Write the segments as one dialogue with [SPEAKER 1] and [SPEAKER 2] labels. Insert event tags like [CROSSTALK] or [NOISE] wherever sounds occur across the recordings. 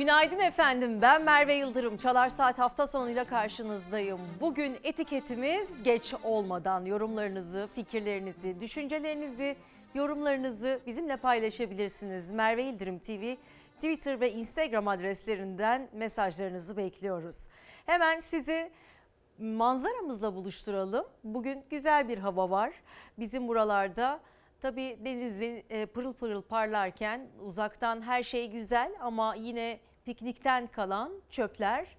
[SPEAKER 1] Günaydın efendim. Ben Merve Yıldırım. Çalar Saat hafta sonuyla karşınızdayım. Bugün etiketimiz geç olmadan yorumlarınızı, fikirlerinizi, düşüncelerinizi, yorumlarınızı bizimle paylaşabilirsiniz. Merve Yıldırım TV Twitter ve Instagram adreslerinden mesajlarınızı bekliyoruz. Hemen sizi manzaramızla buluşturalım. Bugün güzel bir hava var. Bizim buralarda tabii denizin e, pırıl pırıl parlarken uzaktan her şey güzel ama yine piknikten kalan çöpler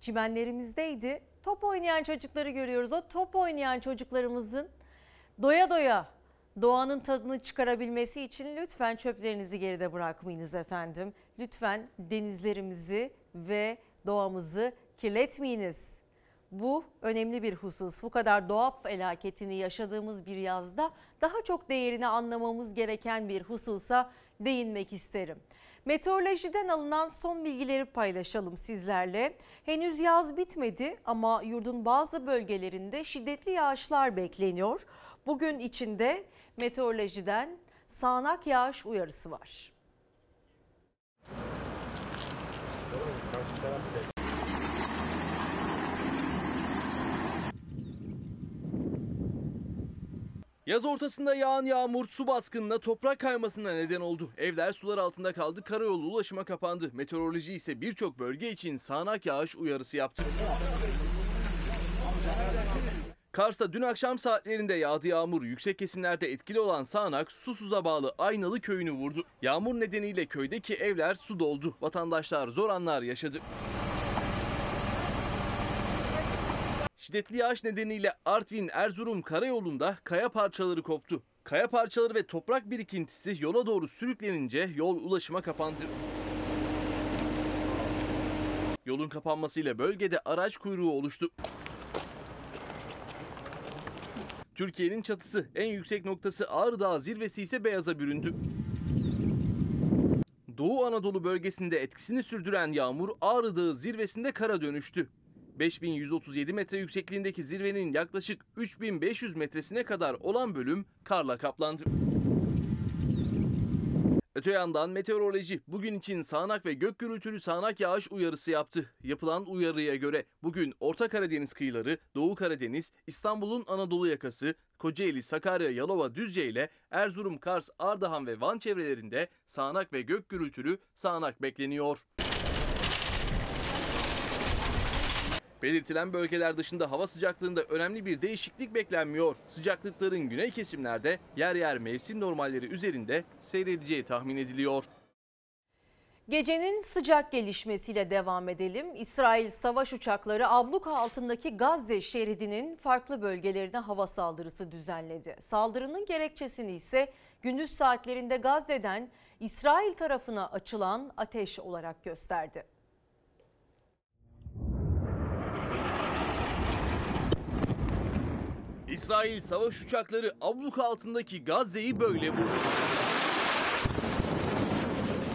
[SPEAKER 1] çimenlerimizdeydi. Top oynayan çocukları görüyoruz. O top oynayan çocuklarımızın doya doya doğanın tadını çıkarabilmesi için lütfen çöplerinizi geride bırakmayınız efendim. Lütfen denizlerimizi ve doğamızı kirletmeyiniz. Bu önemli bir husus. Bu kadar doğa felaketini yaşadığımız bir yazda daha çok değerini anlamamız gereken bir hususa değinmek isterim. Meteorolojiden alınan son bilgileri paylaşalım sizlerle. Henüz yaz bitmedi ama yurdun bazı bölgelerinde şiddetli yağışlar bekleniyor. Bugün içinde meteorolojiden sağanak yağış uyarısı var.
[SPEAKER 2] Yaz ortasında yağan yağmur su baskınına toprak kaymasına neden oldu. Evler sular altında kaldı, karayolu ulaşıma kapandı. Meteoroloji ise birçok bölge için sağanak yağış uyarısı yaptı. Kars'ta dün akşam saatlerinde yağdı yağmur. Yüksek kesimlerde etkili olan sağanak Susuz'a bağlı Aynalı köyünü vurdu. Yağmur nedeniyle köydeki evler su doldu. Vatandaşlar zor anlar yaşadı. Şiddetli yağış nedeniyle Artvin-Erzurum karayolunda kaya parçaları koptu. Kaya parçaları ve toprak birikintisi yola doğru sürüklenince yol ulaşıma kapandı. Yolun kapanmasıyla bölgede araç kuyruğu oluştu. Türkiye'nin çatısı en yüksek noktası Ağrı Dağı zirvesi ise beyaza büründü. Doğu Anadolu bölgesinde etkisini sürdüren yağmur Ağrı Dağı zirvesinde kara dönüştü. 5137 metre yüksekliğindeki zirvenin yaklaşık 3500 metresine kadar olan bölüm karla kaplandı. Öte yandan meteoroloji bugün için sağanak ve gök gürültülü sağanak yağış uyarısı yaptı. Yapılan uyarıya göre bugün Orta Karadeniz kıyıları, Doğu Karadeniz, İstanbul'un Anadolu yakası, Kocaeli, Sakarya, Yalova, Düzce ile Erzurum, Kars, Ardahan ve Van çevrelerinde sağanak ve gök gürültülü sağanak bekleniyor. Belirtilen bölgeler dışında hava sıcaklığında önemli bir değişiklik beklenmiyor. Sıcaklıkların güney kesimlerde yer yer mevsim normalleri üzerinde seyredeceği tahmin ediliyor.
[SPEAKER 1] Gecenin sıcak gelişmesiyle devam edelim. İsrail savaş uçakları abluka altındaki Gazze şeridinin farklı bölgelerine hava saldırısı düzenledi. Saldırının gerekçesini ise gündüz saatlerinde Gazze'den İsrail tarafına açılan ateş olarak gösterdi.
[SPEAKER 2] İsrail savaş uçakları abluka altındaki Gazze'yi böyle vurdu.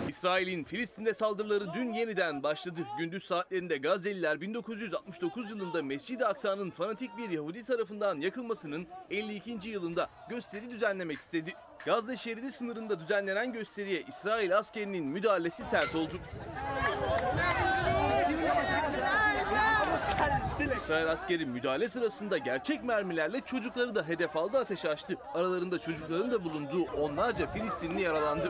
[SPEAKER 2] İsrail'in Filistin'de saldırıları dün yeniden başladı. Gündüz saatlerinde Gazze'liler 1969 yılında Mescid-i Aksa'nın fanatik bir Yahudi tarafından yakılmasının 52. yılında gösteri düzenlemek istedi. Gazze şeridi sınırında düzenlenen gösteriye İsrail askerinin müdahalesi sert oldu. İsrail askeri müdahale sırasında gerçek mermilerle çocukları da hedef aldı ateş açtı. Aralarında çocukların da bulunduğu onlarca Filistinli yaralandı.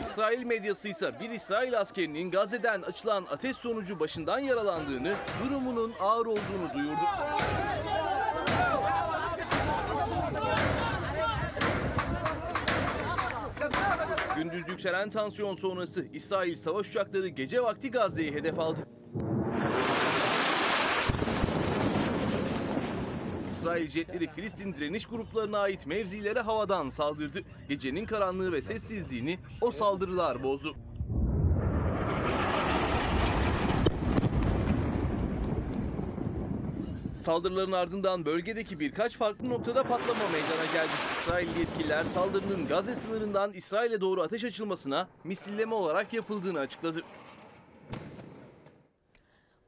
[SPEAKER 2] İsrail medyası ise bir İsrail askerinin Gazze'den açılan ateş sonucu başından yaralandığını, durumunun ağır olduğunu duyurdu. Gündüz yükselen tansiyon sonrası İsrail savaş uçakları gece vakti Gazze'yi hedef aldı. İsrail jetleri Filistin direniş gruplarına ait mevzilere havadan saldırdı. Gecenin karanlığı ve sessizliğini o saldırılar bozdu. Saldırıların ardından bölgedeki birkaç farklı noktada patlama meydana geldi. İsrail yetkililer saldırının Gazze sınırından İsrail'e doğru ateş açılmasına misilleme olarak yapıldığını açıkladı.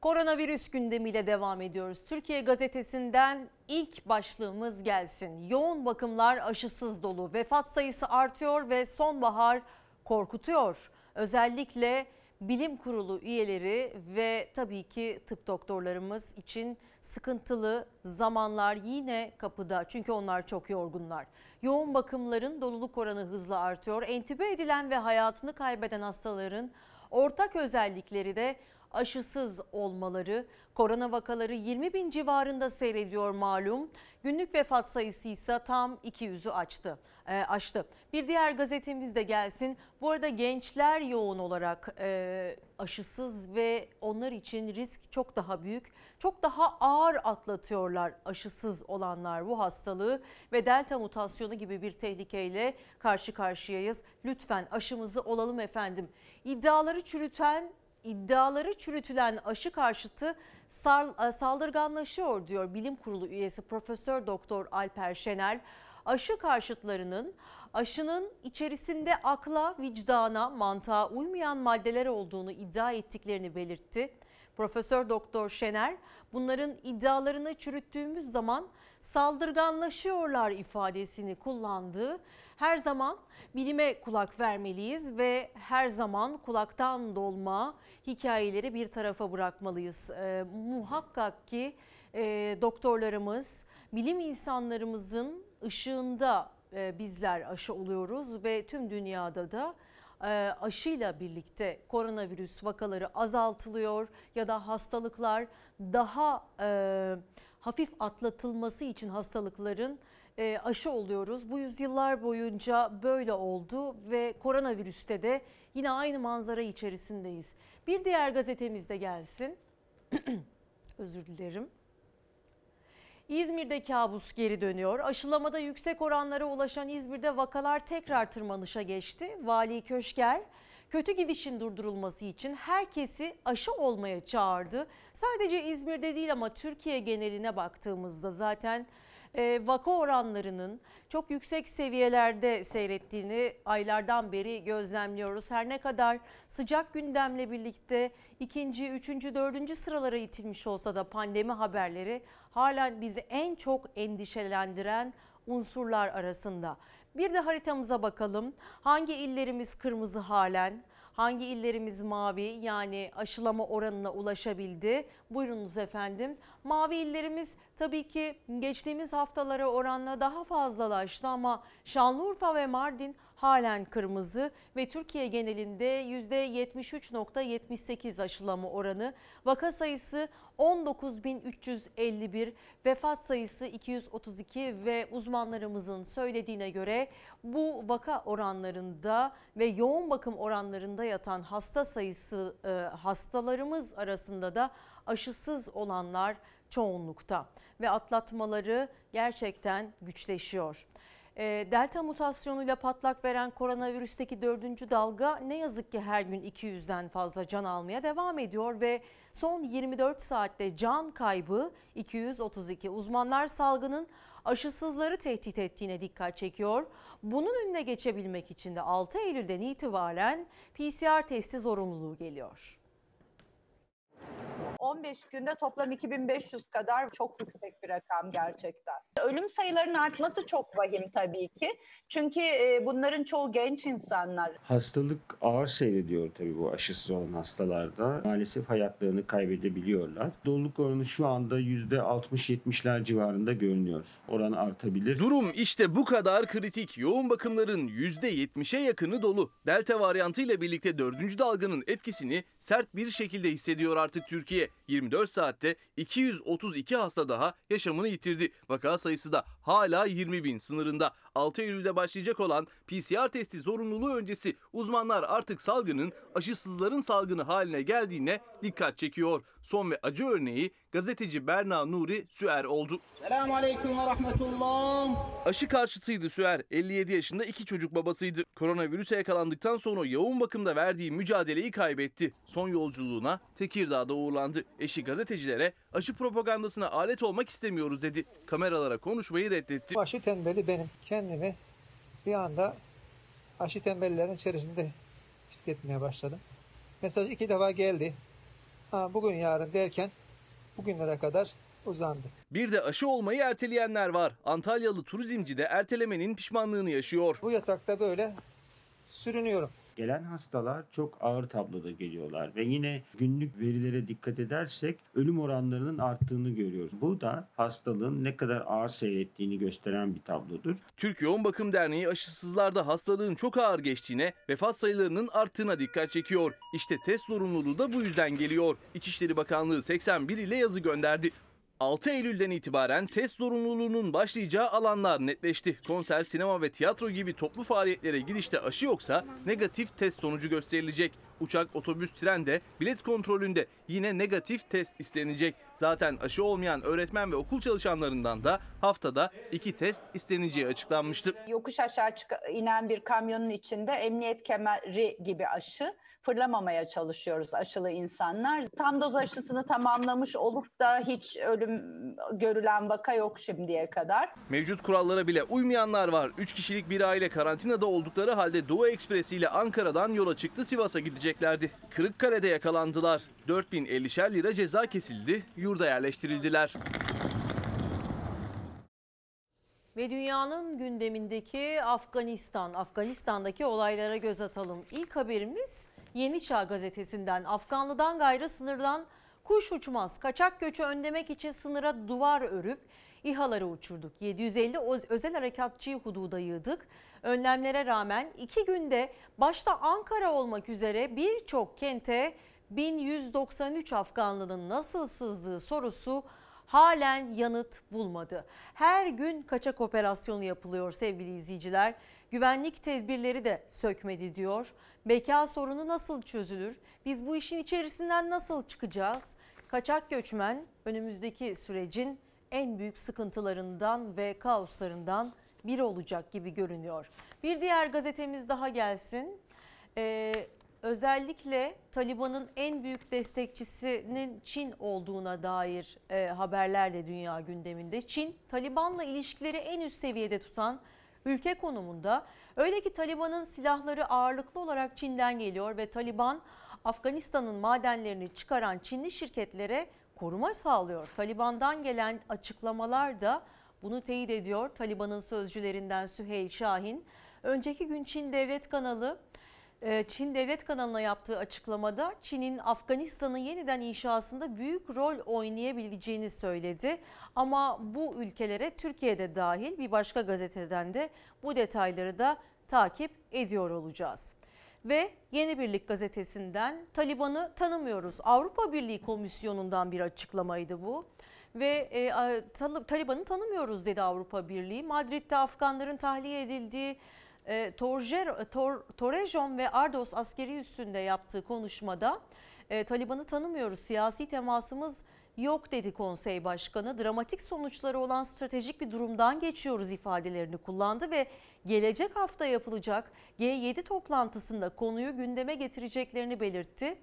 [SPEAKER 1] Koronavirüs gündemiyle devam ediyoruz. Türkiye gazetesinden ilk başlığımız gelsin. Yoğun bakımlar aşısız dolu. Vefat sayısı artıyor ve sonbahar korkutuyor. Özellikle bilim kurulu üyeleri ve tabii ki tıp doktorlarımız için sıkıntılı zamanlar yine kapıda. Çünkü onlar çok yorgunlar. Yoğun bakımların doluluk oranı hızla artıyor. Entübe edilen ve hayatını kaybeden hastaların ortak özellikleri de aşısız olmaları. Korona vakaları 20 bin civarında seyrediyor malum. Günlük vefat sayısı ise tam 200'ü açtı. E, aştı. Bir diğer gazetemiz de gelsin. Bu arada gençler yoğun olarak e, aşısız ve onlar için risk çok daha büyük. Çok daha ağır atlatıyorlar aşısız olanlar bu hastalığı ve delta mutasyonu gibi bir tehlikeyle karşı karşıyayız. Lütfen aşımızı olalım efendim. İddiaları çürüten iddiaları çürütülen aşı karşıtı sal- saldırganlaşıyor diyor bilim kurulu üyesi Profesör Doktor Alper Şener. Aşı karşıtlarının aşının içerisinde akla, vicdana, mantığa uymayan maddeler olduğunu iddia ettiklerini belirtti. Profesör Doktor Şener bunların iddialarını çürüttüğümüz zaman saldırganlaşıyorlar ifadesini kullandığı her zaman bilime kulak vermeliyiz ve her zaman kulaktan dolma hikayeleri bir tarafa bırakmalıyız. Ee, muhakkak ki e, doktorlarımız, bilim insanlarımızın ışığında e, bizler aşı oluyoruz ve tüm dünyada da e, aşıyla birlikte koronavirüs vakaları azaltılıyor ya da hastalıklar daha e, hafif atlatılması için hastalıkların e, aşı oluyoruz. Bu yüzyıllar boyunca böyle oldu ve koronavirüste de yine aynı manzara içerisindeyiz. Bir diğer gazetemiz de gelsin. [CLEARS THROAT] Özür dilerim. İzmir'de kabus geri dönüyor. Aşılamada yüksek oranlara ulaşan İzmir'de vakalar tekrar tırmanışa geçti. Vali Köşker kötü gidişin durdurulması için herkesi aşı olmaya çağırdı. Sadece İzmir'de değil ama Türkiye geneline baktığımızda zaten e, vaka oranlarının çok yüksek seviyelerde seyrettiğini aylardan beri gözlemliyoruz. Her ne kadar sıcak gündemle birlikte ikinci, üçüncü, dördüncü sıralara itilmiş olsa da pandemi haberleri halen bizi en çok endişelendiren unsurlar arasında. Bir de haritamıza bakalım. Hangi illerimiz kırmızı halen? Hangi illerimiz mavi yani aşılama oranına ulaşabildi? Buyurunuz efendim. Mavi illerimiz tabii ki geçtiğimiz haftalara oranla daha fazlalaştı ama Şanlıurfa ve Mardin halen kırmızı ve Türkiye genelinde %73.78 aşılama oranı. Vaka sayısı 19.351, vefat sayısı 232 ve uzmanlarımızın söylediğine göre bu vaka oranlarında ve yoğun bakım oranlarında yatan hasta sayısı e, hastalarımız arasında da aşısız olanlar çoğunlukta ve atlatmaları gerçekten güçleşiyor. E, Delta mutasyonuyla patlak veren koronavirüsteki dördüncü dalga ne yazık ki her gün 200'den fazla can almaya devam ediyor ve son 24 saatte can kaybı 232. Uzmanlar salgının aşısızları tehdit ettiğine dikkat çekiyor. Bunun önüne geçebilmek için de 6 Eylül'den itibaren PCR testi zorunluluğu geliyor.
[SPEAKER 3] 15 günde toplam 2500 kadar çok yüksek bir rakam gerçekten. Ölüm sayılarının artması çok vahim tabii ki. Çünkü e, bunların çoğu genç insanlar.
[SPEAKER 4] Hastalık ağır seyrediyor tabii bu aşısız olan hastalarda. Maalesef hayatlarını kaybedebiliyorlar. Doluluk oranı şu anda %60-70'ler civarında görünüyor. Oran artabilir.
[SPEAKER 2] Durum işte bu kadar kritik. Yoğun bakımların %70'e yakını dolu. Delta varyantıyla birlikte dördüncü dalganın etkisini sert bir şekilde hissediyor artık Türkiye. 24 saatte 232 hasta daha yaşamını yitirdi. Vaka sayısı da hala 20 bin sınırında. 6 Eylül'de başlayacak olan PCR testi zorunluluğu öncesi uzmanlar artık salgının aşısızların salgını haline geldiğine dikkat çekiyor. Son ve acı örneği gazeteci Berna Nuri Süer oldu.
[SPEAKER 5] Selamun Aleyküm ve Rahmetullah.
[SPEAKER 2] Aşı karşıtıydı Süer. 57 yaşında iki çocuk babasıydı. Koronavirüse yakalandıktan sonra yoğun bakımda verdiği mücadeleyi kaybetti. Son yolculuğuna Tekirdağ'da uğurlandı. Eşi gazetecilere aşı propagandasına alet olmak istemiyoruz dedi. Kameralara konuşmayı reddetti.
[SPEAKER 6] Aşı tembeli benim. Kendimi bir anda aşı tembellerin içerisinde hissetmeye başladım. Mesaj iki defa geldi. Ha, bugün yarın derken bugünlere kadar uzandı.
[SPEAKER 2] Bir de aşı olmayı erteleyenler var. Antalyalı turizmci de ertelemenin pişmanlığını yaşıyor.
[SPEAKER 6] Bu yatakta böyle sürünüyorum.
[SPEAKER 4] Gelen hastalar çok ağır tabloda geliyorlar ve yine günlük verilere dikkat edersek ölüm oranlarının arttığını görüyoruz. Bu da hastalığın ne kadar ağır seyrettiğini gösteren bir tablodur.
[SPEAKER 2] Türk Yoğun Bakım Derneği aşısızlarda hastalığın çok ağır geçtiğine, vefat sayılarının arttığına dikkat çekiyor. İşte test zorunluluğu da bu yüzden geliyor. İçişleri Bakanlığı 81 ile yazı gönderdi. 6 Eylül'den itibaren test zorunluluğunun başlayacağı alanlar netleşti. Konser, sinema ve tiyatro gibi toplu faaliyetlere girişte aşı yoksa negatif test sonucu gösterilecek. Uçak, otobüs, trende, bilet kontrolünde yine negatif test istenecek. Zaten aşı olmayan öğretmen ve okul çalışanlarından da haftada 2 test isteneceği açıklanmıştı.
[SPEAKER 3] Yokuş aşağı inen bir kamyonun içinde emniyet kemeri gibi aşı fırlamamaya çalışıyoruz aşılı insanlar. Tam doz aşısını tamamlamış olup da hiç ölüm görülen vaka yok şimdiye kadar.
[SPEAKER 2] Mevcut kurallara bile uymayanlar var. 3 kişilik bir aile karantinada oldukları halde Doğu Ekspresi ile Ankara'dan yola çıktı Sivas'a gideceklerdi. Kırıkkale'de yakalandılar. 4050'şer lira ceza kesildi, yurda yerleştirildiler.
[SPEAKER 1] Ve dünyanın gündemindeki Afganistan, Afganistan'daki olaylara göz atalım. İlk haberimiz Yeni Çağ gazetesinden. Afganlı'dan gayrı sınırdan kuş uçmaz. Kaçak göçü önlemek için sınıra duvar örüp İHA'ları uçurduk. 750 o- özel harekatçıyı hududa yığdık. Önlemlere rağmen iki günde başta Ankara olmak üzere birçok kente 1193 Afganlı'nın nasıl sızdığı sorusu halen yanıt bulmadı. Her gün kaçak operasyonu yapılıyor sevgili izleyiciler. Güvenlik tedbirleri de sökmedi diyor. Beka sorunu nasıl çözülür? Biz bu işin içerisinden nasıl çıkacağız? Kaçak göçmen önümüzdeki sürecin en büyük sıkıntılarından ve kaoslarından biri olacak gibi görünüyor. Bir diğer gazetemiz daha gelsin. Ee, özellikle Taliban'ın en büyük destekçisinin Çin olduğuna dair e, haberler de dünya gündeminde. Çin, Taliban'la ilişkileri en üst seviyede tutan ülke konumunda. Öyle ki Taliban'ın silahları ağırlıklı olarak Çin'den geliyor ve Taliban Afganistan'ın madenlerini çıkaran Çinli şirketlere koruma sağlıyor. Taliban'dan gelen açıklamalar da bunu teyit ediyor. Taliban'ın sözcülerinden Süheyl Şahin. Önceki gün Çin Devlet Kanalı Çin Devlet Kanalı'na yaptığı açıklamada Çin'in Afganistan'ın yeniden inşasında büyük rol oynayabileceğini söyledi. Ama bu ülkelere Türkiye'de dahil bir başka gazeteden de bu detayları da takip ediyor olacağız. Ve Yeni Birlik gazetesinden Taliban'ı tanımıyoruz. Avrupa Birliği Komisyonu'ndan bir açıklamaydı bu. Ve e, Taliban'ı tanımıyoruz dedi Avrupa Birliği. Madrid'de Afganların tahliye edildiği e, Torjer, Tor, Torrejon ve Ardos askeri üssünde yaptığı konuşmada e, Taliban'ı tanımıyoruz, siyasi temasımız yok dedi konsey başkanı. Dramatik sonuçları olan stratejik bir durumdan geçiyoruz ifadelerini kullandı ve gelecek hafta yapılacak G7 toplantısında konuyu gündeme getireceklerini belirtti.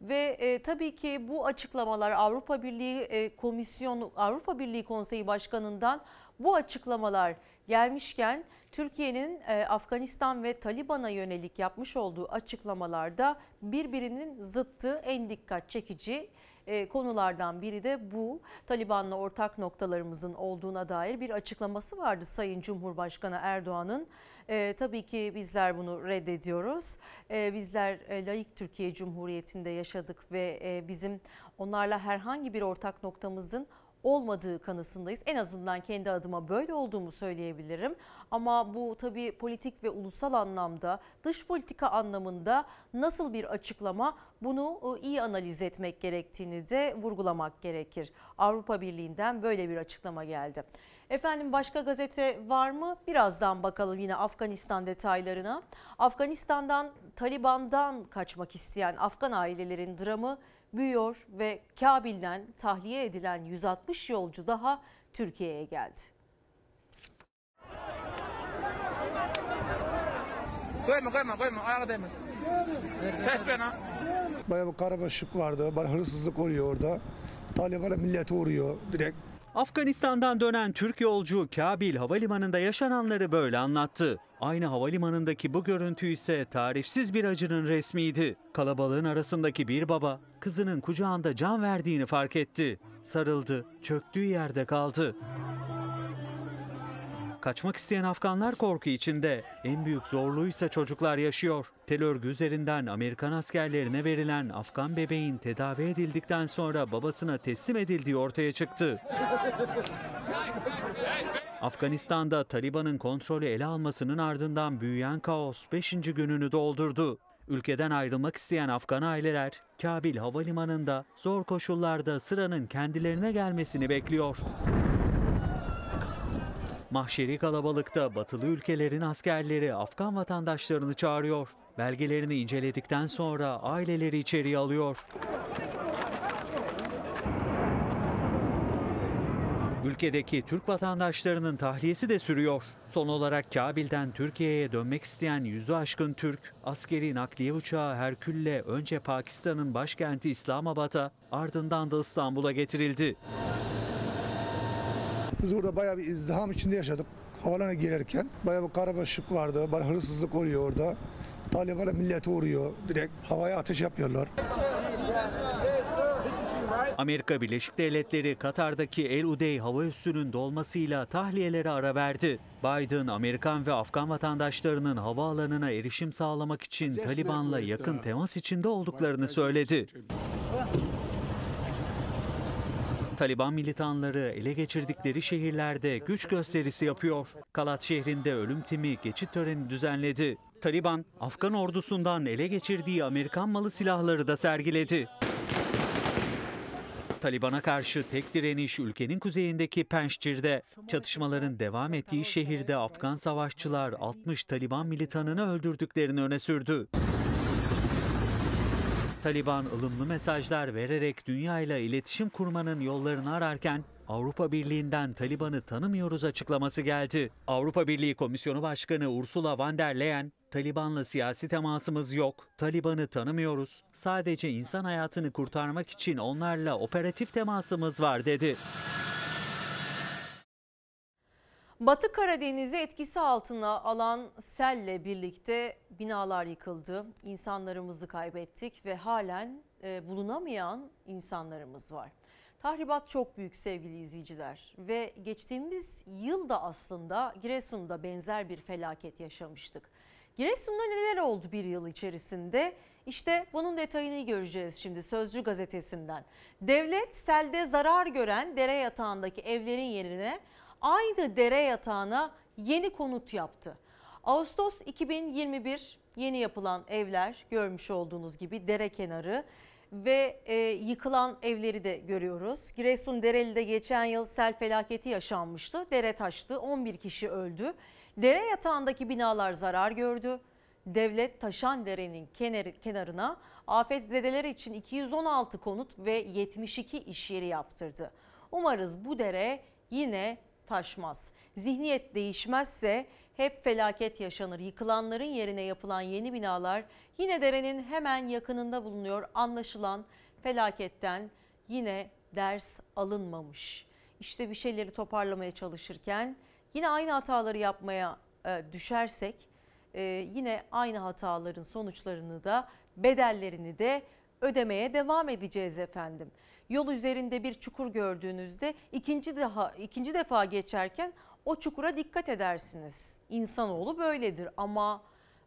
[SPEAKER 1] Ve e, tabii ki bu açıklamalar Avrupa Birliği e, Komisyonu, Avrupa Birliği Konseyi Başkanı'ndan bu açıklamalar gelmişken Türkiye'nin e, Afganistan ve Taliban'a yönelik yapmış olduğu açıklamalarda birbirinin zıttı en dikkat çekici e, konulardan biri de bu. Taliban'la ortak noktalarımızın olduğuna dair bir açıklaması vardı Sayın Cumhurbaşkanı Erdoğan'ın. E, tabii ki bizler bunu reddediyoruz. E, bizler e, layık Türkiye Cumhuriyeti'nde yaşadık ve e, bizim onlarla herhangi bir ortak noktamızın olmadığı kanısındayız. En azından kendi adıma böyle olduğumu söyleyebilirim. Ama bu tabii politik ve ulusal anlamda, dış politika anlamında nasıl bir açıklama bunu e, iyi analiz etmek gerektiğini de vurgulamak gerekir. Avrupa Birliği'nden böyle bir açıklama geldi. Efendim başka gazete var mı? Birazdan bakalım yine Afganistan detaylarına. Afganistan'dan Taliban'dan kaçmak isteyen Afgan ailelerin dramı büyüyor ve Kabil'den tahliye edilen 160 yolcu daha Türkiye'ye geldi.
[SPEAKER 7] Koyma koyma koyma ayağa değmez. Ses bana.
[SPEAKER 8] Bayağı bir karabaşık vardı. Hırsızlık oluyor orada. Taliban'a millete uğruyor direkt.
[SPEAKER 9] Afganistan'dan dönen Türk yolcu Kabil Havalimanı'nda yaşananları böyle anlattı. Aynı havalimanındaki bu görüntü ise tarifsiz bir acının resmiydi. Kalabalığın arasındaki bir baba kızının kucağında can verdiğini fark etti. Sarıldı, çöktüğü yerde kaldı. Kaçmak isteyen Afganlar korku içinde. En büyük zorluğuysa çocuklar yaşıyor. Tel örgü üzerinden Amerikan askerlerine verilen Afgan bebeğin tedavi edildikten sonra babasına teslim edildiği ortaya çıktı. Afganistan'da Taliban'ın kontrolü ele almasının ardından büyüyen kaos 5. gününü doldurdu. Ülkeden ayrılmak isteyen Afgan aileler Kabil Havalimanı'nda zor koşullarda sıranın kendilerine gelmesini bekliyor. Mahşeri kalabalıkta batılı ülkelerin askerleri Afgan vatandaşlarını çağırıyor. Belgelerini inceledikten sonra aileleri içeriye alıyor. Ülkedeki Türk vatandaşlarının tahliyesi de sürüyor. Son olarak Kabil'den Türkiye'ye dönmek isteyen yüzü aşkın Türk, askeri nakliye uçağı Herkül'le önce Pakistan'ın başkenti İslamabad'a ardından da İstanbul'a getirildi.
[SPEAKER 8] Biz orada bayağı bir izdiham içinde yaşadık. Havalana girerken bayağı bir karabaşık vardı. Bayağı hırsızlık oluyor orada. Taliban'a millete uğruyor. Direkt havaya ateş yapıyorlar.
[SPEAKER 9] Amerika Birleşik Devletleri Katar'daki El Udey hava üssünün dolmasıyla tahliyelere ara verdi. Biden, Amerikan ve Afgan vatandaşlarının havaalanına erişim sağlamak için Taliban'la yakın temas içinde olduklarını söyledi. Taliban militanları ele geçirdikleri şehirlerde güç gösterisi yapıyor. Kalat şehrinde ölüm timi geçit töreni düzenledi. Taliban, Afgan ordusundan ele geçirdiği Amerikan malı silahları da sergiledi. Taliban'a karşı tek direniş ülkenin kuzeyindeki Penşçir'de. Çatışmaların devam ettiği şehirde Afgan savaşçılar 60 Taliban militanını öldürdüklerini öne sürdü. Taliban ılımlı mesajlar vererek dünyayla iletişim kurmanın yollarını ararken Avrupa Birliği'nden Taliban'ı tanımıyoruz açıklaması geldi. Avrupa Birliği Komisyonu Başkanı Ursula von der Leyen, Taliban'la siyasi temasımız yok, Taliban'ı tanımıyoruz, sadece insan hayatını kurtarmak için onlarla operatif temasımız var dedi.
[SPEAKER 1] Batı Karadeniz'i etkisi altına alan selle birlikte binalar yıkıldı. İnsanlarımızı kaybettik ve halen e, bulunamayan insanlarımız var. Tahribat çok büyük sevgili izleyiciler ve geçtiğimiz yılda aslında Giresun'da benzer bir felaket yaşamıştık. Giresun'da neler oldu bir yıl içerisinde? İşte bunun detayını göreceğiz şimdi Sözcü gazetesinden. Devlet selde zarar gören dere yatağındaki evlerin yerine aynı dere yatağına yeni konut yaptı. Ağustos 2021 yeni yapılan evler görmüş olduğunuz gibi dere kenarı ve e, yıkılan evleri de görüyoruz. Giresun Dereli'de geçen yıl sel felaketi yaşanmıştı. Dere taştı, 11 kişi öldü. Dere yatağındaki binalar zarar gördü. Devlet taşan derenin kenarı, kenarına afetzedeler için 216 konut ve 72 iş yeri yaptırdı. Umarız bu dere yine taşmaz. Zihniyet değişmezse hep felaket yaşanır. Yıkılanların yerine yapılan yeni binalar yine derenin hemen yakınında bulunuyor. Anlaşılan felaketten yine ders alınmamış. İşte bir şeyleri toparlamaya çalışırken yine aynı hataları yapmaya e, düşersek e, yine aynı hataların sonuçlarını da bedellerini de ödemeye devam edeceğiz efendim. Yol üzerinde bir çukur gördüğünüzde ikinci daha ikinci defa geçerken o çukura dikkat edersiniz. İnsanoğlu böyledir ama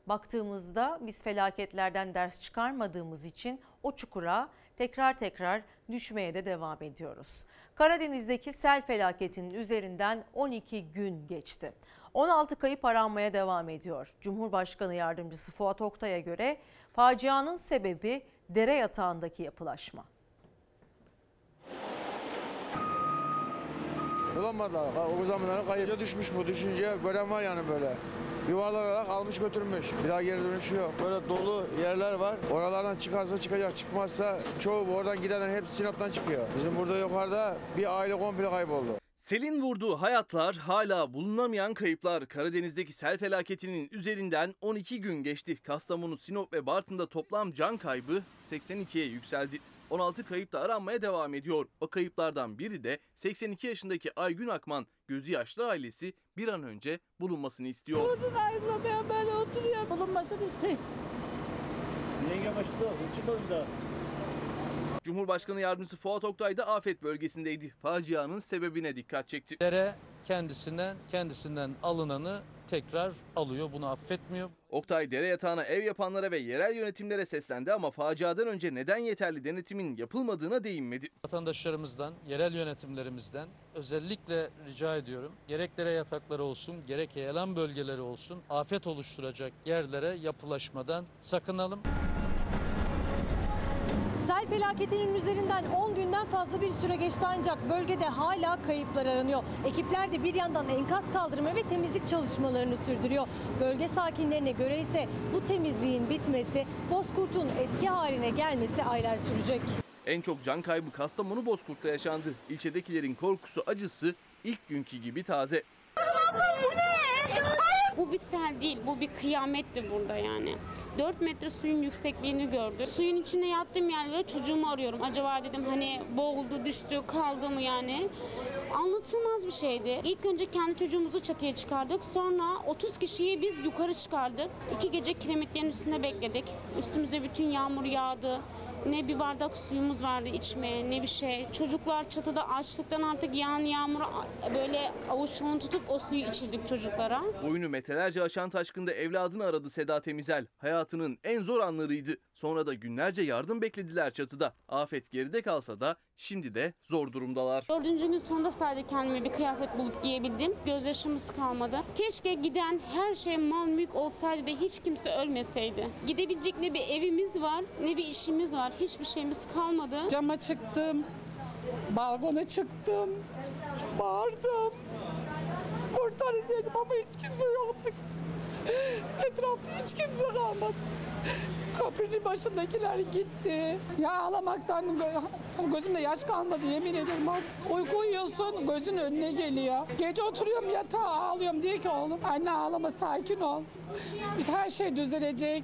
[SPEAKER 1] baktığımızda biz felaketlerden ders çıkarmadığımız için o çukura tekrar tekrar düşmeye de devam ediyoruz. Karadeniz'deki sel felaketinin üzerinden 12 gün geçti. 16 kayıp aranmaya devam ediyor. Cumhurbaşkanı Yardımcısı Fuat Oktay'a göre facianın sebebi dere yatağındaki yapılaşma.
[SPEAKER 10] Bulamadılar. O zamanlara kayıca düşmüş bu. Düşünce gören var yani böyle. Yuvarlanarak almış götürmüş. Bir daha geri dönüşü yok. Böyle dolu yerler var. Oralardan çıkarsa çıkacak. Çıkmazsa çoğu oradan gidenler hepsi Sinop'tan çıkıyor. Bizim burada yukarıda bir aile komple kayboldu.
[SPEAKER 2] Selin vurduğu hayatlar hala bulunamayan kayıplar. Karadeniz'deki sel felaketinin üzerinden 12 gün geçti. Kastamonu, Sinop ve Bartın'da toplam can kaybı 82'ye yükseldi. 16 kayıp da aranmaya devam ediyor. O kayıplardan biri de 82 yaşındaki Aygün Akman. Gözü yaşlı ailesi bir an önce bulunmasını istiyor.
[SPEAKER 11] Uzun ayrılamayan böyle oturuyor. Bulunmasını isteyin.
[SPEAKER 2] Cumhurbaşkanı Yardımcısı Fuat Oktay da afet bölgesindeydi. Facianın sebebine dikkat çekti.
[SPEAKER 12] Dere
[SPEAKER 13] kendisine kendisinden alınanı tekrar alıyor. Bunu affetmiyor.
[SPEAKER 2] Oktay dere yatağına ev yapanlara ve yerel yönetimlere seslendi ama faciadan önce neden yeterli denetimin yapılmadığına değinmedi.
[SPEAKER 13] Vatandaşlarımızdan, yerel yönetimlerimizden özellikle rica ediyorum. Gerek dere yatakları olsun, gerek yayalan bölgeleri olsun afet oluşturacak yerlere yapılaşmadan sakınalım.
[SPEAKER 14] Sel felaketinin üzerinden 10 günden fazla bir süre geçti ancak bölgede hala kayıplar aranıyor. Ekipler de bir yandan enkaz kaldırma ve temizlik çalışmalarını sürdürüyor. Bölge sakinlerine göre ise bu temizliğin bitmesi, Bozkurt'un eski haline gelmesi aylar sürecek.
[SPEAKER 2] En çok can kaybı Kastamonu Bozkurt'ta yaşandı. İlçedekilerin korkusu acısı ilk günkü gibi taze.
[SPEAKER 15] Bu bir sel değil, bu bir kıyametti burada yani. 4 metre suyun yüksekliğini gördüm. Suyun içine yattığım yerlere çocuğumu arıyorum. Acaba dedim hani boğuldu, düştü, kaldı mı yani. Anlatılmaz bir şeydi. İlk önce kendi çocuğumuzu çatıya çıkardık. Sonra 30 kişiyi biz yukarı çıkardık. İki gece kiremitlerin üstünde bekledik. Üstümüze bütün yağmur yağdı. Ne bir bardak suyumuz vardı içmeye ne bir şey. Çocuklar çatıda açlıktan artık yağan yağmuru böyle avuçlarını tutup o suyu içirdik çocuklara.
[SPEAKER 2] Boyunu metrelerce aşan taşkında evladını aradı Seda Temizel. Hayatının en zor anlarıydı. Sonra da günlerce yardım beklediler çatıda. Afet geride kalsa da şimdi de zor durumdalar.
[SPEAKER 15] Dördüncü gün sonunda sadece kendime bir kıyafet bulup giyebildim. Gözyaşımız kalmadı. Keşke giden her şey mal mülk olsaydı da hiç kimse ölmeseydi. Gidebilecek ne bir evimiz var ne bir işimiz var. Hiçbir şeyimiz kalmadı.
[SPEAKER 16] Cama çıktım. Balkona çıktım. Bağırdım. Kurtarın dedim ama hiç kimse yoktu. Etrafta hiç kimse kalmadı. Köprünün başındakiler gitti. Ya ağlamaktan gö- gözümde yaş kalmadı yemin ederim artık. Uyku uyuyorsun gözün önüne geliyor. Gece oturuyorum yatağa ağlıyorum diye ki oğlum anne ağlama sakin ol. Her şey düzelecek.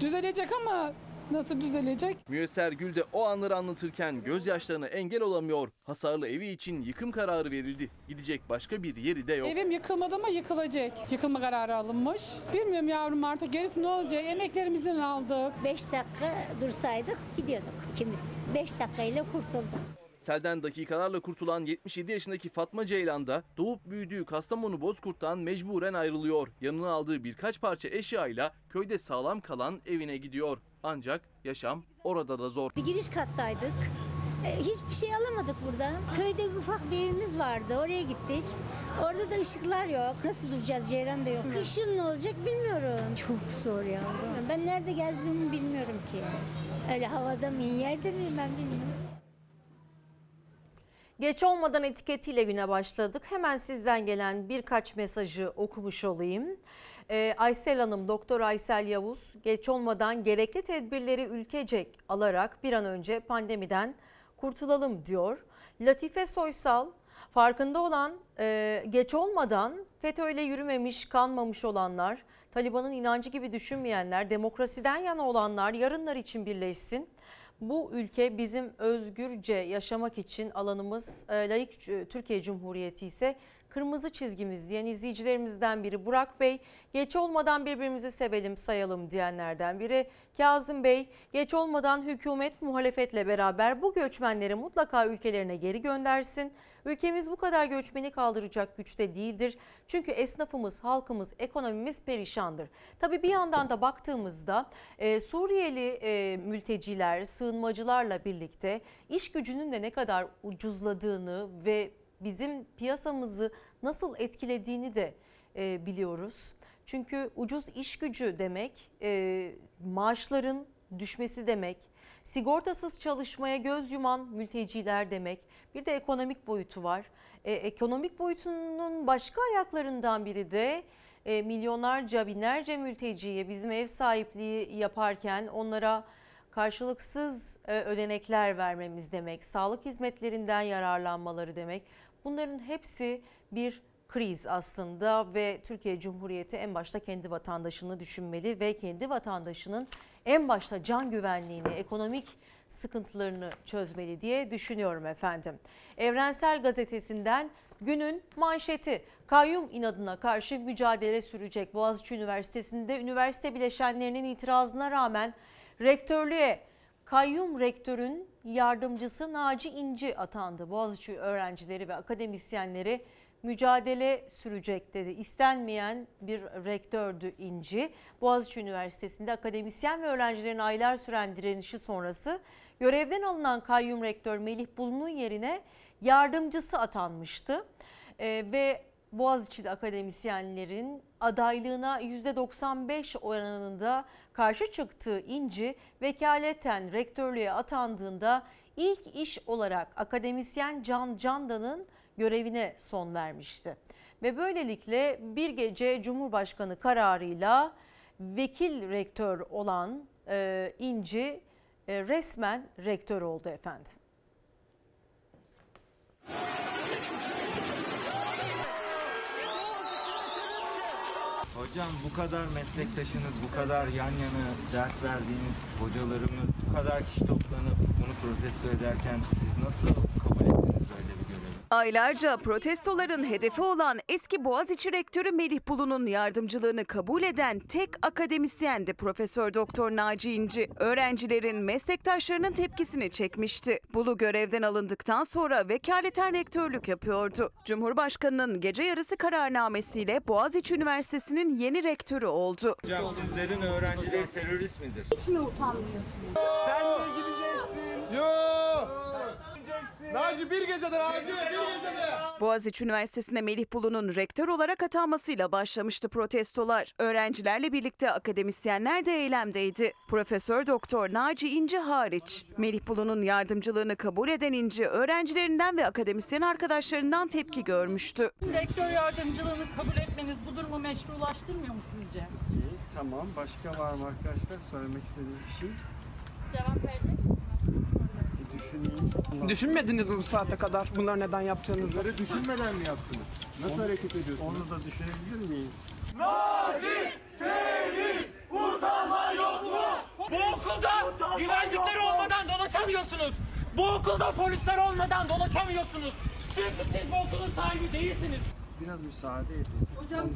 [SPEAKER 16] Düzelecek ama nasıl düzelecek?
[SPEAKER 2] Müyesser Gül de o anları anlatırken gözyaşlarına engel olamıyor. Hasarlı evi için yıkım kararı verildi. Gidecek başka bir yeri de yok.
[SPEAKER 16] Evim yıkılmadı ama yıkılacak. Yıkılma kararı alınmış. Bilmiyorum yavrum artık gerisi ne olacak? Emeklerimizden aldık.
[SPEAKER 17] 5 dakika dursaydık gidiyorduk ikimiz. 5 dakikayla kurtulduk.
[SPEAKER 2] Selden dakikalarla kurtulan 77 yaşındaki Fatma Ceylan da doğup büyüdüğü Kastamonu Bozkurt'tan mecburen ayrılıyor. Yanına aldığı birkaç parça eşyayla köyde sağlam kalan evine gidiyor. Ancak yaşam orada da zor.
[SPEAKER 17] Bir giriş kattaydık. E, hiçbir şey alamadık burada. Köyde bir ufak bir evimiz vardı. Oraya gittik. Orada da ışıklar yok. Nasıl duracağız? Ceyran da yok. Kışın ne olacak bilmiyorum. Çok zor yavrum. Ben nerede gezdiğimi bilmiyorum ki. Öyle havada mı, yerde miyim ben bilmiyorum.
[SPEAKER 1] Geç olmadan etiketiyle güne başladık. Hemen sizden gelen birkaç mesajı okumuş olayım. Ee, Aysel Hanım, Doktor Aysel Yavuz, geç olmadan gerekli tedbirleri ülkecek alarak bir an önce pandemiden kurtulalım diyor. Latife Soysal, farkında olan e, geç olmadan FETÖ'yle yürümemiş, kanmamış olanlar, Taliban'ın inancı gibi düşünmeyenler, demokrasiden yana olanlar yarınlar için birleşsin. Bu ülke bizim özgürce yaşamak için alanımız e, layık e, Türkiye Cumhuriyeti ise kırmızı çizgimiz diyen izleyicilerimizden biri Burak Bey. Geç olmadan birbirimizi sevelim sayalım diyenlerden biri Kazım Bey. Geç olmadan hükümet muhalefetle beraber bu göçmenleri mutlaka ülkelerine geri göndersin. Ülkemiz bu kadar göçmeni kaldıracak güçte değildir. Çünkü esnafımız, halkımız, ekonomimiz perişandır. Tabii bir yandan da baktığımızda e, Suriyeli e, mülteciler, sığınmacılarla birlikte iş gücünün de ne kadar ucuzladığını ve bizim piyasamızı nasıl etkilediğini de e, biliyoruz. Çünkü ucuz iş gücü demek e, maaşların düşmesi demek, sigortasız çalışmaya göz yuman mülteciler demek. Bir de ekonomik boyutu var. E, ekonomik boyutunun başka ayaklarından biri de e, milyonlarca binlerce mülteciye bizim ev sahipliği yaparken onlara karşılıksız e, ödenekler vermemiz demek, sağlık hizmetlerinden yararlanmaları demek. Bunların hepsi bir kriz aslında ve Türkiye Cumhuriyeti en başta kendi vatandaşını düşünmeli ve kendi vatandaşının en başta can güvenliğini, ekonomik sıkıntılarını çözmeli diye düşünüyorum efendim. Evrensel Gazetesi'nden günün manşeti kayyum inadına karşı mücadele sürecek. Boğaziçi Üniversitesi'nde üniversite bileşenlerinin itirazına rağmen rektörlüğe kayyum rektörün yardımcısı Naci İnci atandı. Boğaziçi öğrencileri ve akademisyenleri mücadele sürecek dedi. İstenmeyen bir rektördü İnci. Boğaziçi Üniversitesi'nde akademisyen ve öğrencilerin aylar süren direnişi sonrası görevden alınan kayyum rektör Melih Bulun'un yerine yardımcısı atanmıştı. Ee, ve Boğaziçi'de akademisyenlerin adaylığına %95 oranında karşı çıktığı İnci vekaleten rektörlüğe atandığında ilk iş olarak akademisyen Can Candan'ın görevine son vermişti. Ve böylelikle bir gece Cumhurbaşkanı kararıyla vekil rektör olan e, İnci e, resmen rektör oldu efendim.
[SPEAKER 18] Hocam bu kadar meslektaşınız, bu kadar yan yana ders verdiğiniz hocalarımız, bu kadar kişi toplanıp bunu protesto ederken siz nasıl kabul ettiniz böyle bir görevi?
[SPEAKER 19] Aylarca protestoların hedefi olan eski Boğaziçi Rektörü Melih Bulu'nun yardımcılığını kabul eden tek akademisyendi Profesör Doktor Naci İnci. Öğrencilerin, meslektaşlarının tepkisini çekmişti. Bulu görevden alındıktan sonra vekaleten rektörlük yapıyordu. Cumhurbaşkanının gece yarısı kararnamesiyle Boğaziçi Üniversitesi'nin yeni rektörü oldu.
[SPEAKER 18] Hocam sizlerin öğrencileri terörist midir?
[SPEAKER 20] Hiç mi utanmıyor?
[SPEAKER 21] Sen de gideceksin. Yo. Naci bir gecede Naci bir gecede.
[SPEAKER 19] Boğaziçi Üniversitesi'ne Melih Bulu'nun rektör olarak atanmasıyla başlamıştı protestolar. Öğrencilerle birlikte akademisyenler de eylemdeydi. Profesör Doktor Naci İnci hariç. Melih Bulu'nun yardımcılığını kabul eden İnci, öğrencilerinden ve akademisyen arkadaşlarından tepki görmüştü.
[SPEAKER 11] Rektör yardımcılığını kabul etmeniz bu durumu meşrulaştırmıyor mu sizce?
[SPEAKER 22] Tamam. Başka var mı arkadaşlar? Söylemek istediğiniz bir şey?
[SPEAKER 11] Cevap verecek
[SPEAKER 22] Bir düşüneyim.
[SPEAKER 7] Düşünmediniz mi bu saate kadar bunları neden yaptığınızı?
[SPEAKER 22] Bunları düşünmeden mi yaptınız? Nasıl hareket ediyorsunuz? Onu da düşünebilir miyim?
[SPEAKER 7] Naci senin utanma yok mu? Bu okulda güvenlikleri olmadan dolaşamıyorsunuz. Bu okulda polisler olmadan dolaşamıyorsunuz. Çünkü siz bu okulun sahibi değilsiniz.
[SPEAKER 22] Biraz müsaade edin.
[SPEAKER 11] Hocam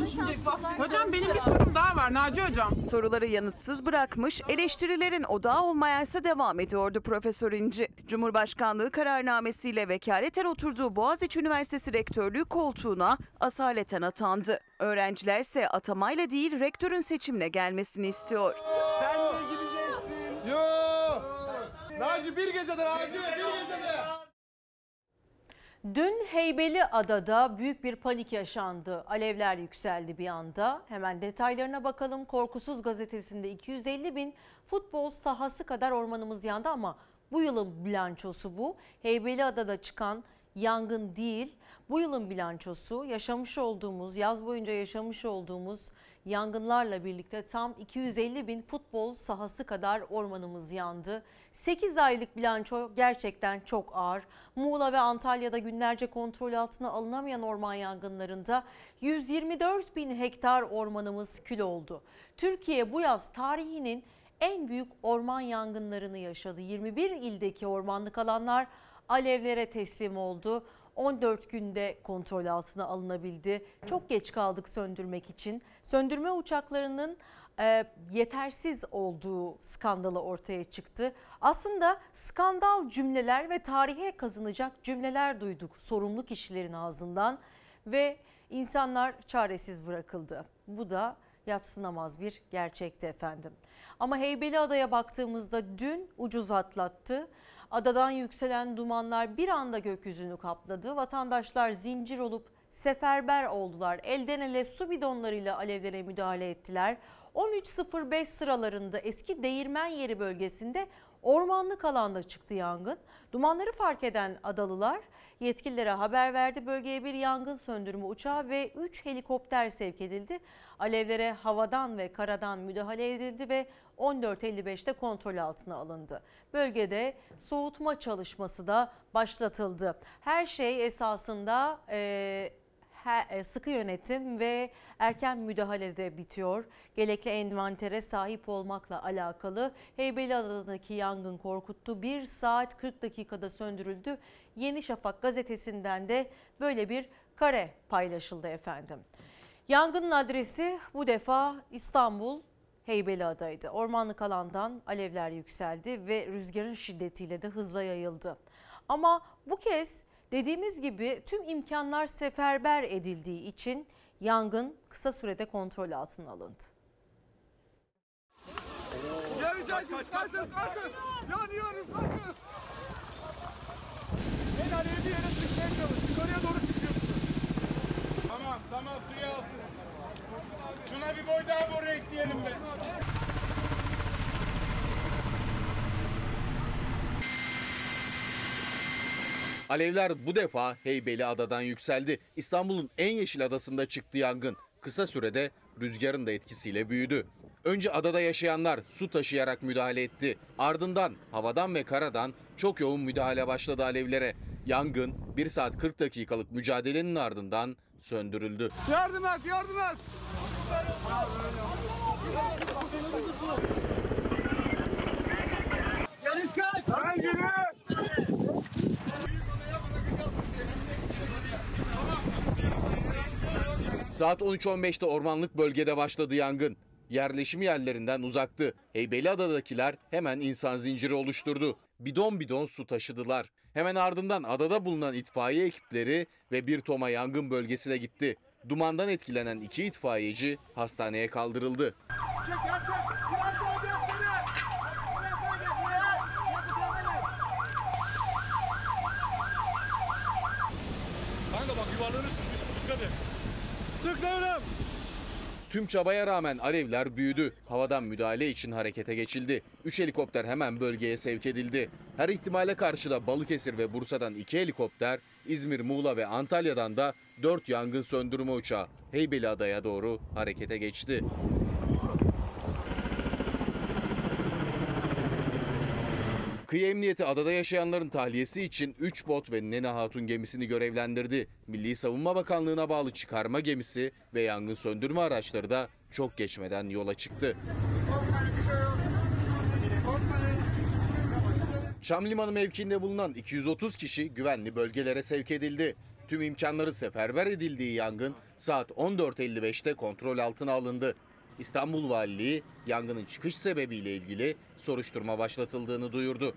[SPEAKER 11] düşünecek.
[SPEAKER 7] Hocam benim bir sorum daha var Naci hocam.
[SPEAKER 19] Soruları yanıtsız bırakmış, eleştirilerin odağı olmaya ise devam ediyordu Profesör İnci. Cumhurbaşkanlığı kararnamesiyle vekaleten oturduğu Boğaziçi Üniversitesi Rektörlüğü koltuğuna asaleten atandı. Öğrenciler ise atamayla değil rektörün seçimle gelmesini istiyor.
[SPEAKER 21] Sen de gideceksin. Yo. Naci bir gecede Naci bir gecede.
[SPEAKER 1] Dün Heybeliada'da büyük bir panik yaşandı. Alevler yükseldi bir anda. Hemen detaylarına bakalım. Korkusuz gazetesinde 250 bin futbol sahası kadar ormanımız yandı ama bu yılın bilançosu bu. Heybeliada'da çıkan yangın değil. Bu yılın bilançosu yaşamış olduğumuz, yaz boyunca yaşamış olduğumuz yangınlarla birlikte tam 250 bin futbol sahası kadar ormanımız yandı. 8 aylık bilanço gerçekten çok ağır. Muğla ve Antalya'da günlerce kontrol altına alınamayan orman yangınlarında 124 bin hektar ormanımız kül oldu. Türkiye bu yaz tarihinin en büyük orman yangınlarını yaşadı. 21 ildeki ormanlık alanlar alevlere teslim oldu. 14 günde kontrol altına alınabildi. Çok geç kaldık söndürmek için. Söndürme uçaklarının e, yetersiz olduğu skandalı ortaya çıktı. Aslında skandal cümleler ve tarihe kazınacak cümleler duyduk sorumlu kişilerin ağzından ve insanlar çaresiz bırakıldı. Bu da yatsınamaz bir gerçekti efendim. Ama Heybeliada'ya baktığımızda dün ucuz atlattı. Adadan yükselen dumanlar bir anda gökyüzünü kapladı. Vatandaşlar zincir olup seferber oldular. Elden ele su bidonlarıyla alevlere müdahale ettiler. 13.05 sıralarında eski değirmen yeri bölgesinde ormanlık alanda çıktı yangın. Dumanları fark eden adalılar yetkililere haber verdi. Bölgeye bir yangın söndürme uçağı ve 3 helikopter sevk edildi. Alevlere havadan ve karadan müdahale edildi ve 14.55'te kontrol altına alındı. Bölgede soğutma çalışması da başlatıldı. Her şey esasında e, sıkı yönetim ve erken müdahalede bitiyor. Gerekli envantere sahip olmakla alakalı Heybeliada'daki yangın korkuttu. 1 saat 40 dakikada söndürüldü. Yeni Şafak gazetesinden de böyle bir kare paylaşıldı efendim. Yangının adresi bu defa İstanbul Heybeliada'ydı. Ormanlık alandan alevler yükseldi ve rüzgarın şiddetiyle de hızla yayıldı. Ama bu kez Dediğimiz gibi tüm imkanlar seferber edildiği için yangın kısa sürede kontrol altına alındı.
[SPEAKER 23] Kaç kaç kaç kaçın. Yanıyoruz kaçın. En aleye bir yere çıkmaya çalış. Yukarıya doğru çıkıyorsunuz. Tamam tamam suya alsın. Şuna bir boy daha boru ekleyelim be.
[SPEAKER 24] Alevler bu defa Heybeliada'dan yükseldi. İstanbul'un en yeşil adasında çıktı yangın. Kısa sürede rüzgarın da etkisiyle büyüdü. Önce adada yaşayanlar su taşıyarak müdahale etti. Ardından havadan ve karadan çok yoğun müdahale başladı alevlere. Yangın 1 saat 40 dakikalık mücadelenin ardından söndürüldü.
[SPEAKER 23] Yardım et yardım et. Yarış kaç. Ben.
[SPEAKER 24] Saat 13.15'te ormanlık bölgede başladı yangın. Yerleşim yerlerinden uzaktı. Heybeliada'dakiler hemen insan zinciri oluşturdu. Bidon bidon su taşıdılar. Hemen ardından adada bulunan itfaiye ekipleri ve bir toma yangın bölgesine gitti. Dumandan etkilenen iki itfaiyeci hastaneye kaldırıldı.
[SPEAKER 23] Kanka bak yuvarlanırsın. Düş, dikkat et. Sık.
[SPEAKER 24] Tüm çabaya rağmen alevler büyüdü. Havadan müdahale için harekete geçildi. Üç helikopter hemen bölgeye sevk edildi. Her ihtimale karşı da Balıkesir ve Bursa'dan iki helikopter, İzmir, Muğla ve Antalya'dan da dört yangın söndürme uçağı Heybeliada'ya doğru harekete geçti. Kıyı Emniyeti adada yaşayanların tahliyesi için 3 bot ve Nene Hatun gemisini görevlendirdi. Milli Savunma Bakanlığı'na bağlı çıkarma gemisi ve yangın söndürme araçları da çok geçmeden yola çıktı. Çam Limanı mevkiinde bulunan 230 kişi güvenli bölgelere sevk edildi. Tüm imkanları seferber edildiği yangın saat 14.55'te kontrol altına alındı. İstanbul Valiliği yangının çıkış sebebiyle ilgili soruşturma başlatıldığını duyurdu.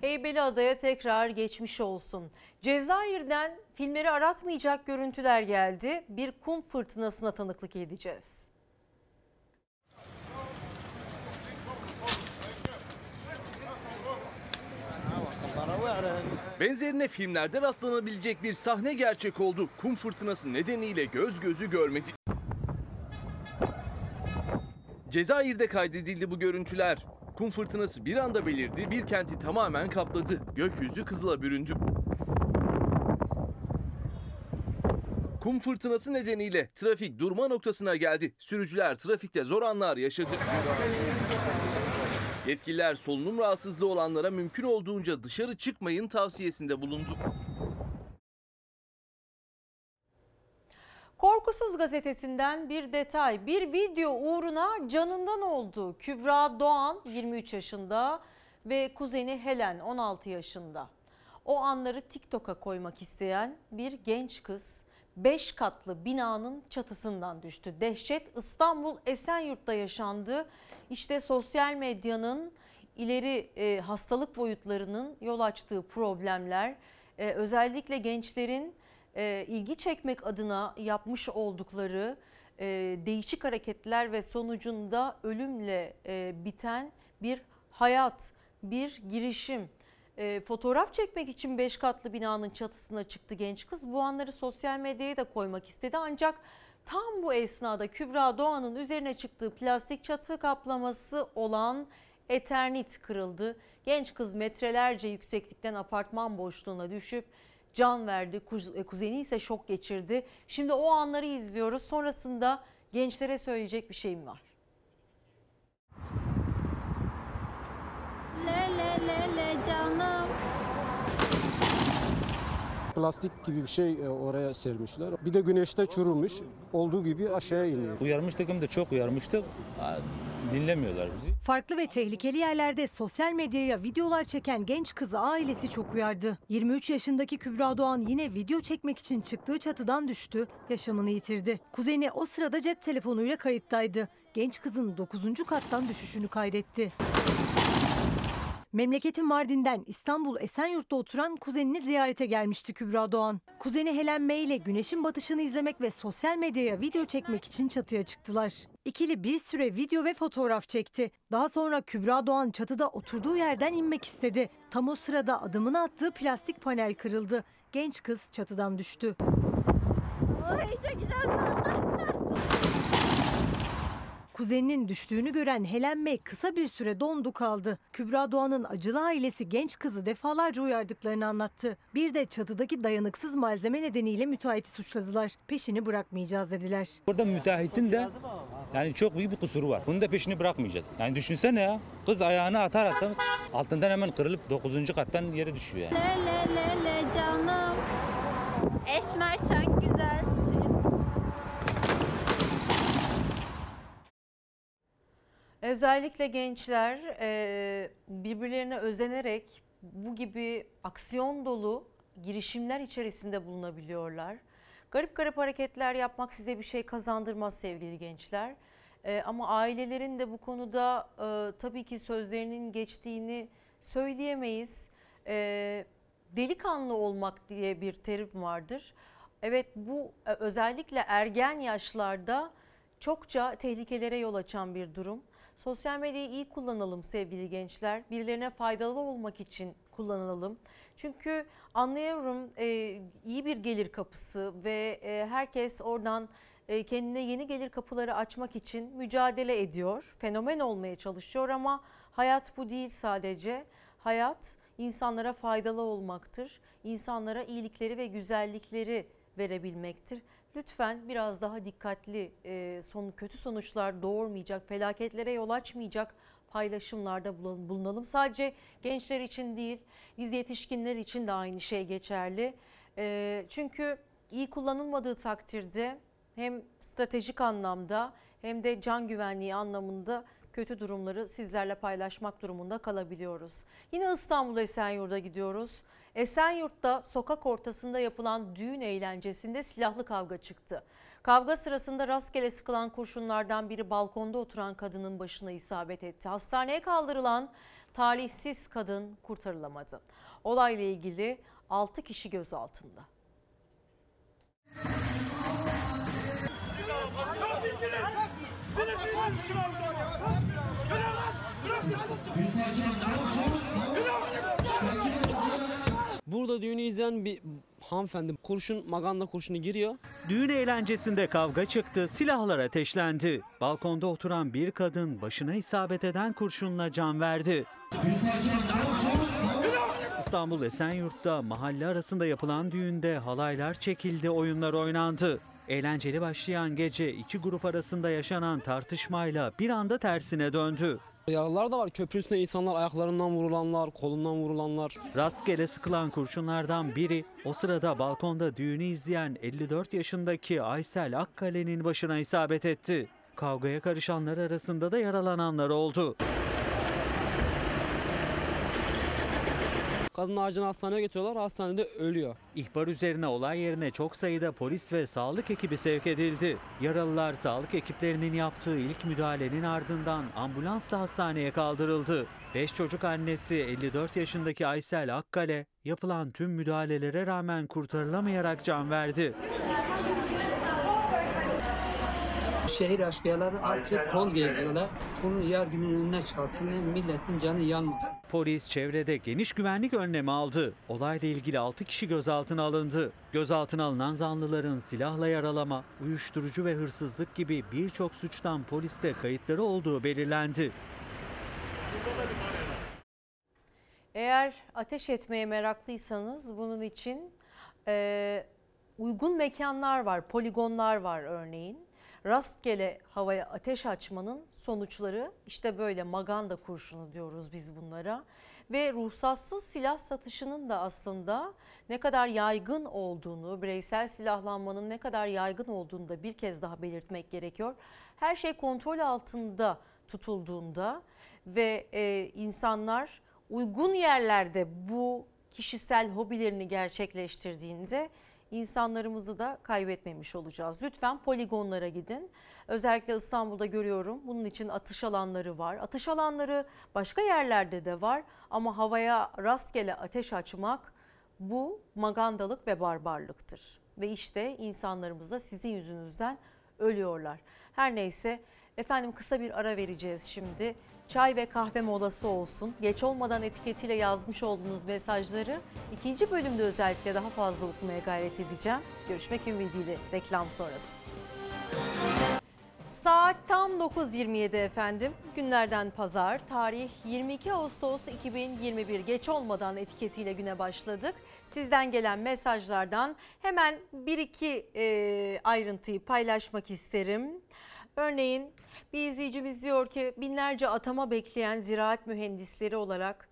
[SPEAKER 1] Heybeliada'ya tekrar geçmiş olsun. Cezayir'den filmleri aratmayacak görüntüler geldi. Bir kum fırtınasına tanıklık edeceğiz.
[SPEAKER 24] Benzerine filmlerde rastlanabilecek bir sahne gerçek oldu. Kum fırtınası nedeniyle göz gözü görmedi. Cezayir'de kaydedildi bu görüntüler. Kum fırtınası bir anda belirdi, bir kenti tamamen kapladı. Gökyüzü kızıla büründü. Kum fırtınası nedeniyle trafik durma noktasına geldi. Sürücüler trafikte zor anlar yaşadı. Yetkililer solunum rahatsızlığı olanlara mümkün olduğunca dışarı çıkmayın tavsiyesinde bulundu.
[SPEAKER 1] Korkusuz gazetesinden bir detay. Bir video uğruna canından oldu. Kübra Doğan 23 yaşında ve kuzeni Helen 16 yaşında. O anları TikTok'a koymak isteyen bir genç kız 5 katlı binanın çatısından düştü. Dehşet İstanbul Esenyurt'ta yaşandı. İşte sosyal medyanın ileri e, hastalık boyutlarının yol açtığı problemler e, özellikle gençlerin e, ilgi çekmek adına yapmış oldukları e, değişik hareketler ve sonucunda ölümle e, biten bir hayat, bir girişim. E, fotoğraf çekmek için 5 katlı binanın çatısına çıktı genç kız. Bu anları sosyal medyaya da koymak istedi ancak tam bu esnada Kübra Doğan'ın üzerine çıktığı plastik çatı kaplaması olan Eternit kırıldı. Genç kız metrelerce yükseklikten apartman boşluğuna düşüp can verdi. Kuz- Kuzeni ise şok geçirdi. Şimdi o anları izliyoruz. Sonrasında gençlere söyleyecek bir şeyim var.
[SPEAKER 25] Le le le le canım.
[SPEAKER 26] Plastik gibi bir şey e, oraya sermişler. Bir de güneşte çürümüş. Olduğu gibi aşağıya iniyor.
[SPEAKER 27] Uyarmıştık hem de çok uyarmıştık. Dinlemiyorlar bizi.
[SPEAKER 28] Farklı ve tehlikeli yerlerde sosyal medyaya videolar çeken genç kızı ailesi çok uyardı. 23 yaşındaki Kübra Doğan yine video çekmek için çıktığı çatıdan düştü, yaşamını yitirdi. Kuzeni o sırada cep telefonuyla kayıttaydı. Genç kızın 9. kattan düşüşünü kaydetti. Memleketin Mardin'den İstanbul Esenyurt'ta oturan kuzenini ziyarete gelmişti Kübra Doğan. Kuzeni Helen May ile güneşin batışını izlemek ve sosyal medyaya video çekmek için çatıya çıktılar. İkili bir süre video ve fotoğraf çekti. Daha sonra Kübra Doğan çatıda oturduğu yerden inmek istedi. Tam o sırada adımını attığı plastik panel kırıldı. Genç kız çatıdan düştü. [LAUGHS] Kuzeninin düştüğünü gören Helen May kısa bir süre dondu kaldı. Kübra Doğan'ın acılı ailesi genç kızı defalarca uyardıklarını anlattı. Bir de çatıdaki dayanıksız malzeme nedeniyle müteahhiti suçladılar. Peşini bırakmayacağız dediler.
[SPEAKER 27] Burada müteahhitin de yani çok büyük bir kusuru var. Bunun da peşini bırakmayacağız. Yani düşünsene ya. Kız ayağını atar atar altından hemen kırılıp 9. kattan yere düşüyor yani.
[SPEAKER 25] Le le le le canım. Esmer sen güzelsin.
[SPEAKER 1] Özellikle gençler e, birbirlerine özenerek bu gibi aksiyon dolu girişimler içerisinde bulunabiliyorlar. Garip garip hareketler yapmak size bir şey kazandırmaz sevgili gençler. E, ama ailelerin de bu konuda e, tabii ki sözlerinin geçtiğini söyleyemeyiz. Delikanlı olmak diye bir terim vardır. Evet bu özellikle ergen yaşlarda çokça tehlikelere yol açan bir durum. Sosyal medyayı iyi kullanalım sevgili gençler. Birilerine faydalı olmak için kullanalım. Çünkü anlıyorum e, iyi bir gelir kapısı ve e, herkes oradan e, kendine yeni gelir kapıları açmak için mücadele ediyor. Fenomen olmaya çalışıyor ama hayat bu değil sadece. Hayat insanlara faydalı olmaktır. İnsanlara iyilikleri ve güzellikleri verebilmektir. Lütfen biraz daha dikkatli, e, son kötü sonuçlar doğurmayacak, felaketlere yol açmayacak paylaşımlarda bulun- bulunalım. Sadece gençler için değil, biz yetişkinler için de aynı şey geçerli. E, çünkü iyi kullanılmadığı takdirde hem stratejik anlamda hem de can güvenliği anlamında kötü durumları sizlerle paylaşmak durumunda kalabiliyoruz. Yine İstanbul Esenyurt'a gidiyoruz. Esenyurt'ta sokak ortasında yapılan düğün eğlencesinde silahlı kavga çıktı. Kavga sırasında rastgele sıkılan kurşunlardan biri balkonda oturan kadının başına isabet etti. Hastaneye kaldırılan talihsiz kadın kurtarılamadı. Olayla ilgili 6 kişi gözaltında.
[SPEAKER 29] Burada düğünü izleyen bir hanımefendi kurşun maganda kurşunu giriyor.
[SPEAKER 9] Düğün eğlencesinde kavga çıktı, silahlar ateşlendi. Balkonda oturan bir kadın başına isabet eden kurşunla can verdi. İstanbul Esenyurt'ta mahalle arasında yapılan düğünde halaylar çekildi, oyunlar oynandı. Eğlenceli başlayan gece iki grup arasında yaşanan tartışmayla bir anda tersine döndü.
[SPEAKER 29] Yaralılar da var. Köprü üstünde insanlar ayaklarından vurulanlar, kolundan vurulanlar.
[SPEAKER 9] Rastgele sıkılan kurşunlardan biri o sırada balkonda düğünü izleyen 54 yaşındaki Aysel Akkale'nin başına isabet etti. Kavgaya karışanlar arasında da yaralananlar oldu.
[SPEAKER 29] Kadın acil hastaneye götürüyorlar. Hastanede ölüyor.
[SPEAKER 9] İhbar üzerine olay yerine çok sayıda polis ve sağlık ekibi sevk edildi. Yaralılar sağlık ekiplerinin yaptığı ilk müdahalenin ardından ambulansla hastaneye kaldırıldı. 5 çocuk annesi 54 yaşındaki Aysel Akkale yapılan tüm müdahalelere rağmen kurtarılamayarak can verdi.
[SPEAKER 30] Şehir aşkıyaları artık kol geziyorlar. Bunu yargının önüne çıkarsın ve milletin canı yanmasın.
[SPEAKER 9] Polis çevrede geniş güvenlik önlemi aldı. Olayla ilgili 6 kişi gözaltına alındı. Gözaltına alınan zanlıların silahla yaralama, uyuşturucu ve hırsızlık gibi birçok suçtan poliste kayıtları olduğu belirlendi.
[SPEAKER 1] Eğer ateş etmeye meraklıysanız bunun için e, uygun mekanlar var, poligonlar var örneğin. Rastgele havaya ateş açmanın sonuçları işte böyle maganda kurşunu diyoruz biz bunlara. Ve ruhsatsız silah satışının da aslında ne kadar yaygın olduğunu, bireysel silahlanmanın ne kadar yaygın olduğunu da bir kez daha belirtmek gerekiyor. Her şey kontrol altında tutulduğunda ve e, insanlar uygun yerlerde bu kişisel hobilerini gerçekleştirdiğinde insanlarımızı da kaybetmemiş olacağız. Lütfen poligonlara gidin. Özellikle İstanbul'da görüyorum. Bunun için atış alanları var. Atış alanları başka yerlerde de var ama havaya rastgele ateş açmak bu magandalık ve barbarlıktır. Ve işte insanlarımız da sizin yüzünüzden ölüyorlar. Her neyse efendim kısa bir ara vereceğiz şimdi. Çay ve kahve molası olsun. Geç olmadan etiketiyle yazmış olduğunuz mesajları ikinci bölümde özellikle daha fazla okumaya gayret edeceğim. Görüşmek ümidiyle reklam sonrası. Saat tam 9.27 efendim. Günlerden pazar. Tarih 22 Ağustos 2021. Geç olmadan etiketiyle güne başladık. Sizden gelen mesajlardan hemen bir iki e, ayrıntıyı paylaşmak isterim. Örneğin bir izleyicimiz diyor ki binlerce atama bekleyen ziraat mühendisleri olarak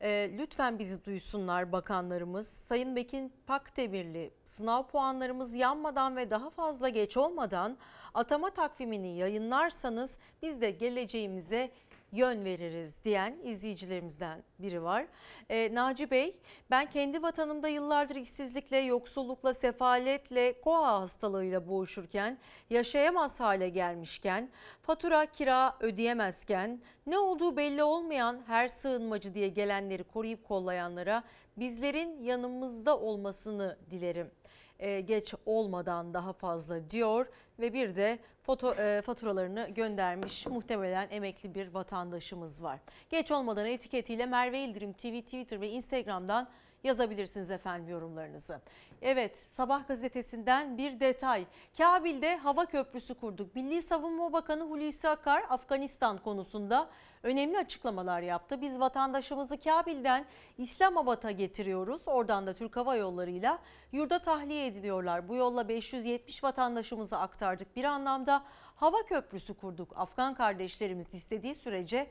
[SPEAKER 1] e, lütfen bizi duysunlar bakanlarımız. Sayın Bekin Pakdemirli sınav puanlarımız yanmadan ve daha fazla geç olmadan atama takvimini yayınlarsanız biz de geleceğimize yön veririz diyen izleyicilerimizden biri var. E, Naci Bey ben kendi vatanımda yıllardır işsizlikle, yoksullukla, sefaletle, koa hastalığıyla boğuşurken, yaşayamaz hale gelmişken, fatura kira ödeyemezken, ne olduğu belli olmayan her sığınmacı diye gelenleri koruyup kollayanlara bizlerin yanımızda olmasını dilerim e, geç olmadan daha fazla diyor ve bir de foto e, faturalarını göndermiş muhtemelen emekli bir vatandaşımız var. Geç olmadan etiketiyle Merve İldirim TV, Twitter ve Instagram'dan yazabilirsiniz efendim yorumlarınızı. Evet Sabah gazetesinden bir detay. Kabil'de hava köprüsü kurduk. Milli Savunma Bakanı Hulusi Akar Afganistan konusunda önemli açıklamalar yaptı. Biz vatandaşımızı Kabil'den İslamabad'a getiriyoruz. Oradan da Türk Hava Yolları'yla yurda tahliye ediliyorlar. Bu yolla 570 vatandaşımızı aktardık. Bir anlamda hava köprüsü kurduk. Afgan kardeşlerimiz istediği sürece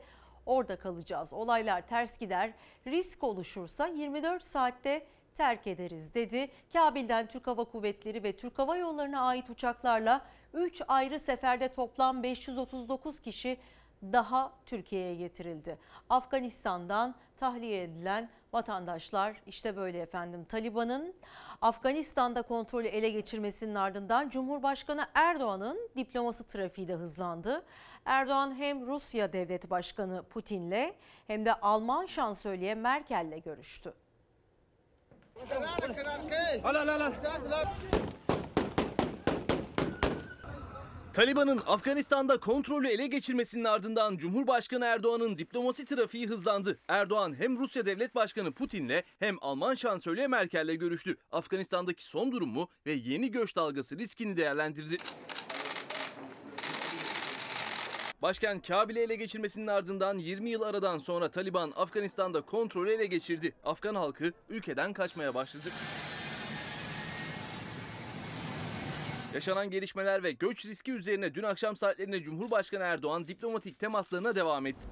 [SPEAKER 1] orada kalacağız. Olaylar ters gider, risk oluşursa 24 saatte terk ederiz dedi. Kabil'den Türk Hava Kuvvetleri ve Türk Hava Yolları'na ait uçaklarla 3 ayrı seferde toplam 539 kişi daha Türkiye'ye getirildi. Afganistan'dan tahliye edilen vatandaşlar işte böyle efendim. Taliban'ın Afganistan'da kontrolü ele geçirmesinin ardından Cumhurbaşkanı Erdoğan'ın diplomasi trafiği de hızlandı. Erdoğan hem Rusya Devlet Başkanı Putin'le hem de Alman şansölye Merkel'le görüştü.
[SPEAKER 2] Taliban'ın Afganistan'da kontrolü ele geçirmesinin ardından Cumhurbaşkanı Erdoğan'ın diplomasi trafiği hızlandı. Erdoğan hem Rusya Devlet Başkanı Putin'le hem Alman şansölye Merkel'le görüştü. Afganistan'daki son durumu ve yeni göç dalgası riskini değerlendirdi. Başkent Kabil'i ele geçirmesinin ardından 20 yıl aradan sonra Taliban Afganistan'da kontrolü ele geçirdi. Afgan halkı ülkeden kaçmaya başladı. Yaşanan gelişmeler ve göç riski üzerine dün akşam saatlerinde Cumhurbaşkanı Erdoğan diplomatik temaslarına devam etti.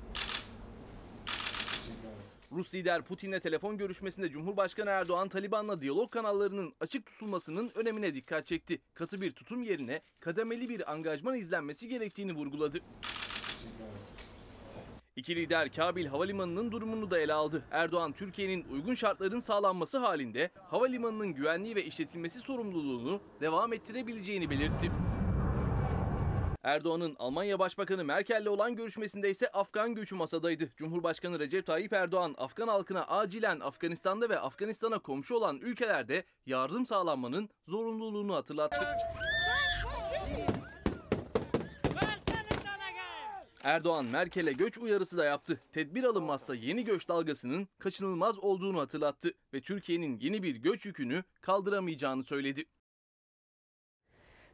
[SPEAKER 2] Rus lider Putin'le telefon görüşmesinde Cumhurbaşkanı Erdoğan Taliban'la diyalog kanallarının açık tutulmasının önemine dikkat çekti. Katı bir tutum yerine kademeli bir angajman izlenmesi gerektiğini vurguladı. İki lider Kabil Havalimanı'nın durumunu da ele aldı. Erdoğan, Türkiye'nin uygun şartların sağlanması halinde havalimanının güvenliği ve işletilmesi sorumluluğunu devam ettirebileceğini belirtti. Erdoğan'ın Almanya Başbakanı Merkel'le olan görüşmesinde ise Afgan göçü masadaydı. Cumhurbaşkanı Recep Tayyip Erdoğan, Afgan halkına acilen Afganistan'da ve Afganistan'a komşu olan ülkelerde yardım sağlanmanın zorunluluğunu hatırlattı. Erdoğan Merkel'e göç uyarısı da yaptı. Tedbir alınmazsa yeni göç dalgasının kaçınılmaz olduğunu hatırlattı ve Türkiye'nin yeni bir göç yükünü kaldıramayacağını söyledi.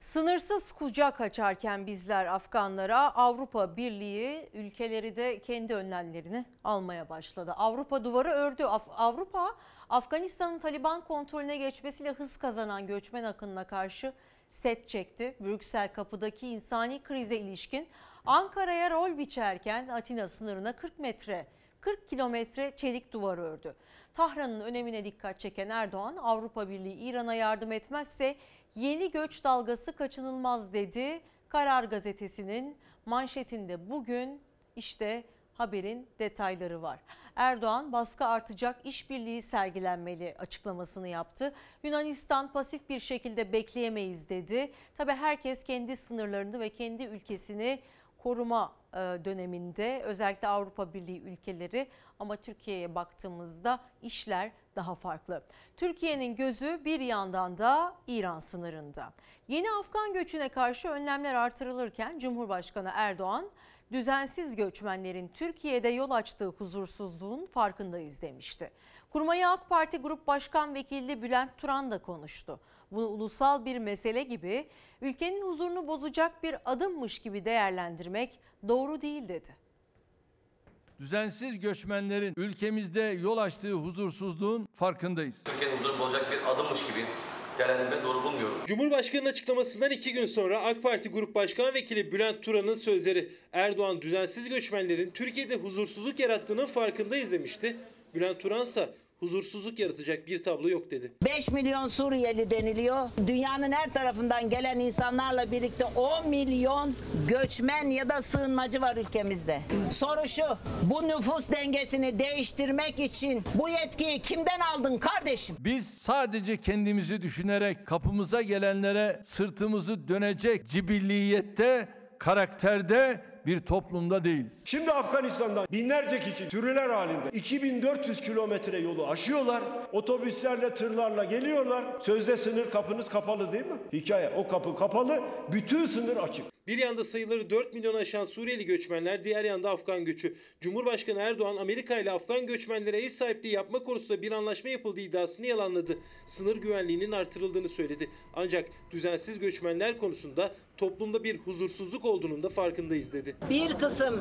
[SPEAKER 1] Sınırsız kucak açarken bizler Afganlara Avrupa Birliği ülkeleri de kendi önlemlerini almaya başladı. Avrupa duvarı ördü. Af- Avrupa Afganistan'ın Taliban kontrolüne geçmesiyle hız kazanan göçmen akınına karşı set çekti. Brüksel kapıdaki insani krize ilişkin Ankara'ya rol biçerken Atina sınırına 40 metre 40 kilometre çelik duvar ördü. Tahran'ın önemine dikkat çeken Erdoğan Avrupa Birliği İran'a yardım etmezse yeni göç dalgası kaçınılmaz dedi. Karar gazetesinin manşetinde bugün işte Haberin detayları var. Erdoğan baskı artacak işbirliği sergilenmeli açıklamasını yaptı. Yunanistan pasif bir şekilde bekleyemeyiz dedi. Tabi herkes kendi sınırlarını ve kendi ülkesini koruma e, döneminde özellikle Avrupa Birliği ülkeleri ama Türkiye'ye baktığımızda işler daha farklı. Türkiye'nin gözü bir yandan da İran sınırında. Yeni Afgan göçüne karşı önlemler artırılırken Cumhurbaşkanı Erdoğan düzensiz göçmenlerin Türkiye'de yol açtığı huzursuzluğun farkındayız demişti. Kurmayı AK Parti Grup Başkan Vekili Bülent Turan da konuştu. Bunu ulusal bir mesele gibi ülkenin huzurunu bozacak bir adımmış gibi değerlendirmek doğru değil dedi.
[SPEAKER 31] Düzensiz göçmenlerin ülkemizde yol açtığı huzursuzluğun farkındayız.
[SPEAKER 32] Türkiye'nin huzurunu bozacak bir adımmış gibi değerlendirme doğru bulmuyorum.
[SPEAKER 33] Cumhurbaşkanı'nın açıklamasından iki gün sonra AK Parti Grup Başkan Vekili Bülent Turan'ın sözleri Erdoğan düzensiz göçmenlerin Türkiye'de huzursuzluk yarattığının farkındayız demişti. Bülent Turan ise huzursuzluk yaratacak bir tablo yok dedi.
[SPEAKER 34] 5 milyon Suriyeli deniliyor. Dünyanın her tarafından gelen insanlarla birlikte 10 milyon göçmen ya da sığınmacı var ülkemizde. Soru şu, bu nüfus dengesini değiştirmek için bu yetkiyi kimden aldın kardeşim?
[SPEAKER 31] Biz sadece kendimizi düşünerek kapımıza gelenlere sırtımızı dönecek cibilliyette, karakterde bir toplumda değiliz.
[SPEAKER 35] Şimdi Afganistan'dan binlerce kişi sürüler halinde 2400 kilometre yolu aşıyorlar. Otobüslerle, tırlarla geliyorlar. Sözde sınır kapınız kapalı değil mi? Hikaye o kapı kapalı, bütün sınır açık.
[SPEAKER 33] Bir yanda sayıları 4 milyon aşan Suriyeli göçmenler, diğer yanda Afgan göçü. Cumhurbaşkanı Erdoğan Amerika ile Afgan göçmenlere ev sahipliği yapma konusunda bir anlaşma yapıldığı iddiasını yalanladı. Sınır güvenliğinin artırıldığını söyledi. Ancak düzensiz göçmenler konusunda toplumda bir huzursuzluk olduğunun da farkındayız dedi.
[SPEAKER 34] Bir kısım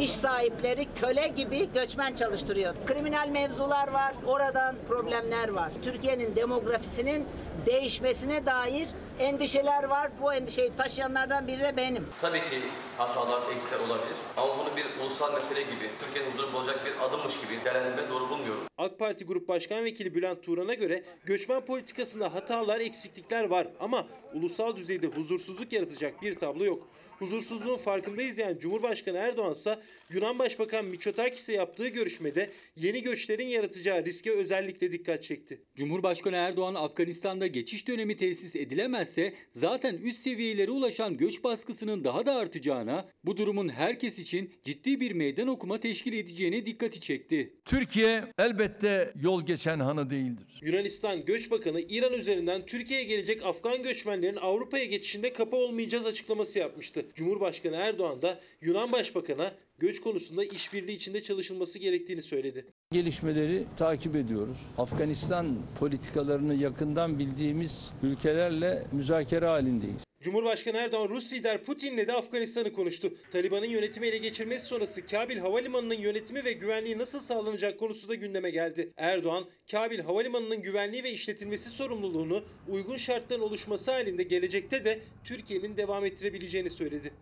[SPEAKER 34] iş sahipleri köle gibi göçmen çalıştırıyor. Kriminal mevzular var, oradan problemler var. Türkiye'nin demografisinin değişmesine dair endişeler var. Bu endişeyi taşıyanlardan biri de benim.
[SPEAKER 32] Tabii ki hatalar, eksikler olabilir. Ama bunu bir ulusal mesele gibi, Türkiye'nin huzurunu bozacak bir adımmış gibi değerlendirme doğru bulmuyorum.
[SPEAKER 33] AK Parti Grup Başkan Vekili Bülent Turan'a göre göçmen politikasında hatalar, eksiklikler var ama ulusal düzeyde huzursuzluk yaratacak bir tablo yok. Huzursuzluğun farkındayız diyen Cumhurbaşkanı Erdoğan ise Yunan Başbakan Mitsotakis'e yaptığı görüşmede yeni göçlerin yaratacağı riske özellikle dikkat çekti.
[SPEAKER 36] Cumhurbaşkanı Erdoğan Afganistan'da geçiş dönemi tesis edilemezse zaten üst seviyelere ulaşan göç baskısının daha da artacağına, bu durumun herkes için ciddi bir meydan okuma teşkil edeceğine dikkati çekti.
[SPEAKER 31] Türkiye elbette yol geçen hanı değildir.
[SPEAKER 33] Yunanistan Göç Bakanı İran üzerinden Türkiye'ye gelecek Afgan göçmenlerin Avrupa'ya geçişinde kapı olmayacağız açıklaması yapmıştı. Cumhurbaşkanı Erdoğan da Yunan Başbakan'a göç konusunda işbirliği içinde çalışılması gerektiğini söyledi.
[SPEAKER 31] Gelişmeleri takip ediyoruz. Afganistan politikalarını yakından bildiğimiz ülkelerle müzakere halindeyiz.
[SPEAKER 33] Cumhurbaşkanı Erdoğan Rus lider Putin'le de Afganistan'ı konuştu. Taliban'ın yönetimi ele geçirmesi sonrası Kabil Havalimanı'nın yönetimi ve güvenliği nasıl sağlanacak konusu da gündeme geldi. Erdoğan, Kabil Havalimanı'nın güvenliği ve işletilmesi sorumluluğunu uygun şartların oluşması halinde gelecekte de Türkiye'nin devam ettirebileceğini söyledi.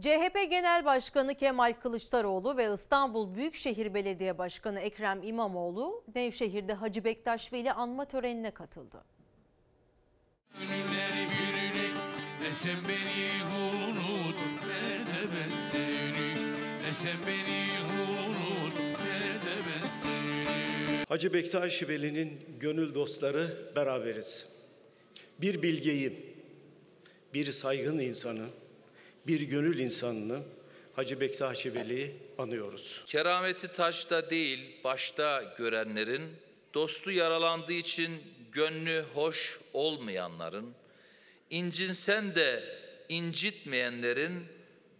[SPEAKER 1] CHP Genel Başkanı Kemal Kılıçdaroğlu ve İstanbul Büyükşehir Belediye Başkanı Ekrem İmamoğlu Nevşehir'de Hacı Bektaş Veli anma törenine katıldı.
[SPEAKER 37] Ne sen beni unut Ne de ben seni Ne sen beni unut Ne de ben seni
[SPEAKER 38] Hacı Bektaş Veli'nin gönül dostları beraberiz. Bir bilgeyi, bir saygın insanı, bir gönül insanını Hacı Bektaş Veli'yi anıyoruz.
[SPEAKER 39] Kerameti taşta değil başta görenlerin, dostu yaralandığı için gönlü hoş olmayanların, incinsen de incitmeyenlerin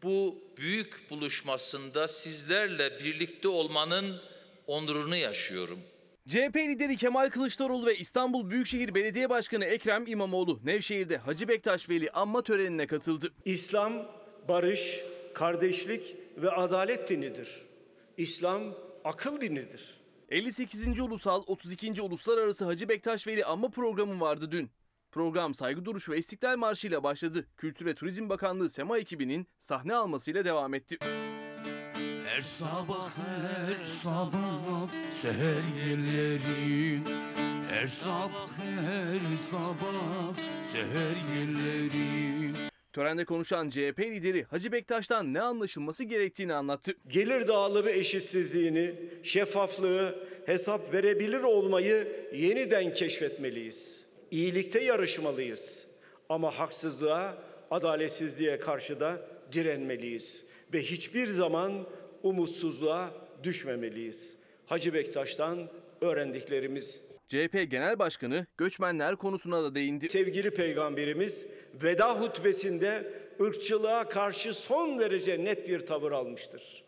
[SPEAKER 39] bu büyük buluşmasında sizlerle birlikte olmanın onurunu yaşıyorum.
[SPEAKER 2] CHP lideri Kemal Kılıçdaroğlu ve İstanbul Büyükşehir Belediye Başkanı Ekrem İmamoğlu Nevşehir'de Hacı Bektaş Veli anma törenine katıldı.
[SPEAKER 38] İslam barış, kardeşlik ve adalet dinidir. İslam akıl dinidir.
[SPEAKER 2] 58. Ulusal 32. Uluslararası Hacı Bektaş Veli anma programı vardı dün. Program saygı duruşu ve İstiklal Marşı ile başladı. Kültür ve Turizm Bakanlığı Sema ekibinin sahne almasıyla devam etti.
[SPEAKER 37] Her sabah her sabah seher yerlerin Her sabah her sabah seher yerlerin
[SPEAKER 2] Törende konuşan CHP lideri Hacı Bektaş'tan ne anlaşılması gerektiğini anlattı.
[SPEAKER 38] Gelir dağılımı eşitsizliğini, şeffaflığı, hesap verebilir olmayı yeniden keşfetmeliyiz. İyilikte yarışmalıyız. Ama haksızlığa, adaletsizliğe karşı da direnmeliyiz. Ve hiçbir zaman umutsuzluğa düşmemeliyiz. Hacı Bektaş'tan öğrendiklerimiz
[SPEAKER 2] CHP Genel Başkanı göçmenler konusuna da değindi.
[SPEAKER 38] Sevgili Peygamberimiz veda hutbesinde ırkçılığa karşı son derece net bir tavır almıştır.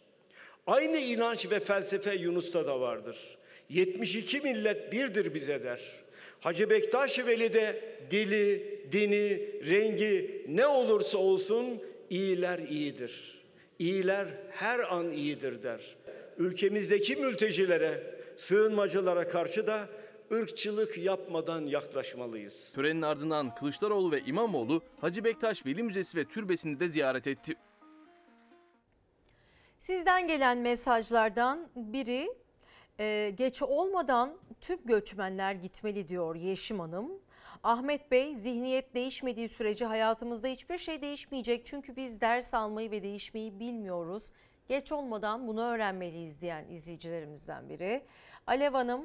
[SPEAKER 38] Aynı inanç ve felsefe Yunus'ta da vardır. 72 millet birdir bize der. Hacı Bektaş Veli de dili, dini, rengi ne olursa olsun iyiler iyidir. İyiler her an iyidir der. Ülkemizdeki mültecilere, sığınmacılara karşı da ırkçılık yapmadan yaklaşmalıyız.
[SPEAKER 2] Törenin ardından Kılıçdaroğlu ve İmamoğlu Hacı Bektaş Veli Müzesi ve Türbesi'ni de ziyaret etti.
[SPEAKER 1] Sizden gelen mesajlardan biri e, geç olmadan tüm göçmenler gitmeli diyor Yeşim Hanım. Ahmet Bey zihniyet değişmediği sürece hayatımızda hiçbir şey değişmeyecek. Çünkü biz ders almayı ve değişmeyi bilmiyoruz. Geç olmadan bunu öğrenmeliyiz diyen izleyicilerimizden biri. Alev Hanım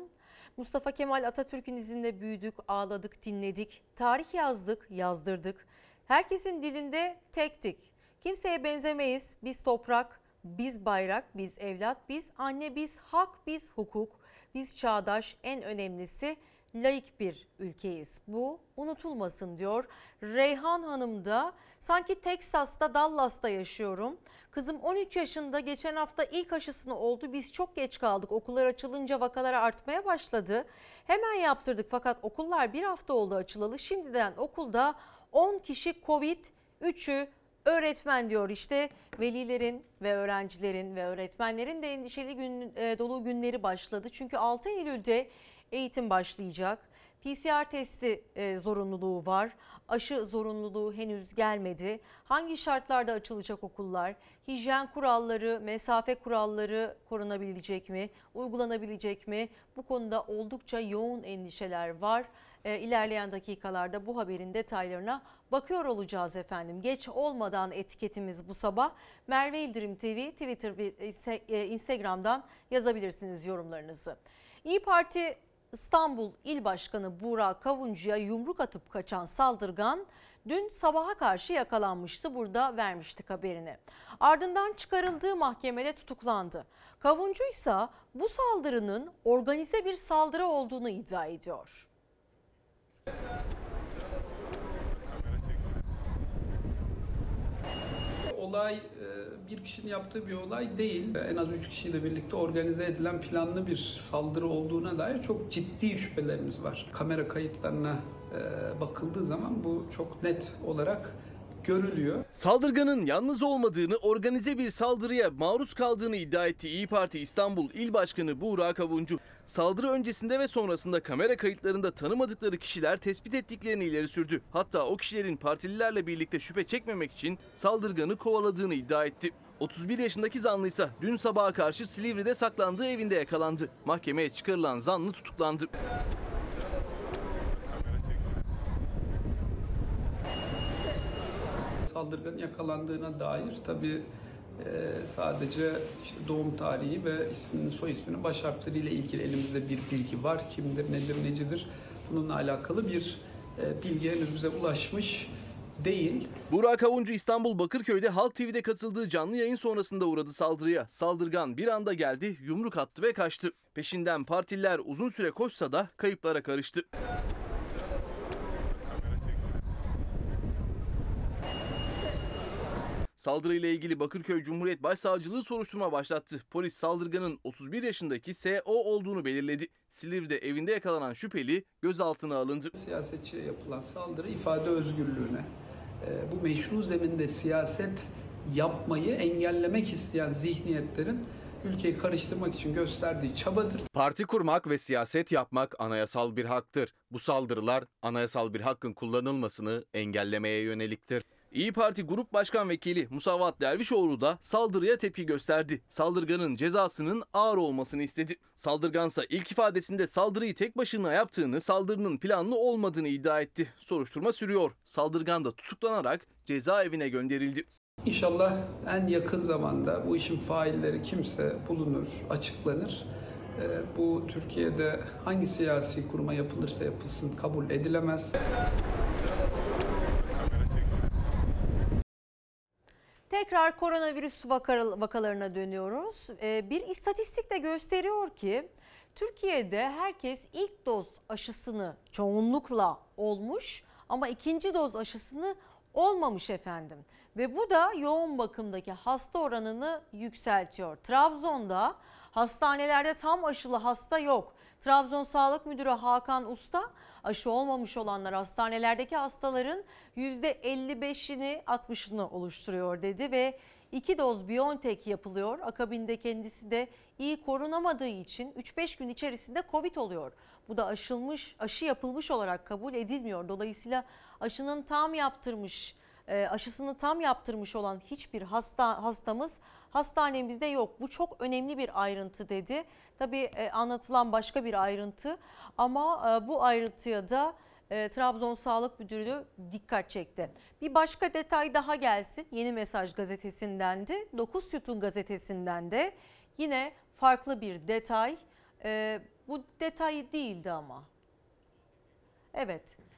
[SPEAKER 1] Mustafa Kemal Atatürk'ün izinde büyüdük, ağladık, dinledik, tarih yazdık, yazdırdık. Herkesin dilinde tektik. Kimseye benzemeyiz. Biz toprak, biz bayrak, biz evlat, biz anne, biz hak, biz hukuk, biz çağdaş, en önemlisi laik bir ülkeyiz. Bu unutulmasın diyor. Reyhan Hanım da sanki Teksas'ta Dallas'ta yaşıyorum. Kızım 13 yaşında geçen hafta ilk aşısını oldu. Biz çok geç kaldık. Okullar açılınca vakalar artmaya başladı. Hemen yaptırdık fakat okullar bir hafta oldu açılalı. Şimdiden okulda 10 kişi Covid, 3'ü öğretmen diyor işte velilerin ve öğrencilerin ve öğretmenlerin de endişeli gün, e, dolu günleri başladı. Çünkü 6 Eylül'de eğitim başlayacak. PCR testi e, zorunluluğu var. Aşı zorunluluğu henüz gelmedi. Hangi şartlarda açılacak okullar? Hijyen kuralları, mesafe kuralları korunabilecek mi? Uygulanabilecek mi? Bu konuda oldukça yoğun endişeler var. E, ilerleyen dakikalarda bu haberin detaylarına bakıyor olacağız efendim. Geç olmadan etiketimiz bu sabah. Merve İldirim TV, Twitter ve e, Instagram'dan yazabilirsiniz yorumlarınızı. İyi Parti İstanbul İl Başkanı Burak Kavuncu'ya yumruk atıp kaçan saldırgan dün sabaha karşı yakalanmıştı. Burada vermiştik haberini. Ardından çıkarıldığı mahkemede tutuklandı. Kavuncu ise bu saldırının organize bir saldırı olduğunu iddia ediyor.
[SPEAKER 40] Olay e, bir kişinin yaptığı bir olay değil. En az üç kişiyle birlikte organize edilen planlı bir saldırı olduğuna dair çok ciddi şüphelerimiz var. Kamera kayıtlarına e, bakıldığı zaman bu çok net olarak görülüyor.
[SPEAKER 2] Saldırganın yalnız olmadığını, organize bir saldırıya maruz kaldığını iddia etti İyi Parti İstanbul İl Başkanı Buğra Kavuncu. Saldırı öncesinde ve sonrasında kamera kayıtlarında tanımadıkları kişiler tespit ettiklerini ileri sürdü. Hatta o kişilerin partililerle birlikte şüphe çekmemek için saldırganı kovaladığını iddia etti. 31 yaşındaki zanlıysa dün sabaha karşı Silivri'de saklandığı evinde yakalandı. Mahkemeye çıkarılan zanlı tutuklandı.
[SPEAKER 40] Saldırganın yakalandığına dair tabii e, sadece işte doğum tarihi ve isminin soy isminin baş harfleriyle ilgili elimizde bir bilgi var. Kimdir, nedir, necidir bununla alakalı bir e, bilgi henüz bize ulaşmış değil.
[SPEAKER 2] Burak Avuncu İstanbul Bakırköy'de Halk TV'de katıldığı canlı yayın sonrasında uğradı saldırıya. Saldırgan bir anda geldi, yumruk attı ve kaçtı. Peşinden partililer uzun süre koşsa da kayıplara karıştı. Saldırıyla ilgili Bakırköy Cumhuriyet Başsavcılığı soruşturma başlattı. Polis saldırganın 31 yaşındaki SO olduğunu belirledi. Silivri'de evinde yakalanan şüpheli gözaltına alındı.
[SPEAKER 40] Siyasetçiye yapılan saldırı ifade özgürlüğüne, e, bu meşru zeminde siyaset yapmayı engellemek isteyen zihniyetlerin ülkeyi karıştırmak için gösterdiği çabadır.
[SPEAKER 24] Parti kurmak ve siyaset yapmak anayasal bir haktır. Bu saldırılar anayasal bir hakkın kullanılmasını engellemeye yöneliktir.
[SPEAKER 2] İyi Parti Grup Başkan Vekili Musavat Dervişoğlu da saldırıya tepki gösterdi. Saldırganın cezasının ağır olmasını istedi. Saldırgansa ilk ifadesinde saldırıyı tek başına yaptığını, saldırının planlı olmadığını iddia etti. Soruşturma sürüyor. Saldırgan da tutuklanarak cezaevine gönderildi.
[SPEAKER 40] İnşallah en yakın zamanda bu işin failleri kimse bulunur, açıklanır. Ee, Bu Türkiye'de hangi siyasi kuruma yapılırsa yapılsın kabul edilemez.
[SPEAKER 1] Tekrar koronavirüs vakalarına dönüyoruz. Ee, Bir istatistik de gösteriyor ki Türkiye'de herkes ilk doz aşısını çoğunlukla olmuş ama ikinci doz aşısını olmamış efendim. Ve bu da yoğun bakımdaki hasta oranını yükseltiyor. Trabzon'da hastanelerde tam aşılı hasta yok. Trabzon Sağlık Müdürü Hakan Usta aşı olmamış olanlar hastanelerdeki hastaların %55'ini 60'ını oluşturuyor dedi ve iki doz BioNTech yapılıyor. Akabinde kendisi de iyi korunamadığı için 3-5 gün içerisinde Covid oluyor. Bu da aşılmış, aşı yapılmış olarak kabul edilmiyor. Dolayısıyla aşının tam yaptırmış, e, aşısını tam yaptırmış olan hiçbir hasta hastamız hastanemizde yok. Bu çok önemli bir ayrıntı dedi. Tabii e, anlatılan başka bir ayrıntı ama e, bu ayrıntıya da e, Trabzon Sağlık Müdürü dikkat çekti. Bir başka detay daha gelsin. Yeni Mesaj gazetesindendi. 9 Sütun gazetesinden de yine farklı bir detay. Bu detay değildi ama. Evet.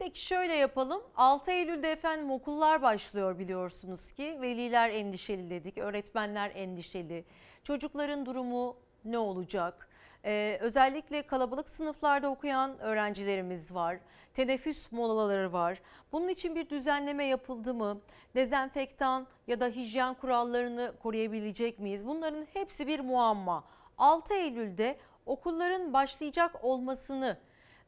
[SPEAKER 1] Peki şöyle yapalım. 6 Eylül'de efendim okullar başlıyor biliyorsunuz ki. Veliler endişeli dedik, öğretmenler endişeli. Çocukların durumu ne olacak? Ee, özellikle kalabalık sınıflarda okuyan öğrencilerimiz var. Teneffüs molaları var. Bunun için bir düzenleme yapıldı mı? Dezenfektan ya da hijyen kurallarını koruyabilecek miyiz? Bunların hepsi bir muamma. 6 Eylül'de okulların başlayacak olmasını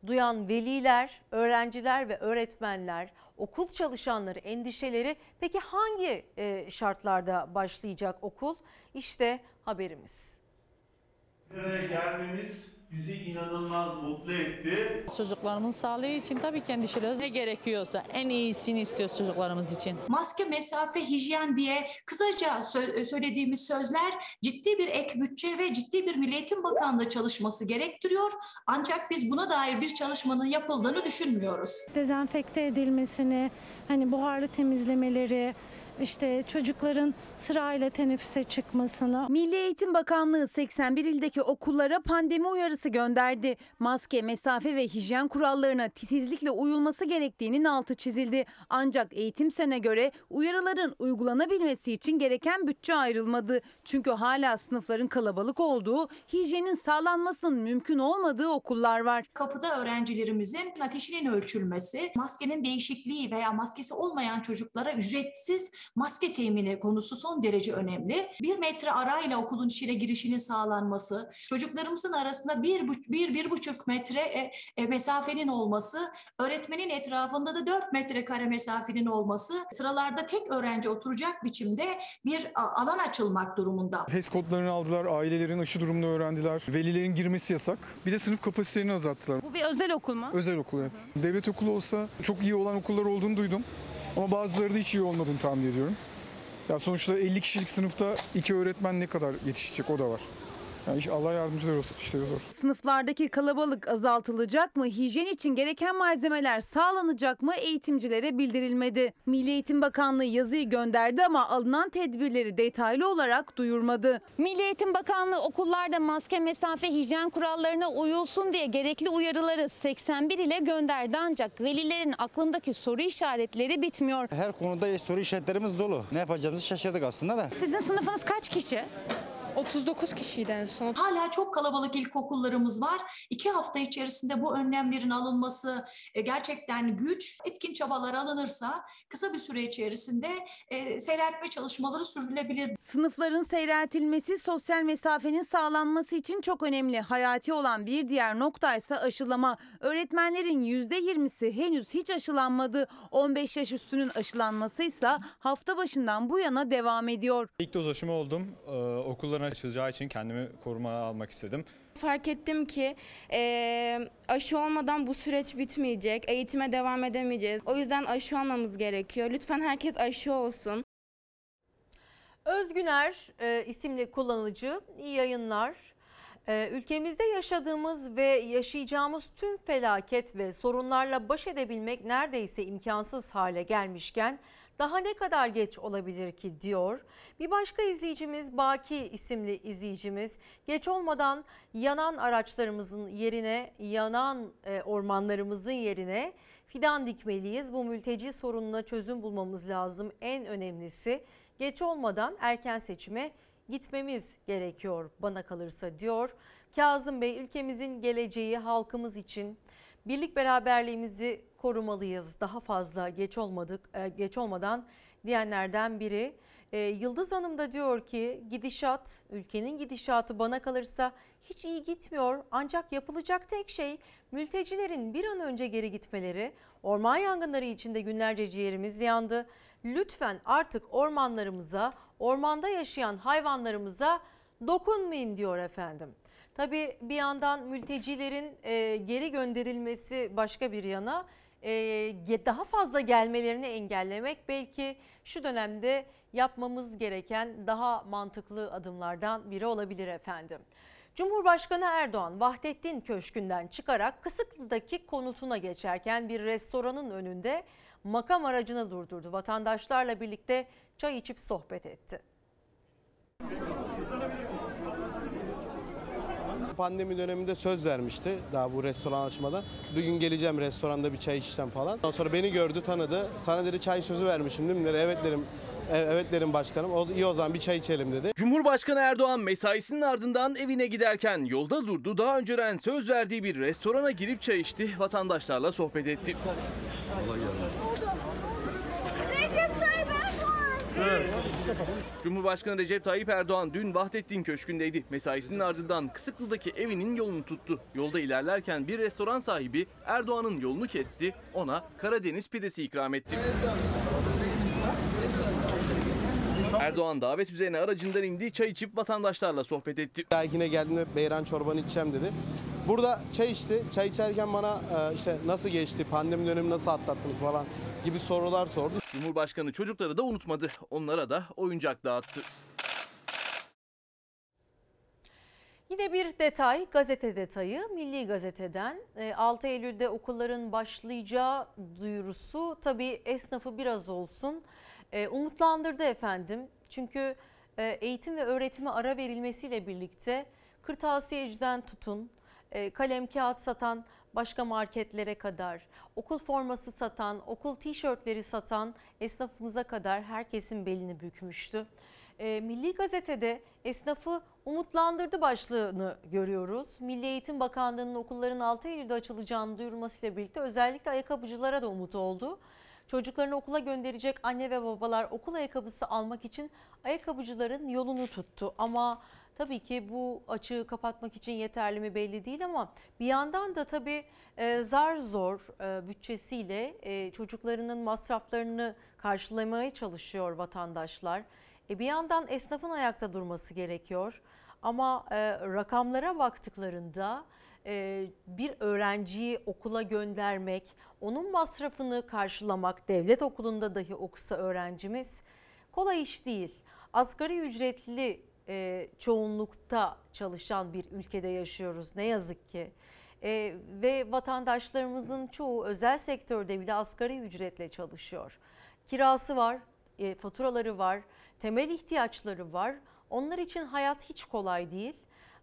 [SPEAKER 1] duyan veliler, öğrenciler ve öğretmenler, okul çalışanları endişeleri peki hangi e, şartlarda başlayacak okul? İşte haberimiz.
[SPEAKER 41] Gelmemiz bizi inanılmaz mutlu etti.
[SPEAKER 42] Çocuklarımın sağlığı için tabii ki endişeli. Ne gerekiyorsa en iyisini istiyoruz çocuklarımız için.
[SPEAKER 43] Maske, mesafe, hijyen diye kısaca sö- söylediğimiz sözler ciddi bir ek bütçe ve ciddi bir Milli Eğitim Bakanlığı çalışması gerektiriyor. Ancak biz buna dair bir çalışmanın yapıldığını düşünmüyoruz.
[SPEAKER 44] dezenfekte edilmesini, hani buharlı temizlemeleri, işte çocukların sırayla teneffüse çıkmasını.
[SPEAKER 45] Milli Eğitim Bakanlığı 81 ildeki okullara pandemi uyarısı gönderdi. Maske, mesafe ve hijyen kurallarına titizlikle uyulması gerektiğinin altı çizildi. Ancak eğitim sene göre uyarıların uygulanabilmesi için gereken bütçe ayrılmadı. Çünkü hala sınıfların kalabalık olduğu, hijyenin sağlanmasının mümkün olmadığı okullar var.
[SPEAKER 43] Kapıda öğrencilerimizin ateşinin ölçülmesi, maskenin değişikliği veya maskesi olmayan çocuklara ücretsiz maske temini konusu son derece önemli. Bir metre arayla okulun içine girişinin sağlanması, çocuklarımızın arasında bir, bir, bir buçuk metre e, e, mesafenin olması, öğretmenin etrafında da dört metrekare mesafenin olması, sıralarda tek öğrenci oturacak biçimde bir a, alan açılmak durumunda.
[SPEAKER 46] HES kodlarını aldılar, ailelerin aşı durumunu öğrendiler. Velilerin girmesi yasak. Bir de sınıf kapasitelerini azalttılar.
[SPEAKER 45] Bu bir özel okul mu?
[SPEAKER 46] Özel okul evet. Devlet okulu olsa çok iyi olan okullar olduğunu duydum. Ama bazıları da hiç iyi olmadığını tahmin ediyorum. Ya sonuçta 50 kişilik sınıfta iki öğretmen ne kadar yetişecek o da var. Yani iş- Allah yardımcılar olsun işleri zor.
[SPEAKER 45] Sınıflardaki kalabalık azaltılacak mı? Hijyen için gereken malzemeler sağlanacak mı? Eğitimcilere bildirilmedi. Milli Eğitim Bakanlığı yazıyı gönderdi ama alınan tedbirleri detaylı olarak duyurmadı. Milli Eğitim Bakanlığı okullarda maske, mesafe, hijyen kurallarına uyulsun diye gerekli uyarıları 81 ile gönderdi ancak velilerin aklındaki soru işaretleri bitmiyor.
[SPEAKER 47] Her konuda soru işaretlerimiz dolu. Ne yapacağımızı şaşırdık aslında da.
[SPEAKER 45] Sizin sınıfınız kaç kişi?
[SPEAKER 43] 39 kişiydi en son. Hala çok kalabalık ilkokullarımız var. İki hafta içerisinde bu önlemlerin alınması e, gerçekten güç. Etkin çabalar alınırsa kısa bir süre içerisinde e, seyreltme çalışmaları sürdürülebilir.
[SPEAKER 45] Sınıfların seyreltilmesi sosyal mesafenin sağlanması için çok önemli. Hayati olan bir diğer nokta ise aşılama. Öğretmenlerin %20'si henüz hiç aşılanmadı. 15 yaş üstünün aşılanması ise hafta başından bu yana devam ediyor.
[SPEAKER 48] İlk doz aşımı oldum. Ee, okulların açılacağı için kendimi koruma almak istedim.
[SPEAKER 49] Fark ettim ki eee, aşı olmadan bu süreç bitmeyecek. Eğitime devam edemeyeceğiz. O yüzden aşı olmamız gerekiyor. Lütfen herkes aşı olsun.
[SPEAKER 1] Özgüner e, isimli kullanıcı iyi yayınlar. E, ülkemizde yaşadığımız ve yaşayacağımız tüm felaket ve sorunlarla baş edebilmek neredeyse imkansız hale gelmişken daha ne kadar geç olabilir ki diyor. Bir başka izleyicimiz Baki isimli izleyicimiz geç olmadan yanan araçlarımızın yerine yanan e, ormanlarımızın yerine fidan dikmeliyiz. Bu mülteci sorununa çözüm bulmamız lazım. En önemlisi geç olmadan erken seçime gitmemiz gerekiyor bana kalırsa diyor. Kazım Bey ülkemizin geleceği halkımız için birlik beraberliğimizi korumalıyız. Daha fazla geç olmadık e, geç olmadan diyenlerden biri. E, Yıldız Hanım da diyor ki gidişat ülkenin gidişatı bana kalırsa hiç iyi gitmiyor. Ancak yapılacak tek şey mültecilerin bir an önce geri gitmeleri. Orman yangınları içinde günlerce ciğerimiz yandı. Lütfen artık ormanlarımıza, ormanda yaşayan hayvanlarımıza dokunmayın diyor efendim. Tabii bir yandan mültecilerin e, geri gönderilmesi başka bir yana e, daha fazla gelmelerini engellemek belki şu dönemde yapmamız gereken daha mantıklı adımlardan biri olabilir efendim. Cumhurbaşkanı Erdoğan Vahdettin Köşkü'nden çıkarak Kısıklı'daki konutuna geçerken bir restoranın önünde makam aracını durdurdu. Vatandaşlarla birlikte çay içip sohbet etti.
[SPEAKER 50] Pandemi döneminde söz vermişti daha bu restoran açmadan. Bir gün geleceğim restoranda bir çay içeceğim falan. Ondan sonra beni gördü tanıdı. Sana dedi çay sözü vermişim değil mi? Dedi, evet derim. "E- Evet derim başkanım. O, iyi o zaman bir çay içelim dedi.
[SPEAKER 2] Cumhurbaşkanı Erdoğan mesaisinin ardından evine giderken yolda durdu. Daha önceden söz verdiği bir restorana girip çay içti. Vatandaşlarla sohbet etti. Cumhurbaşkanı Recep Tayyip Erdoğan dün Vahdettin Köşkü'ndeydi. Mesaisinin ardından Kısıklı'daki evinin yolunu tuttu. Yolda ilerlerken bir restoran sahibi Erdoğan'ın yolunu kesti. Ona Karadeniz pidesi ikram etti. Erdoğan davet üzerine aracından indi, çay içip vatandaşlarla sohbet etti.
[SPEAKER 50] Daha yine geldiğinde beyran çorbanı içeceğim dedi. Burada çay içti. Çay içerken bana e, işte nasıl geçti, pandemi dönemi nasıl atlattınız falan gibi sorular sordu.
[SPEAKER 2] Cumhurbaşkanı çocukları da unutmadı. Onlara da oyuncak dağıttı.
[SPEAKER 1] Yine bir detay, gazete detayı. Milli Gazete'den e, 6 Eylül'de okulların başlayacağı duyurusu tabii esnafı biraz olsun e, umutlandırdı efendim. Çünkü e, eğitim ve öğretime ara verilmesiyle birlikte kırtasiyeciden tutun, e, kalem kağıt satan başka marketlere kadar, okul forması satan, okul tişörtleri satan esnafımıza kadar herkesin belini bükmüştü. E, Milli Gazete'de esnafı umutlandırdı başlığını görüyoruz. Milli Eğitim Bakanlığı'nın okulların 6 Eylül'de açılacağını duyurmasıyla birlikte özellikle ayakkabıcılara da umut oldu. Çocuklarını okula gönderecek anne ve babalar okul ayakkabısı almak için ayakkabıcıların yolunu tuttu. Ama tabii ki bu açığı kapatmak için yeterli mi belli değil ama bir yandan da tabii e, zar zor e, bütçesiyle e, çocuklarının masraflarını karşılamaya çalışıyor vatandaşlar. Bir yandan esnafın ayakta durması gerekiyor. Ama rakamlara baktıklarında e, bir öğrenciyi okula göndermek, onun masrafını karşılamak, devlet okulunda dahi okusa öğrencimiz kolay iş değil. Asgari ücretli e, çoğunlukta çalışan bir ülkede yaşıyoruz ne yazık ki. E, ve vatandaşlarımızın çoğu özel sektörde bile asgari ücretle çalışıyor. Kirası var, e, faturaları var, temel ihtiyaçları var. Onlar için hayat hiç kolay değil.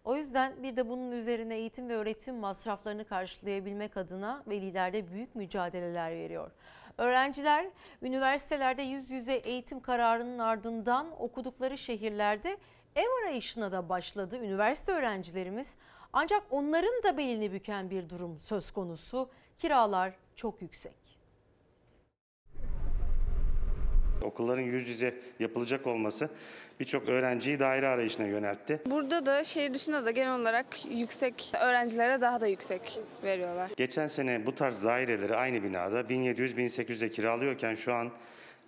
[SPEAKER 1] O yüzden bir de bunun üzerine eğitim ve öğretim masraflarını karşılayabilmek adına veliler de büyük mücadeleler veriyor. Öğrenciler üniversitelerde yüz yüze eğitim kararının ardından okudukları şehirlerde ev arayışına da başladı üniversite öğrencilerimiz. Ancak onların da belini büken bir durum söz konusu. Kiralar çok yüksek.
[SPEAKER 51] Okulların yüz yüze yapılacak olması birçok öğrenciyi daire arayışına yöneltti.
[SPEAKER 49] Burada da şehir dışında da genel olarak yüksek öğrencilere daha da yüksek veriyorlar.
[SPEAKER 51] Geçen sene bu tarz daireleri aynı binada 1700-1800'e kiralıyorken şu an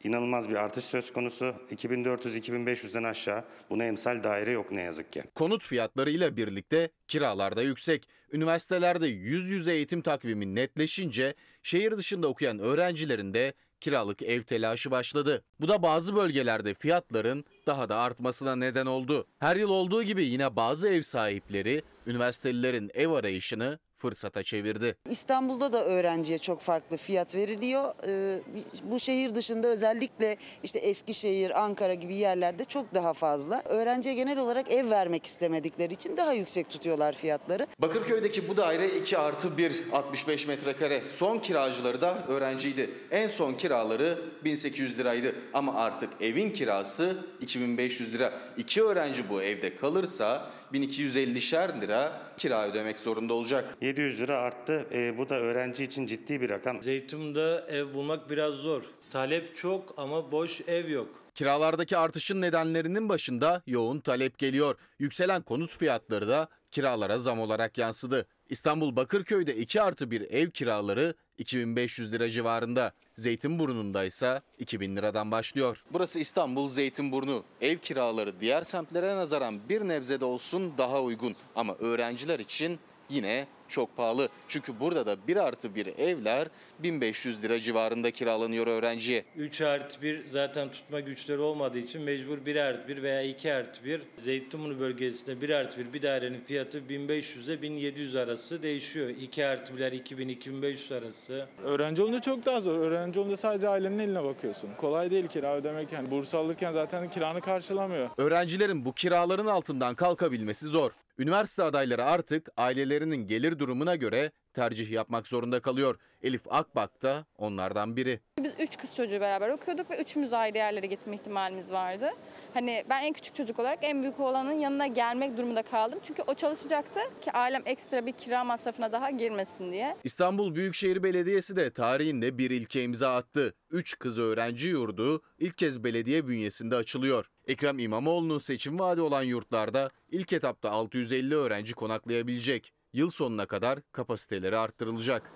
[SPEAKER 51] inanılmaz bir artış söz konusu. 2400-2500'den aşağı buna emsal daire yok ne yazık ki.
[SPEAKER 24] Konut fiyatlarıyla birlikte kiralar da yüksek. Üniversitelerde yüz yüze eğitim takvimi netleşince şehir dışında okuyan öğrencilerin de kiralık ev telaşı başladı. Bu da bazı bölgelerde fiyatların daha da artmasına neden oldu. Her yıl olduğu gibi yine bazı ev sahipleri üniversitelilerin ev arayışını fırsata çevirdi.
[SPEAKER 52] İstanbul'da da öğrenciye çok farklı fiyat veriliyor. Ee, bu şehir dışında özellikle işte Eskişehir, Ankara gibi yerlerde çok daha fazla. Öğrenciye genel olarak ev vermek istemedikleri için daha yüksek tutuyorlar fiyatları.
[SPEAKER 24] Bakırköy'deki bu daire 2 artı 1 65 metrekare. Son kiracıları da öğrenciydi. En son kiraları 1800 liraydı. Ama artık evin kirası 2500 lira. İki öğrenci bu evde kalırsa 1250'şer lira kira ödemek zorunda olacak.
[SPEAKER 51] 700 lira arttı. E, bu da öğrenci için ciddi bir rakam.
[SPEAKER 53] Zeytin'de ev bulmak biraz zor. Talep çok ama boş ev yok.
[SPEAKER 24] Kiralardaki artışın nedenlerinin başında yoğun talep geliyor. Yükselen konut fiyatları da kiralara zam olarak yansıdı. İstanbul Bakırköy'de 2 artı 1 ev kiraları 2500 lira civarında. Zeytinburnu'nda ise 2000 liradan başlıyor. Burası İstanbul Zeytinburnu. Ev kiraları diğer semtlere nazaran bir nebzede olsun daha uygun. Ama öğrenciler için yine çok pahalı. Çünkü burada da 1 artı 1 evler 1500 lira civarında kiralanıyor öğrenciye.
[SPEAKER 53] 3 artı 1 zaten tutma güçleri olmadığı için mecbur 1 artı 1 veya 2 artı 1. Zeytinburnu bölgesinde 1 artı 1 bir dairenin fiyatı 1500 ile 1700 arası değişiyor. 2 artı 1'ler 2000-2500 arası.
[SPEAKER 48] Öğrenci olunca çok daha zor. Öğrenci olunca sadece ailenin eline bakıyorsun. Kolay değil kira ödemek. Yani burs alırken zaten kiranı karşılamıyor.
[SPEAKER 24] Öğrencilerin bu kiraların altından kalkabilmesi zor. Üniversite adayları artık ailelerinin gelir durumuna göre tercih yapmak zorunda kalıyor. Elif Akbak da onlardan biri.
[SPEAKER 54] Biz üç kız çocuğu beraber okuyorduk ve üçümüz ayrı yerlere gitme ihtimalimiz vardı. Hani ben en küçük çocuk olarak en büyük oğlanın yanına gelmek durumunda kaldım. Çünkü o çalışacaktı ki ailem ekstra bir kira masrafına daha girmesin diye.
[SPEAKER 24] İstanbul Büyükşehir Belediyesi de tarihinde bir ilke imza attı. Üç kız öğrenci yurdu ilk kez belediye bünyesinde açılıyor. Ekrem İmamoğlu'nun seçim vaadi olan yurtlarda ilk etapta 650 öğrenci konaklayabilecek. Yıl sonuna kadar kapasiteleri arttırılacak.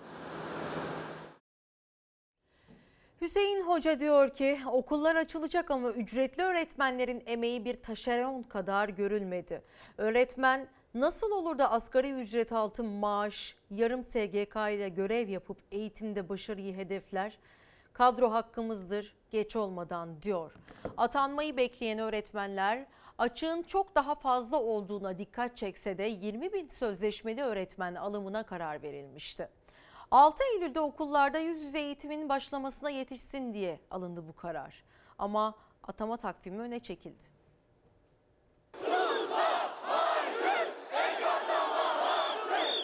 [SPEAKER 1] Hüseyin Hoca diyor ki okullar açılacak ama ücretli öğretmenlerin emeği bir taşeron kadar görülmedi. Öğretmen nasıl olur da asgari ücret altı maaş, yarım SGK ile görev yapıp eğitimde başarıyı hedefler? Kadro hakkımızdır geç olmadan diyor. Atanmayı bekleyen öğretmenler açığın çok daha fazla olduğuna dikkat çekse de 20 bin sözleşmeli öğretmen alımına karar verilmişti. 6 Eylül'de okullarda yüz yüze eğitimin başlamasına yetişsin diye alındı bu karar. Ama atama takvimi öne çekildi.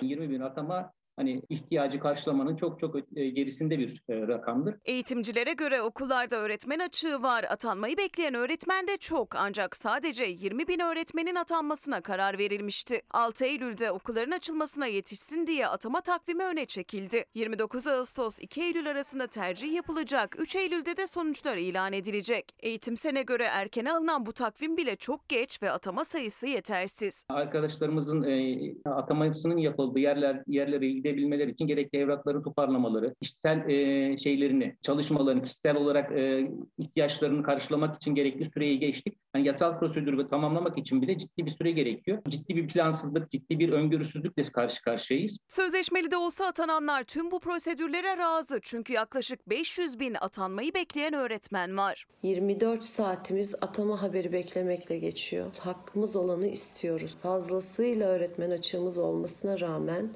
[SPEAKER 55] 20 bin atama hani ihtiyacı karşılamanın çok çok e, gerisinde bir e, rakamdır.
[SPEAKER 19] Eğitimcilere göre okullarda öğretmen açığı var. Atanmayı bekleyen öğretmen de çok ancak sadece 20 bin öğretmenin atanmasına karar verilmişti. 6 Eylül'de okulların açılmasına yetişsin diye atama takvimi öne çekildi. 29 Ağustos 2 Eylül arasında tercih yapılacak. 3 Eylül'de de sonuçlar ilan edilecek. Eğitim sene göre erkene alınan bu takvim bile çok geç ve atama sayısı yetersiz.
[SPEAKER 55] Arkadaşlarımızın e, atamasının yapıldığı yerler yerlere gidebilmeleri için gerekli evrakları toparlamaları, kişisel e, şeylerini, çalışmalarını, kişisel olarak e, ihtiyaçlarını karşılamak için gerekli süreyi geçtik. Yani yasal prosedürü tamamlamak için bile ciddi bir süre gerekiyor. Ciddi bir plansızlık, ciddi bir öngörüsüzlükle karşı karşıyayız.
[SPEAKER 19] Sözleşmeli de olsa atananlar tüm bu prosedürlere razı. Çünkü yaklaşık 500 bin atanmayı bekleyen öğretmen var.
[SPEAKER 56] 24 saatimiz atama haberi beklemekle geçiyor. Hakkımız olanı istiyoruz. Fazlasıyla öğretmen açığımız olmasına rağmen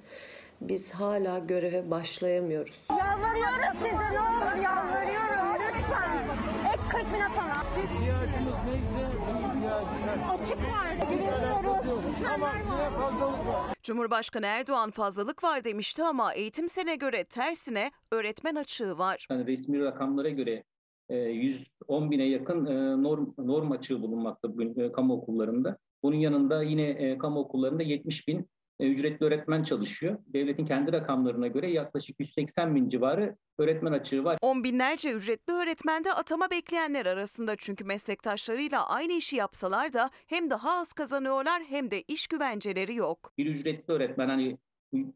[SPEAKER 56] biz hala göreve başlayamıyoruz.
[SPEAKER 57] Yalvarıyorum size ne olur yalvarıyorum lütfen. Ek 40 bin atana.
[SPEAKER 58] İhtiyacımız neyse ihtiyacımız.
[SPEAKER 57] Açık var. Bilmiyoruz. Lütfen verme.
[SPEAKER 19] Cumhurbaşkanı Erdoğan fazlalık var demişti ama eğitim sene göre tersine öğretmen açığı var.
[SPEAKER 55] Yani resmi rakamlara göre e, 110 bine yakın e, norm, norm açığı bulunmakta bugün e, kamu okullarında. Bunun yanında yine e, kamu okullarında 70 bin e, ücretli öğretmen çalışıyor. Devletin kendi rakamlarına göre yaklaşık 180 bin civarı öğretmen açığı var.
[SPEAKER 19] On binlerce ücretli öğretmen de atama bekleyenler arasında çünkü meslektaşlarıyla aynı işi yapsalar da hem daha az kazanıyorlar hem de iş güvenceleri yok.
[SPEAKER 55] Bir ücretli öğretmen hani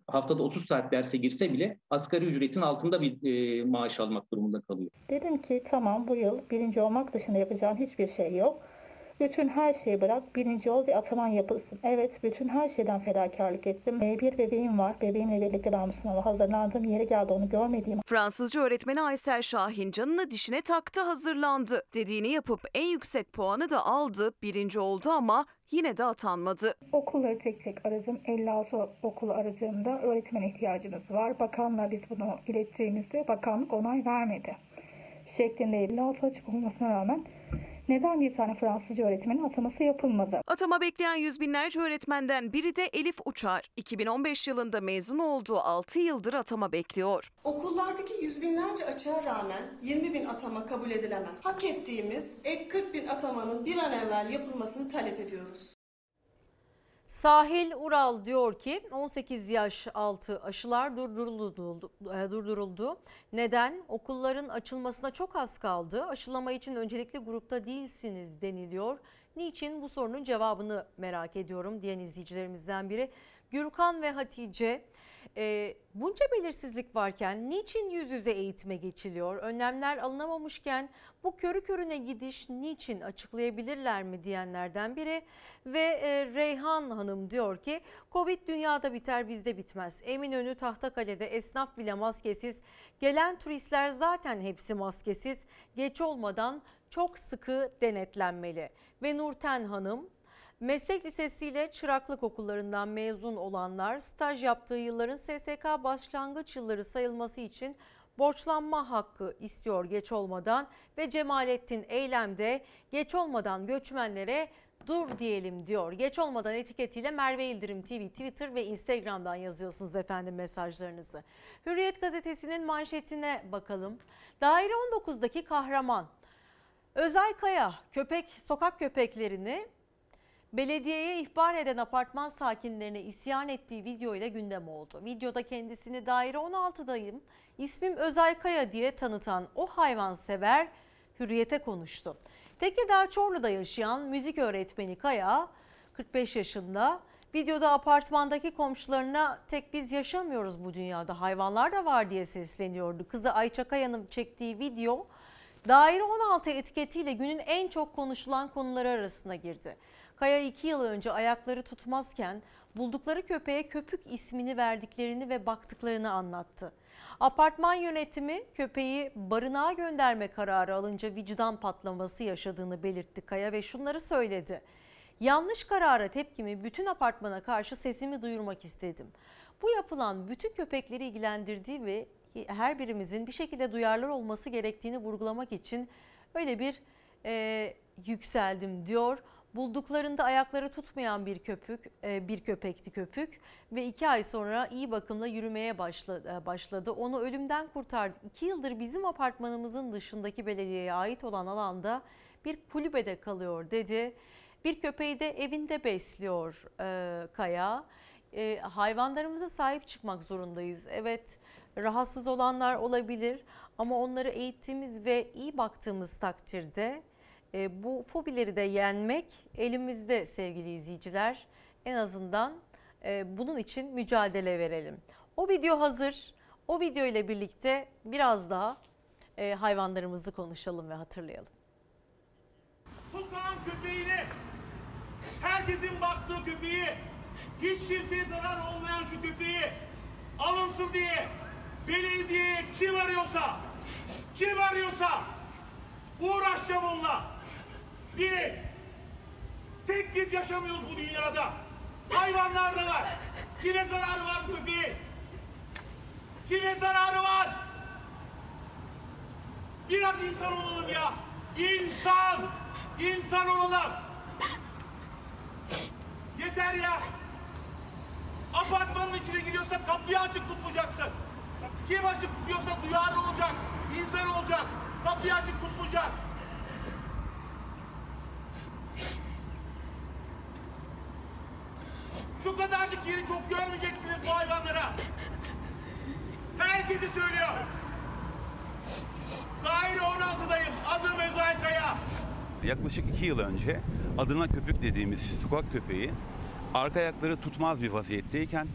[SPEAKER 55] haftada 30 saat derse girse bile asgari ücretin altında bir e, maaş almak durumunda kalıyor.
[SPEAKER 59] Dedim ki tamam bu yıl birinci olmak dışında yapacağın hiçbir şey yok. Bütün her şeyi bırak, birinci ol ve ataman yapılsın. Evet, bütün her şeyden fedakarlık ettim. Ee, Bir bebeğim var, bebeğimle birlikte ben bu sınava hazırlandığım yere geldi onu görmediğim
[SPEAKER 19] Fransızca öğretmeni Aysel Şahin canını dişine taktı hazırlandı. Dediğini yapıp en yüksek puanı da aldı. Birinci oldu ama yine de atanmadı.
[SPEAKER 59] Okulları tek tek aradım. 56 okulu aradığımda öğretmen ihtiyacımız var. Bakanlığa biz bunu ilettiğimizde bakanlık onay vermedi. Şeklinde 56 açık olmasına rağmen neden bir tane Fransızca öğretmenin ataması yapılmadı?
[SPEAKER 19] Atama bekleyen yüz binlerce öğretmenden biri de Elif Uçar. 2015 yılında mezun olduğu 6 yıldır atama bekliyor.
[SPEAKER 60] Okullardaki yüz binlerce açığa rağmen 20 bin atama kabul edilemez. Hak ettiğimiz ek 40 bin atamanın bir an evvel yapılmasını talep ediyoruz.
[SPEAKER 1] Sahil Ural diyor ki 18 yaş altı aşılar durduruldu. e, durduruldu. Neden? Okulların açılmasına çok az kaldı. Aşılama için öncelikli grupta değilsiniz deniliyor. Niçin bu sorunun cevabını merak ediyorum diyen izleyicilerimizden biri. Gürkan ve Hatice e, bunca belirsizlik varken niçin yüz yüze eğitime geçiliyor? Önlemler alınamamışken bu körü körüne gidiş niçin açıklayabilirler mi diyenlerden biri. Ve e, Reyhan Hanım diyor ki Covid dünyada biter bizde bitmez. Eminönü Tahtakale'de esnaf bile maskesiz. Gelen turistler zaten hepsi maskesiz. Geç olmadan çok sıkı denetlenmeli. Ve Nurten Hanım Meslek lisesiyle çıraklık okullarından mezun olanlar staj yaptığı yılların SSK başlangıç yılları sayılması için borçlanma hakkı istiyor geç olmadan ve Cemalettin eylemde geç olmadan göçmenlere dur diyelim diyor. Geç olmadan etiketiyle Merve İldirim TV Twitter ve Instagram'dan yazıyorsunuz efendim mesajlarınızı. Hürriyet gazetesinin manşetine bakalım. Daire 19'daki kahraman Özay Kaya köpek sokak köpeklerini belediyeye ihbar eden apartman sakinlerine isyan ettiği video ile gündem oldu. Videoda kendisini daire 16'dayım, ismim Özay Kaya diye tanıtan o hayvansever hürriyete konuştu. Tekirdağ Çorlu'da yaşayan müzik öğretmeni Kaya 45 yaşında videoda apartmandaki komşularına tek biz yaşamıyoruz bu dünyada hayvanlar da var diye sesleniyordu. Kızı Ayça Kaya'nın çektiği video Daire 16 etiketiyle günün en çok konuşulan konuları arasına girdi. Kaya 2 yıl önce ayakları tutmazken buldukları köpeğe köpük ismini verdiklerini ve baktıklarını anlattı. Apartman yönetimi köpeği barınağa gönderme kararı alınca vicdan patlaması yaşadığını belirtti Kaya ve şunları söyledi. Yanlış karara tepkimi bütün apartmana karşı sesimi duyurmak istedim. Bu yapılan bütün köpekleri ilgilendirdiği ve her birimizin bir şekilde duyarlı olması gerektiğini vurgulamak için öyle bir e, yükseldim diyor. Bulduklarında ayakları tutmayan bir köpük, e, bir köpekti köpük ve iki ay sonra iyi bakımla yürümeye başladı. başladı. Onu ölümden kurtardık. İki yıldır bizim apartmanımızın dışındaki belediyeye ait olan alanda bir kulübede kalıyor dedi. Bir köpeği de evinde besliyor e, Kaya. E, hayvanlarımıza sahip çıkmak zorundayız. Evet rahatsız olanlar olabilir ama onları eğittiğimiz ve iyi baktığımız takdirde e, bu fobileri de yenmek elimizde sevgili izleyiciler. En azından e, bunun için mücadele verelim. O video hazır. O video ile birlikte biraz daha e, hayvanlarımızı konuşalım ve hatırlayalım.
[SPEAKER 61] Sokağın köpeğini, herkesin baktığı köpeği, hiç kimseye zarar olmayan şu köpeği alınsın diye belediye kim arıyorsa, kim arıyorsa uğraşacağım onunla. Bir, tek biz yaşamıyoruz bu dünyada. Hayvanlar da var. Kime zararı var bu köpeğin? Kime zararı var? Biraz insan olalım ya. İnsan, insan olalım. Yeter ya. Apartmanın içine giriyorsa kapıyı açık tutmayacaksın. Kim açık tutuyorsa duyarlı olacak, insan olacak. Kapıyı açık tutmayacak. Şu kadarcık yeri çok görmeyeceksiniz bu hayvanlara. Herkesi söylüyor. Daire 16'dayım. Adım Özay Kaya.
[SPEAKER 62] Yaklaşık iki yıl önce adına köpük dediğimiz sokak köpeği arka ayakları tutmaz bir vaziyetteyken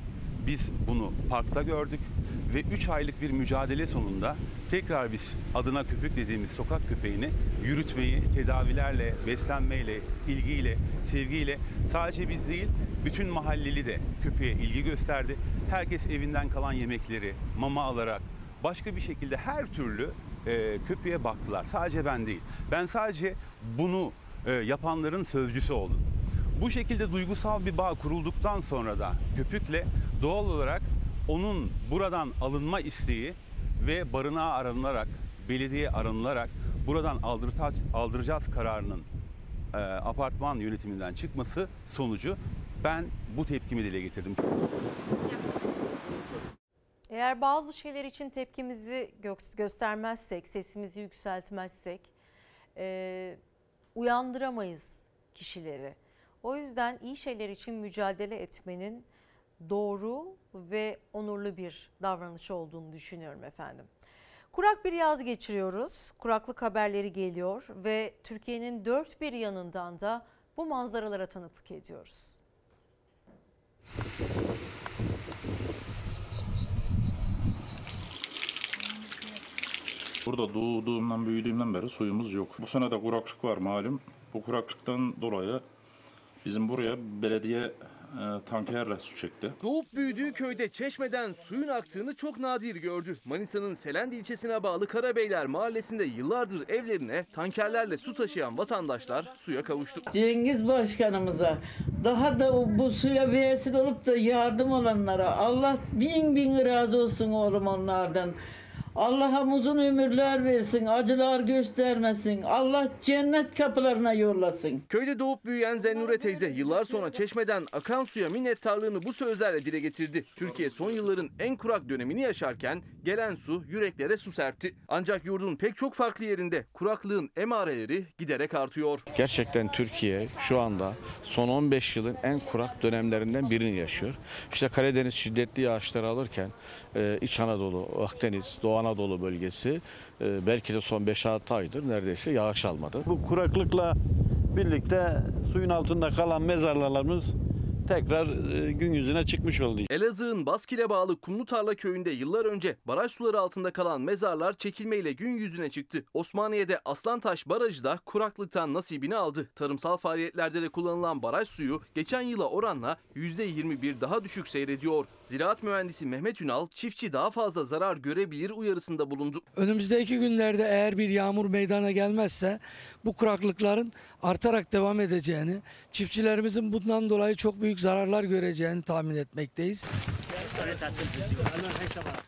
[SPEAKER 62] Biz bunu parkta gördük ve 3 aylık bir mücadele sonunda tekrar biz adına köpük dediğimiz sokak köpeğini yürütmeyi tedavilerle, beslenmeyle, ilgiyle, sevgiyle sadece biz değil bütün mahalleli de köpeğe ilgi gösterdi. Herkes evinden kalan yemekleri mama alarak başka bir şekilde her türlü e, köpeğe baktılar. Sadece ben değil. Ben sadece bunu e, yapanların sözcüsü oldum. Bu şekilde duygusal bir bağ kurulduktan sonra da köpükle doğal olarak onun buradan alınma isteği ve barınağa aranılarak, belediye aranılarak buradan aldıracağız, kararının e, apartman yönetiminden çıkması sonucu ben bu tepkimi dile getirdim.
[SPEAKER 1] Eğer bazı şeyler için tepkimizi gö- göstermezsek, sesimizi yükseltmezsek e, uyandıramayız kişileri. O yüzden iyi şeyler için mücadele etmenin doğru ve onurlu bir davranış olduğunu düşünüyorum efendim. Kurak bir yaz geçiriyoruz. Kuraklık haberleri geliyor ve Türkiye'nin dört bir yanından da bu manzaralara tanıklık ediyoruz.
[SPEAKER 63] Burada doğduğumdan büyüdüğümden beri suyumuz yok. Bu sene de kuraklık var malum. Bu kuraklıktan dolayı bizim buraya belediye e, tankerle su çekti.
[SPEAKER 2] Doğup büyüdüğü köyde çeşmeden suyun aktığını çok nadir gördü. Manisa'nın Selendi ilçesine bağlı Karabeyler mahallesinde yıllardır evlerine tankerlerle su taşıyan vatandaşlar suya kavuştu.
[SPEAKER 64] Cengiz Başkanımıza daha da bu suya vesile olup da yardım olanlara Allah bin bin razı olsun oğlum onlardan. Allah'a uzun ömürler versin, acılar göstermesin. Allah cennet kapılarına yollasın.
[SPEAKER 2] Köyde doğup büyüyen Zennure teyze yıllar sonra çeşmeden akan suya minnettarlığını bu sözlerle dile getirdi. Türkiye son yılların en kurak dönemini yaşarken gelen su yüreklere su serpti. Ancak yurdun pek çok farklı yerinde kuraklığın emareleri giderek artıyor.
[SPEAKER 65] Gerçekten Türkiye şu anda son 15 yılın en kurak dönemlerinden birini yaşıyor. İşte Karadeniz şiddetli yağışlar alırken İç Anadolu, Akdeniz, Doğu Anadolu bölgesi e, belki de son 5-6 aydır neredeyse yağış almadı.
[SPEAKER 66] Bu kuraklıkla birlikte suyun altında kalan mezarlarımız tekrar e, gün yüzüne çıkmış oldu.
[SPEAKER 2] Elazığ'ın Baskil'e bağlı Kumlutarla köyünde yıllar önce baraj suları altında kalan mezarlar çekilmeyle gün yüzüne çıktı. Osmaniye'de Aslantaş Barajı da kuraklıktan nasibini aldı. Tarımsal faaliyetlerde de kullanılan baraj suyu geçen yıla oranla %21 daha düşük seyrediyor. Ziraat mühendisi Mehmet Ünal çiftçi daha fazla zarar görebilir uyarısında bulundu.
[SPEAKER 67] Önümüzdeki günlerde eğer bir yağmur meydana gelmezse bu kuraklıkların artarak devam edeceğini, çiftçilerimizin bundan dolayı çok büyük zararlar göreceğini tahmin etmekteyiz.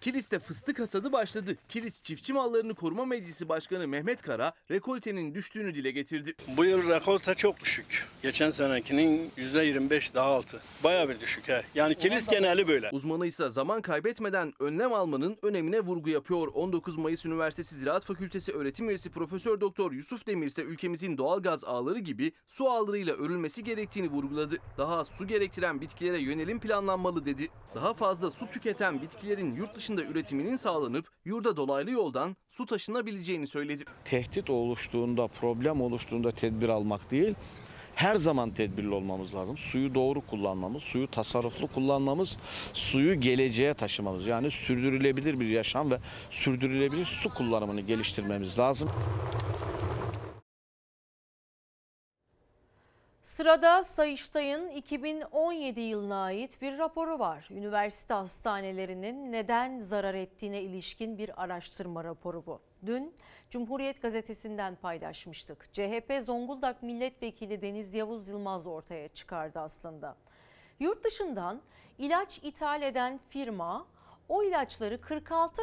[SPEAKER 2] Kilis'te fıstık hasadı başladı. Kilis Çiftçi Mallarını Koruma Meclisi Başkanı Mehmet Kara rekoltenin düştüğünü dile getirdi.
[SPEAKER 68] Bu yıl rekolte çok düşük. Geçen senekinin %25 daha altı. Baya bir düşük he. Yani kilis geneli böyle.
[SPEAKER 2] Uzmanı ise zaman kaybetmeden önlem almanın önemine vurgu yapıyor. 19 Mayıs Üniversitesi Ziraat Fakültesi öğretim üyesi Profesör Doktor Yusuf Demir ise ülkemizin doğal gaz ağları gibi su ağlarıyla örülmesi gerektiğini vurguladı. Daha su gerektiren bitkilere yönelim planlanmalı dedi. Daha fazla su tüketen bitkilerin yurt dışında üretiminin sağlanıp yurda dolaylı yoldan su taşınabileceğini söyledi.
[SPEAKER 65] Tehdit oluştuğunda, problem oluştuğunda tedbir almak değil, her zaman tedbirli olmamız lazım. Suyu doğru kullanmamız, suyu tasarruflu kullanmamız, suyu geleceğe taşımamız. Yani sürdürülebilir bir yaşam ve sürdürülebilir su kullanımını geliştirmemiz lazım.
[SPEAKER 1] Sırada Sayıştay'ın 2017 yılına ait bir raporu var. Üniversite hastanelerinin neden zarar ettiğine ilişkin bir araştırma raporu bu. Dün Cumhuriyet Gazetesi'nden paylaşmıştık. CHP Zonguldak Milletvekili Deniz Yavuz Yılmaz ortaya çıkardı aslında. Yurt dışından ilaç ithal eden firma o ilaçları 46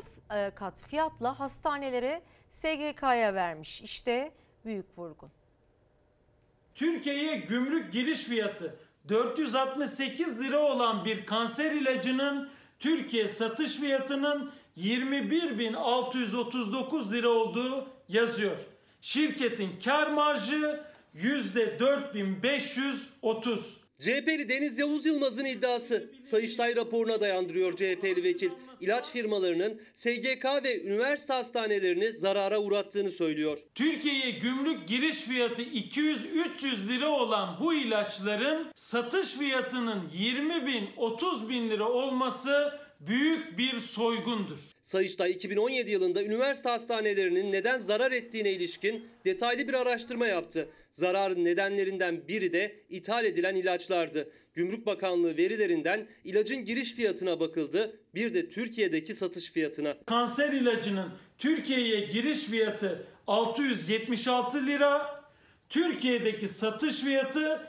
[SPEAKER 1] kat fiyatla hastanelere SGK'ya vermiş. İşte büyük vurgun.
[SPEAKER 69] Türkiye'ye gümrük giriş fiyatı 468 lira olan bir kanser ilacının Türkiye satış fiyatının 21.639 lira olduğu yazıyor. Şirketin kar marjı %4530.
[SPEAKER 33] CHP'li Deniz Yavuz Yılmaz'ın iddiası Sayıştay raporuna dayandırıyor CHP'li vekil. İlaç firmalarının SGK ve üniversite hastanelerini zarara uğrattığını söylüyor.
[SPEAKER 69] Türkiye'ye gümrük giriş fiyatı 200-300 lira olan bu ilaçların satış fiyatının 20 bin 30 bin lira olması büyük bir soygundur.
[SPEAKER 33] Sayıştay 2017 yılında üniversite hastanelerinin neden zarar ettiğine ilişkin detaylı bir araştırma yaptı. Zararın nedenlerinden biri de ithal edilen ilaçlardı. Gümrük Bakanlığı verilerinden ilacın giriş fiyatına bakıldı, bir de Türkiye'deki satış fiyatına.
[SPEAKER 69] Kanser ilacının Türkiye'ye giriş fiyatı 676 lira, Türkiye'deki satış fiyatı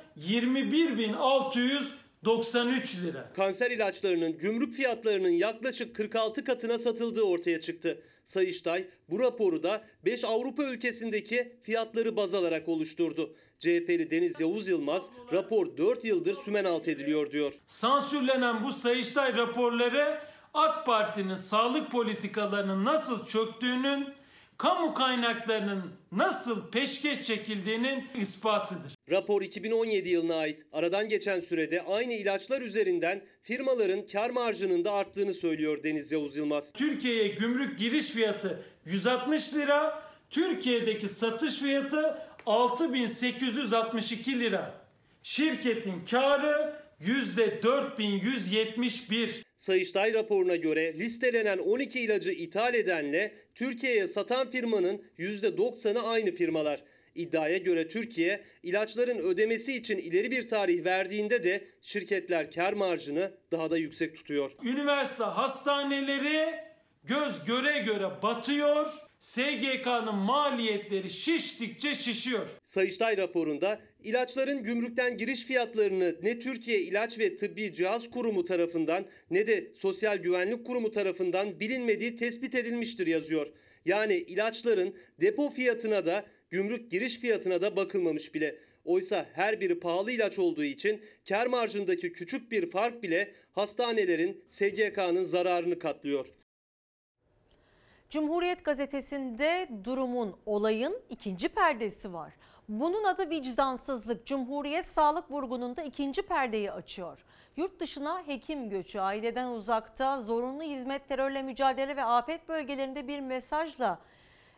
[SPEAKER 69] 21.693 lira.
[SPEAKER 33] Kanser ilaçlarının gümrük fiyatlarının yaklaşık 46 katına satıldığı ortaya çıktı. Sayıştay bu raporu da 5 Avrupa ülkesindeki fiyatları baz alarak oluşturdu. CHP'li Deniz Yavuz Yılmaz rapor 4 yıldır sümen alt ediliyor diyor.
[SPEAKER 69] Sansürlenen bu Sayıştay raporları AK Parti'nin sağlık politikalarının nasıl çöktüğünün, kamu kaynaklarının nasıl peşkeş çekildiğinin ispatıdır.
[SPEAKER 33] Rapor 2017 yılına ait. Aradan geçen sürede aynı ilaçlar üzerinden firmaların kar marjının da arttığını söylüyor Deniz Yavuz Yılmaz.
[SPEAKER 69] Türkiye'ye gümrük giriş fiyatı 160 lira, Türkiye'deki satış fiyatı 6862 lira. Şirketin karı %4171.
[SPEAKER 33] Sayıştay raporuna göre listelenen 12 ilacı ithal edenle Türkiye'ye satan firmanın %90'ı aynı firmalar. İddiaya göre Türkiye ilaçların ödemesi için ileri bir tarih verdiğinde de şirketler kar marjını daha da yüksek tutuyor.
[SPEAKER 69] Üniversite hastaneleri göz göre göre batıyor. SGK'nın maliyetleri şiştikçe şişiyor.
[SPEAKER 33] Sayıştay raporunda ilaçların gümrükten giriş fiyatlarını ne Türkiye İlaç ve Tıbbi Cihaz Kurumu tarafından ne de Sosyal Güvenlik Kurumu tarafından bilinmediği tespit edilmiştir yazıyor. Yani ilaçların depo fiyatına da gümrük giriş fiyatına da bakılmamış bile. Oysa her biri pahalı ilaç olduğu için kar marjındaki küçük bir fark bile hastanelerin SGK'nın zararını katlıyor.
[SPEAKER 1] Cumhuriyet gazetesinde durumun, olayın ikinci perdesi var. Bunun adı vicdansızlık. Cumhuriyet sağlık vurgununda ikinci perdeyi açıyor. Yurt dışına hekim göçü, aileden uzakta zorunlu hizmet, terörle mücadele ve afet bölgelerinde bir mesajla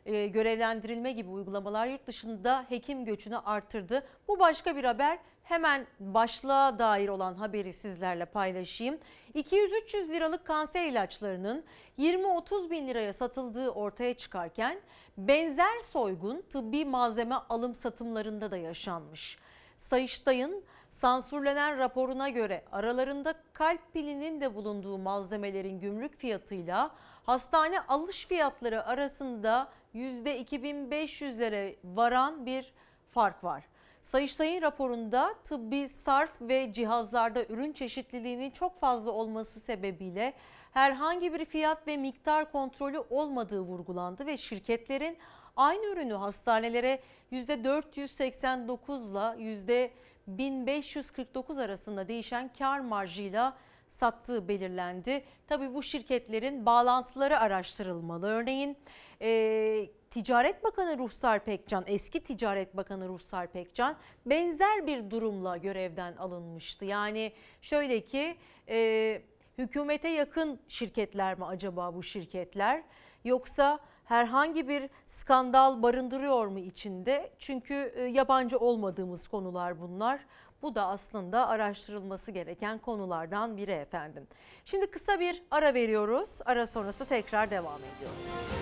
[SPEAKER 1] e, görevlendirilme gibi uygulamalar yurt dışında hekim göçünü artırdı. Bu başka bir haber. Hemen başlığa dair olan haberi sizlerle paylaşayım. 200-300 liralık kanser ilaçlarının 20-30 bin liraya satıldığı ortaya çıkarken benzer soygun tıbbi malzeme alım satımlarında da yaşanmış. Sayıştay'ın sansürlenen raporuna göre aralarında kalp pilinin de bulunduğu malzemelerin gümrük fiyatıyla hastane alış fiyatları arasında %2500'lere varan bir fark var. Sayıştay'ın raporunda tıbbi sarf ve cihazlarda ürün çeşitliliğinin çok fazla olması sebebiyle herhangi bir fiyat ve miktar kontrolü olmadığı vurgulandı ve şirketlerin aynı ürünü hastanelere %489 ile %1549 arasında değişen kar marjıyla sattığı belirlendi. Tabii bu şirketlerin bağlantıları araştırılmalı. Örneğin e, Ticaret Bakanı Ruhsar Pekcan, eski Ticaret Bakanı Ruhsar Pekcan benzer bir durumla görevden alınmıştı. Yani şöyle ki e, hükümete yakın şirketler mi acaba bu şirketler yoksa herhangi bir skandal barındırıyor mu içinde? Çünkü e, yabancı olmadığımız konular bunlar. Bu da aslında araştırılması gereken konulardan biri efendim. Şimdi kısa bir ara veriyoruz. Ara sonrası tekrar devam ediyoruz.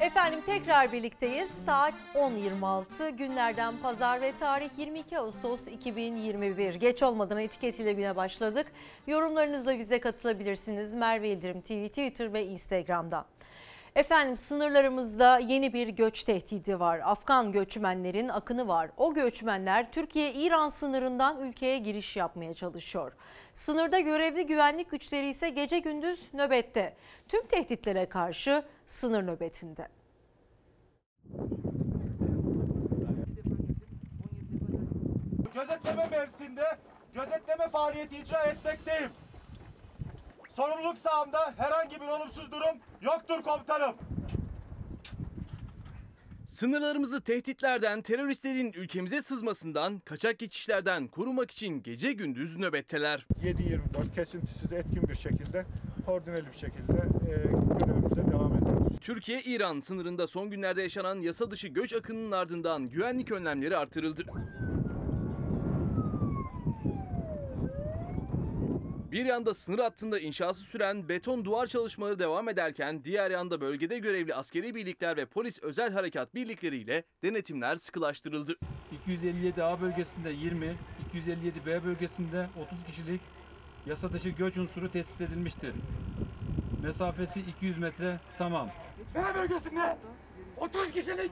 [SPEAKER 1] Efendim tekrar birlikteyiz. Saat 10.26 günlerden pazar ve tarih 22 Ağustos 2021. Geç olmadan etiketiyle güne başladık. Yorumlarınızla bize katılabilirsiniz. Merve İldirim TV, Twitter ve Instagram'da. Efendim sınırlarımızda yeni bir göç tehdidi var. Afgan göçmenlerin akını var. O göçmenler Türkiye-İran sınırından ülkeye giriş yapmaya çalışıyor. Sınırda görevli güvenlik güçleri ise gece gündüz nöbette. Tüm tehditlere karşı sınır nöbetinde.
[SPEAKER 61] Gözetleme mevsinde gözetleme faaliyeti icra etmekteyim. Sorumluluk sahamda herhangi bir olumsuz durum yoktur komutanım.
[SPEAKER 2] Sınırlarımızı tehditlerden, teröristlerin ülkemize sızmasından, kaçak geçişlerden korumak için gece gündüz nöbetteler.
[SPEAKER 70] 7-24 kesintisiz etkin bir şekilde koordineli bir şekilde e, görevimize devam ediyoruz.
[SPEAKER 2] Türkiye-İran sınırında son günlerde yaşanan yasa dışı göç akınının ardından güvenlik önlemleri artırıldı. Bir yanda sınır hattında inşası süren beton duvar çalışmaları devam ederken diğer yanda bölgede görevli askeri birlikler ve polis özel harekat birlikleriyle denetimler sıkılaştırıldı.
[SPEAKER 71] 257 A bölgesinde 20, 257 B bölgesinde 30 kişilik yasa dışı göç unsuru tespit edilmiştir. Mesafesi 200 metre tamam.
[SPEAKER 72] B bölgesinde 30 kişilik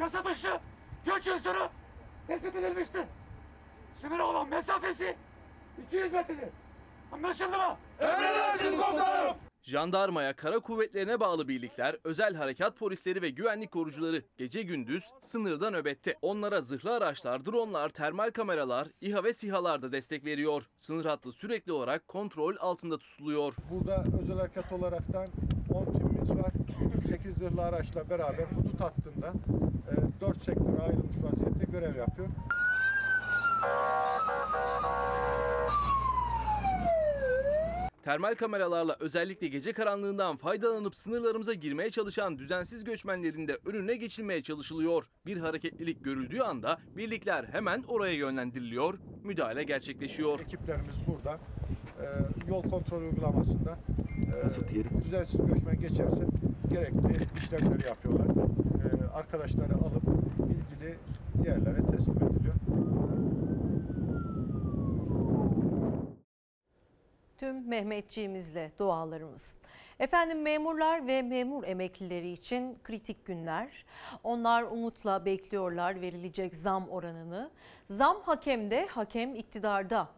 [SPEAKER 72] yasa dışı göç unsuru tespit edilmiştir. Sınıra olan mesafesi 200 metredir. Anlaşıldı mı? Emredersiniz komutanım.
[SPEAKER 2] Jandarmaya, kara kuvvetlerine bağlı birlikler, özel harekat polisleri ve güvenlik korucuları gece gündüz sınırda nöbette. Onlara zırhlı araçlar, dronlar, termal kameralar, İHA ve SİHA'lar da destek veriyor. Sınır hattı sürekli olarak kontrol altında tutuluyor.
[SPEAKER 70] Burada özel harekat olaraktan 10 timimiz var. 8 zırhlı araçla beraber hudut hattında 4 sektöre ayrılmış vaziyette görev yapıyor.
[SPEAKER 2] Termal kameralarla özellikle gece karanlığından faydalanıp sınırlarımıza girmeye çalışan düzensiz göçmenlerin de önüne geçilmeye çalışılıyor. Bir hareketlilik görüldüğü anda birlikler hemen oraya yönlendiriliyor, müdahale gerçekleşiyor.
[SPEAKER 70] Ekiplerimiz burada e, yol kontrol uygulamasında e, düzensiz göçmen geçerse gerekli işlemleri yapıyorlar. E, arkadaşları alıp ilgili yerlere teslim ediliyor.
[SPEAKER 1] Tüm Mehmetçiğimizle dualarımız. Efendim memurlar ve memur emeklileri için kritik günler. Onlar umutla bekliyorlar verilecek zam oranını. Zam hakemde, hakem iktidarda.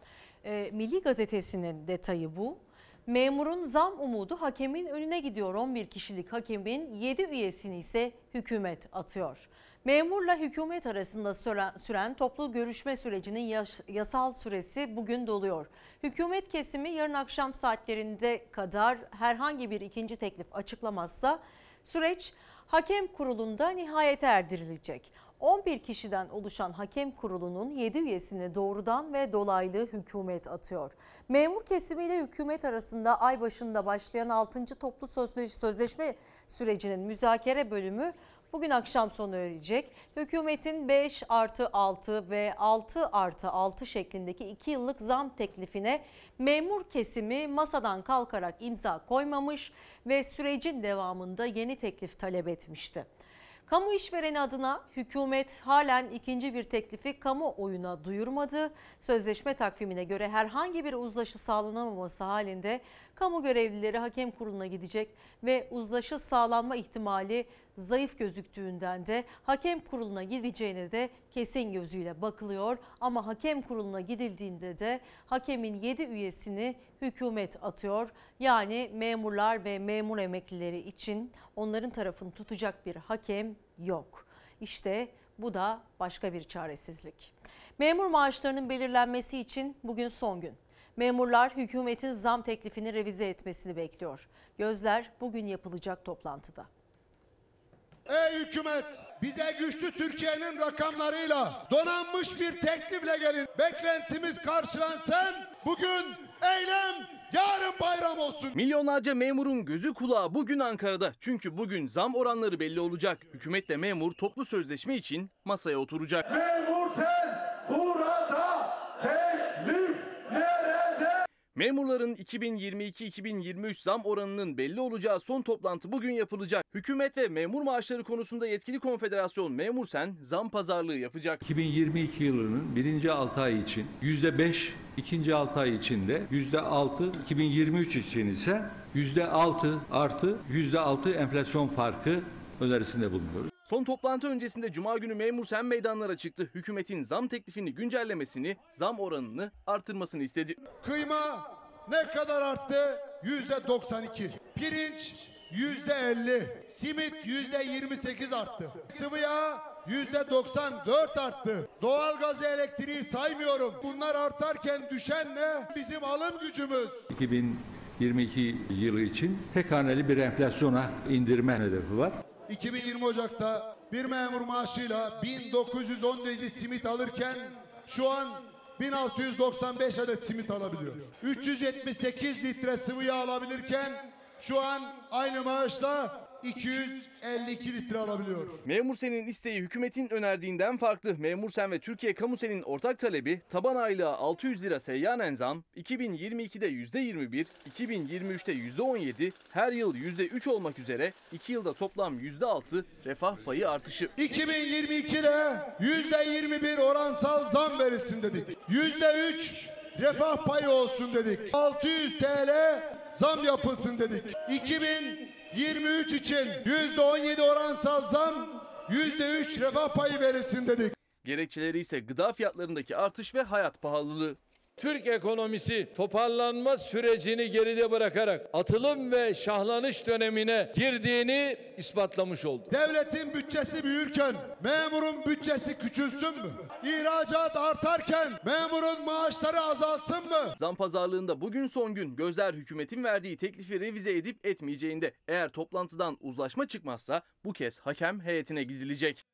[SPEAKER 1] E, Milli Gazetesi'nin detayı bu. Memurun zam umudu hakemin önüne gidiyor. 11 kişilik hakemin 7 üyesini ise hükümet atıyor. Memurla hükümet arasında süren, toplu görüşme sürecinin yas- yasal süresi bugün doluyor. Hükümet kesimi yarın akşam saatlerinde kadar herhangi bir ikinci teklif açıklamazsa süreç hakem kurulunda nihayete erdirilecek. 11 kişiden oluşan hakem kurulunun 7 üyesini doğrudan ve dolaylı hükümet atıyor. Memur kesimiyle hükümet arasında ay başında başlayan 6. toplu sözleş- sözleşme sürecinin müzakere bölümü bugün akşam sonu erecek. Hükümetin 5 artı 6 ve 6 artı 6 şeklindeki 2 yıllık zam teklifine memur kesimi masadan kalkarak imza koymamış ve sürecin devamında yeni teklif talep etmişti. Kamu işvereni adına hükümet halen ikinci bir teklifi kamuoyuna duyurmadı. Sözleşme takvimine göre herhangi bir uzlaşı sağlanamaması halinde kamu görevlileri hakem kuruluna gidecek ve uzlaşı sağlanma ihtimali zayıf gözüktüğünden de hakem kuruluna gideceğine de kesin gözüyle bakılıyor. Ama hakem kuruluna gidildiğinde de hakemin 7 üyesini hükümet atıyor. Yani memurlar ve memur emeklileri için onların tarafını tutacak bir hakem yok. İşte bu da başka bir çaresizlik. Memur maaşlarının belirlenmesi için bugün son gün. Memurlar hükümetin zam teklifini revize etmesini bekliyor. Gözler bugün yapılacak toplantıda.
[SPEAKER 73] Ey hükümet bize güçlü Türkiye'nin rakamlarıyla donanmış bir teklifle gelin. Beklentimiz karşılansın. Bugün eylem yarın bayram olsun.
[SPEAKER 2] Milyonlarca memurun gözü kulağı bugün Ankara'da. Çünkü bugün zam oranları belli olacak. Hükümetle memur toplu sözleşme için masaya oturacak.
[SPEAKER 73] Memur sen burada teklif nerede?
[SPEAKER 2] Memurların 2022-2023 zam oranının belli olacağı son toplantı bugün yapılacak. Hükümet ve memur maaşları konusunda yetkili konfederasyon Memursen zam pazarlığı yapacak.
[SPEAKER 58] 2022 yılının birinci 6 ay için %5, ikinci 6 ay içinde %6, 2023 için ise %6 artı %6 enflasyon farkı önerisinde bulunuyoruz.
[SPEAKER 2] Son toplantı öncesinde Cuma günü Memursen meydanlara çıktı. Hükümetin zam teklifini güncellemesini, zam oranını artırmasını istedi.
[SPEAKER 73] Kıyma ne kadar arttı? Yüzde 92. Pirinç yüzde 50. Simit yüzde 28 arttı. Sıvı yağ yüzde 94 arttı. Doğalgazı elektriği saymıyorum. Bunlar artarken düşen ne? Bizim alım gücümüz.
[SPEAKER 58] 2022 yılı için tek haneli bir enflasyona indirme hedefi var.
[SPEAKER 73] 2020 Ocak'ta bir memur maaşıyla 1917 simit alırken şu an 1695 adet simit alabiliyor. 378 litre sıvı yağ alabilirken şu an aynı maaşla 252 litre alabiliyor.
[SPEAKER 2] Memur Sen'in isteği hükümetin önerdiğinden farklı. Memur Sen ve Türkiye Kamu Sen'in ortak talebi taban aylığa 600 lira seyyanen zam, 2022'de %21, 2023'te %17, her yıl %3 olmak üzere 2 yılda toplam %6 refah payı artışı.
[SPEAKER 73] 2022'de yüzde 21 oransal zam verilsin dedik. Yüzde 3 refah payı olsun dedik. 600 TL zam yapılsın dedik. 2023 için yüzde 17 oransal zam, yüzde 3 refah payı verilsin dedik.
[SPEAKER 2] Gerekçeleri ise gıda fiyatlarındaki artış ve hayat pahalılığı.
[SPEAKER 31] Türk ekonomisi toparlanma sürecini geride bırakarak atılım ve şahlanış dönemine girdiğini ispatlamış oldu.
[SPEAKER 73] Devletin bütçesi büyürken memurun bütçesi küçülsün mü? İhracat artarken memurun maaşları azalsın mı?
[SPEAKER 2] Zam pazarlığında bugün son gün gözler hükümetin verdiği teklifi revize edip etmeyeceğinde. Eğer toplantıdan uzlaşma çıkmazsa bu kez hakem heyetine gidilecek.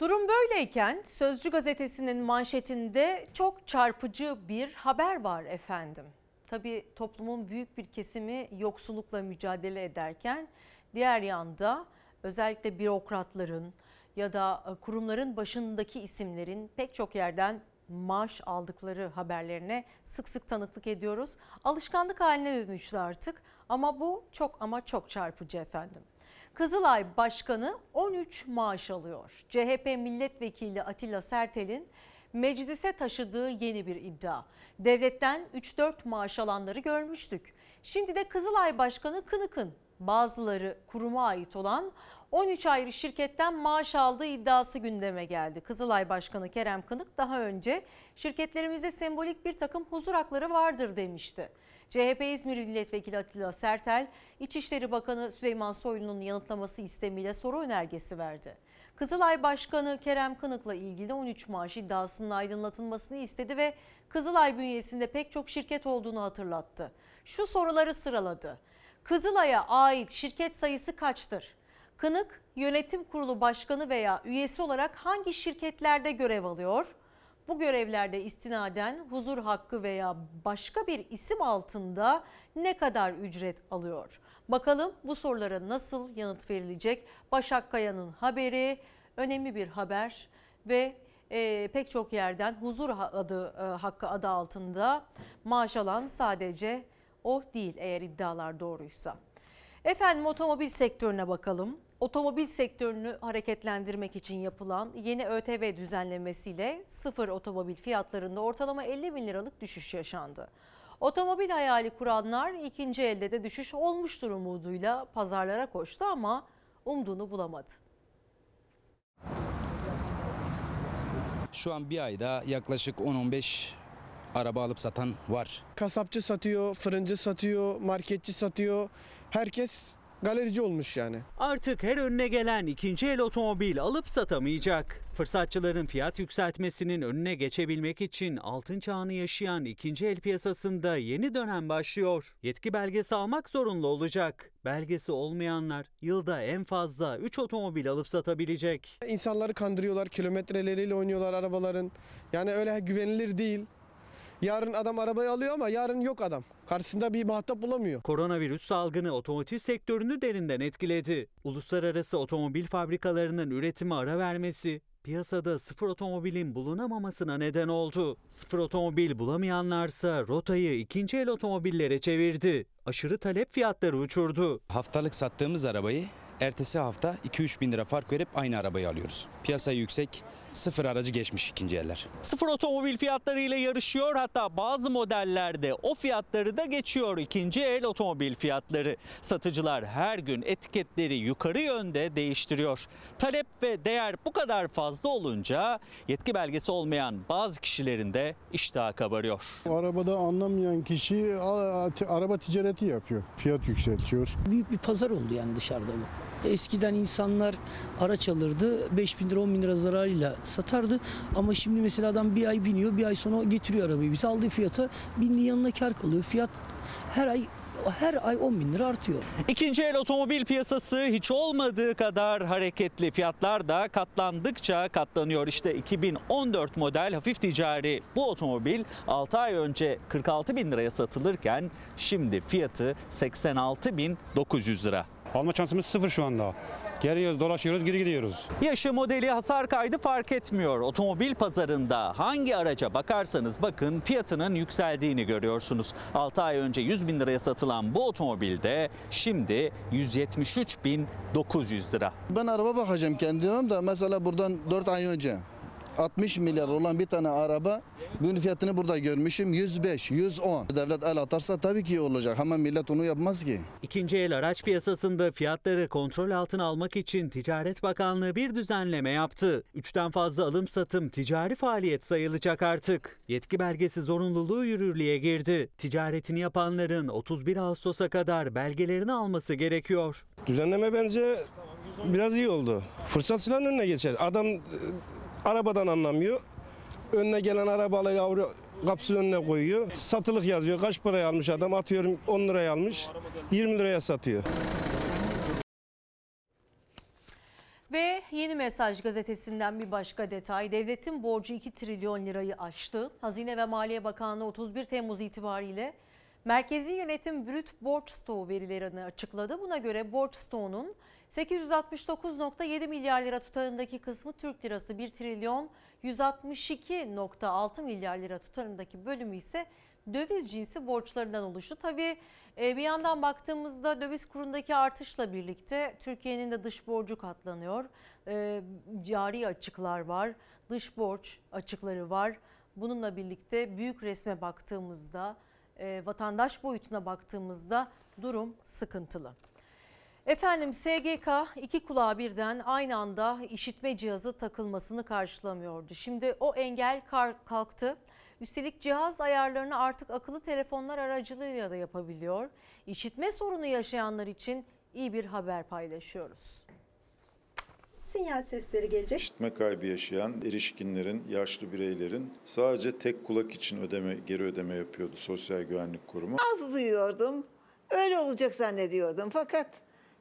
[SPEAKER 1] Durum böyleyken Sözcü gazetesinin manşetinde çok çarpıcı bir haber var efendim. Tabii toplumun büyük bir kesimi yoksullukla mücadele ederken diğer yanda özellikle bürokratların ya da e, kurumların başındaki isimlerin pek çok yerden maaş aldıkları haberlerine sık sık tanıklık ediyoruz. Alışkanlık haline dönüştü artık ama bu çok ama çok çarpıcı efendim. Kızılay Başkanı 13 maaş alıyor. CHP Milletvekili Atilla Sertel'in meclise taşıdığı yeni bir iddia. Devletten 3-4 maaş alanları görmüştük. Şimdi de Kızılay Başkanı Kınık'ın bazıları kuruma ait olan 13 ayrı şirketten maaş aldığı iddiası gündeme geldi. Kızılay Başkanı Kerem Kınık daha önce şirketlerimizde sembolik bir takım huzur hakları vardır demişti. CHP İzmir Milletvekili Atilla Sertel, İçişleri Bakanı Süleyman Soylu'nun yanıtlaması istemiyle soru önergesi verdi. Kızılay Başkanı Kerem Kınık'la ilgili 13 maaş iddiasının aydınlatılmasını istedi ve Kızılay bünyesinde pek çok şirket olduğunu hatırlattı. Şu soruları sıraladı. Kızılay'a ait şirket sayısı kaçtır? Kınık yönetim kurulu başkanı veya üyesi olarak hangi şirketlerde görev alıyor? Bu görevlerde istinaden huzur hakkı veya başka bir isim altında ne kadar ücret alıyor? Bakalım bu sorulara nasıl yanıt verilecek? Başak Kaya'nın haberi önemli bir haber ve e, pek çok yerden huzur adı e, hakkı adı altında maaş alan sadece o değil eğer iddialar doğruysa. Efendim otomobil sektörüne bakalım. Otomobil sektörünü hareketlendirmek için yapılan yeni ÖTV düzenlemesiyle sıfır otomobil fiyatlarında ortalama 50 bin liralık düşüş yaşandı. Otomobil hayali kuranlar ikinci elde de düşüş olmuştur umuduyla pazarlara koştu ama umduğunu bulamadı.
[SPEAKER 74] Şu an bir ayda yaklaşık 10-15 araba alıp satan var.
[SPEAKER 75] Kasapçı satıyor, fırıncı satıyor, marketçi satıyor. Herkes galerici olmuş yani.
[SPEAKER 9] Artık her önüne gelen ikinci el otomobil alıp satamayacak. Fırsatçıların fiyat yükseltmesinin önüne geçebilmek için altın çağını yaşayan ikinci el piyasasında yeni dönem başlıyor. Yetki belgesi almak zorunlu olacak. Belgesi olmayanlar yılda en fazla 3 otomobil alıp satabilecek.
[SPEAKER 75] İnsanları kandırıyorlar, kilometreleriyle oynuyorlar arabaların. Yani öyle güvenilir değil. Yarın adam arabayı alıyor ama yarın yok adam. Karşısında bir muhatap bulamıyor.
[SPEAKER 9] Koronavirüs salgını otomotiv sektörünü derinden etkiledi. Uluslararası otomobil fabrikalarının üretimi ara vermesi piyasada sıfır otomobilin bulunamamasına neden oldu. Sıfır otomobil bulamayanlarsa rotayı ikinci el otomobillere çevirdi. Aşırı talep fiyatları uçurdu.
[SPEAKER 74] Haftalık sattığımız arabayı ertesi hafta 2-3 bin lira fark verip aynı arabayı alıyoruz. Piyasa yüksek, sıfır aracı geçmiş ikinci eller.
[SPEAKER 9] Sıfır otomobil fiyatlarıyla yarışıyor hatta bazı modellerde o fiyatları da geçiyor ikinci el otomobil fiyatları. Satıcılar her gün etiketleri yukarı yönde değiştiriyor. Talep ve değer bu kadar fazla olunca yetki belgesi olmayan bazı kişilerin de iştahı kabarıyor.
[SPEAKER 76] Arabada anlamayan kişi araba ticareti yapıyor. Fiyat yükseltiyor.
[SPEAKER 77] Büyük bir pazar oldu yani dışarıda bu. Eskiden insanlar araç alırdı 5 bin lira 10 bin lira zararıyla satardı ama şimdi mesela adam bir ay biniyor bir ay sonra getiriyor arabayı bize aldığı fiyata binliğin yanına kar kalıyor. Fiyat her ay
[SPEAKER 78] her ay 10 bin lira artıyor.
[SPEAKER 9] İkinci el otomobil piyasası hiç olmadığı kadar hareketli. Fiyatlar da katlandıkça katlanıyor. İşte 2014 model hafif ticari bu otomobil 6 ay önce 46 bin liraya satılırken şimdi fiyatı 86 bin 900 lira.
[SPEAKER 79] Alma şansımız sıfır şu anda. Geliyoruz, dolaşıyoruz, geri gidiyoruz.
[SPEAKER 9] Yaşı, modeli, hasar kaydı fark etmiyor. Otomobil pazarında hangi araca bakarsanız bakın fiyatının yükseldiğini görüyorsunuz. 6 ay önce 100 bin liraya satılan bu otomobilde şimdi 173 bin 900 lira.
[SPEAKER 80] Ben araba bakacağım kendime de mesela buradan 4 ay önce 60 milyar olan bir tane araba bunun fiyatını burada görmüşüm 105, 110. Devlet el atarsa tabii ki iyi olacak ama millet onu yapmaz ki.
[SPEAKER 9] İkinci el araç piyasasında fiyatları kontrol altına almak için Ticaret Bakanlığı bir düzenleme yaptı. Üçten fazla alım satım ticari faaliyet sayılacak artık. Yetki belgesi zorunluluğu yürürlüğe girdi. Ticaretini yapanların 31 Ağustos'a kadar belgelerini alması gerekiyor.
[SPEAKER 81] Düzenleme bence biraz iyi oldu. Fırsat silahın önüne geçer. Adam arabadan anlamıyor. Önüne gelen arabaları avru kapısının önüne koyuyor. Satılık yazıyor. Kaç paraya almış adam? Atıyorum 10 liraya almış. 20 liraya satıyor.
[SPEAKER 1] Ve Yeni Mesaj gazetesinden bir başka detay. Devletin borcu 2 trilyon lirayı aştı. Hazine ve Maliye Bakanlığı 31 Temmuz itibariyle Merkezi Yönetim Brüt Borç Stoğu verilerini açıkladı. Buna göre borç stoğunun 869.7 milyar lira tutarındaki kısmı Türk lirası 1 trilyon 162.6 milyar lira tutarındaki bölümü ise döviz cinsi borçlarından oluştu. Tabii e, bir yandan baktığımızda döviz kurundaki artışla birlikte Türkiye'nin de dış borcu katlanıyor. E, Cari açıklar var, dış borç açıkları var. Bununla birlikte büyük resme baktığımızda, e, vatandaş boyutuna baktığımızda durum sıkıntılı. Efendim SGK iki kulağa birden aynı anda işitme cihazı takılmasını karşılamıyordu. Şimdi o engel kalktı. Üstelik cihaz ayarlarını artık akıllı telefonlar aracılığıyla da yapabiliyor. İşitme sorunu yaşayanlar için iyi bir haber paylaşıyoruz.
[SPEAKER 14] Sinyal sesleri gelecek.
[SPEAKER 82] İşitme kaybı yaşayan erişkinlerin, yaşlı bireylerin sadece tek kulak için ödeme, geri ödeme yapıyordu Sosyal Güvenlik Kurumu.
[SPEAKER 83] Az duyuyordum. Öyle olacak zannediyordum. Fakat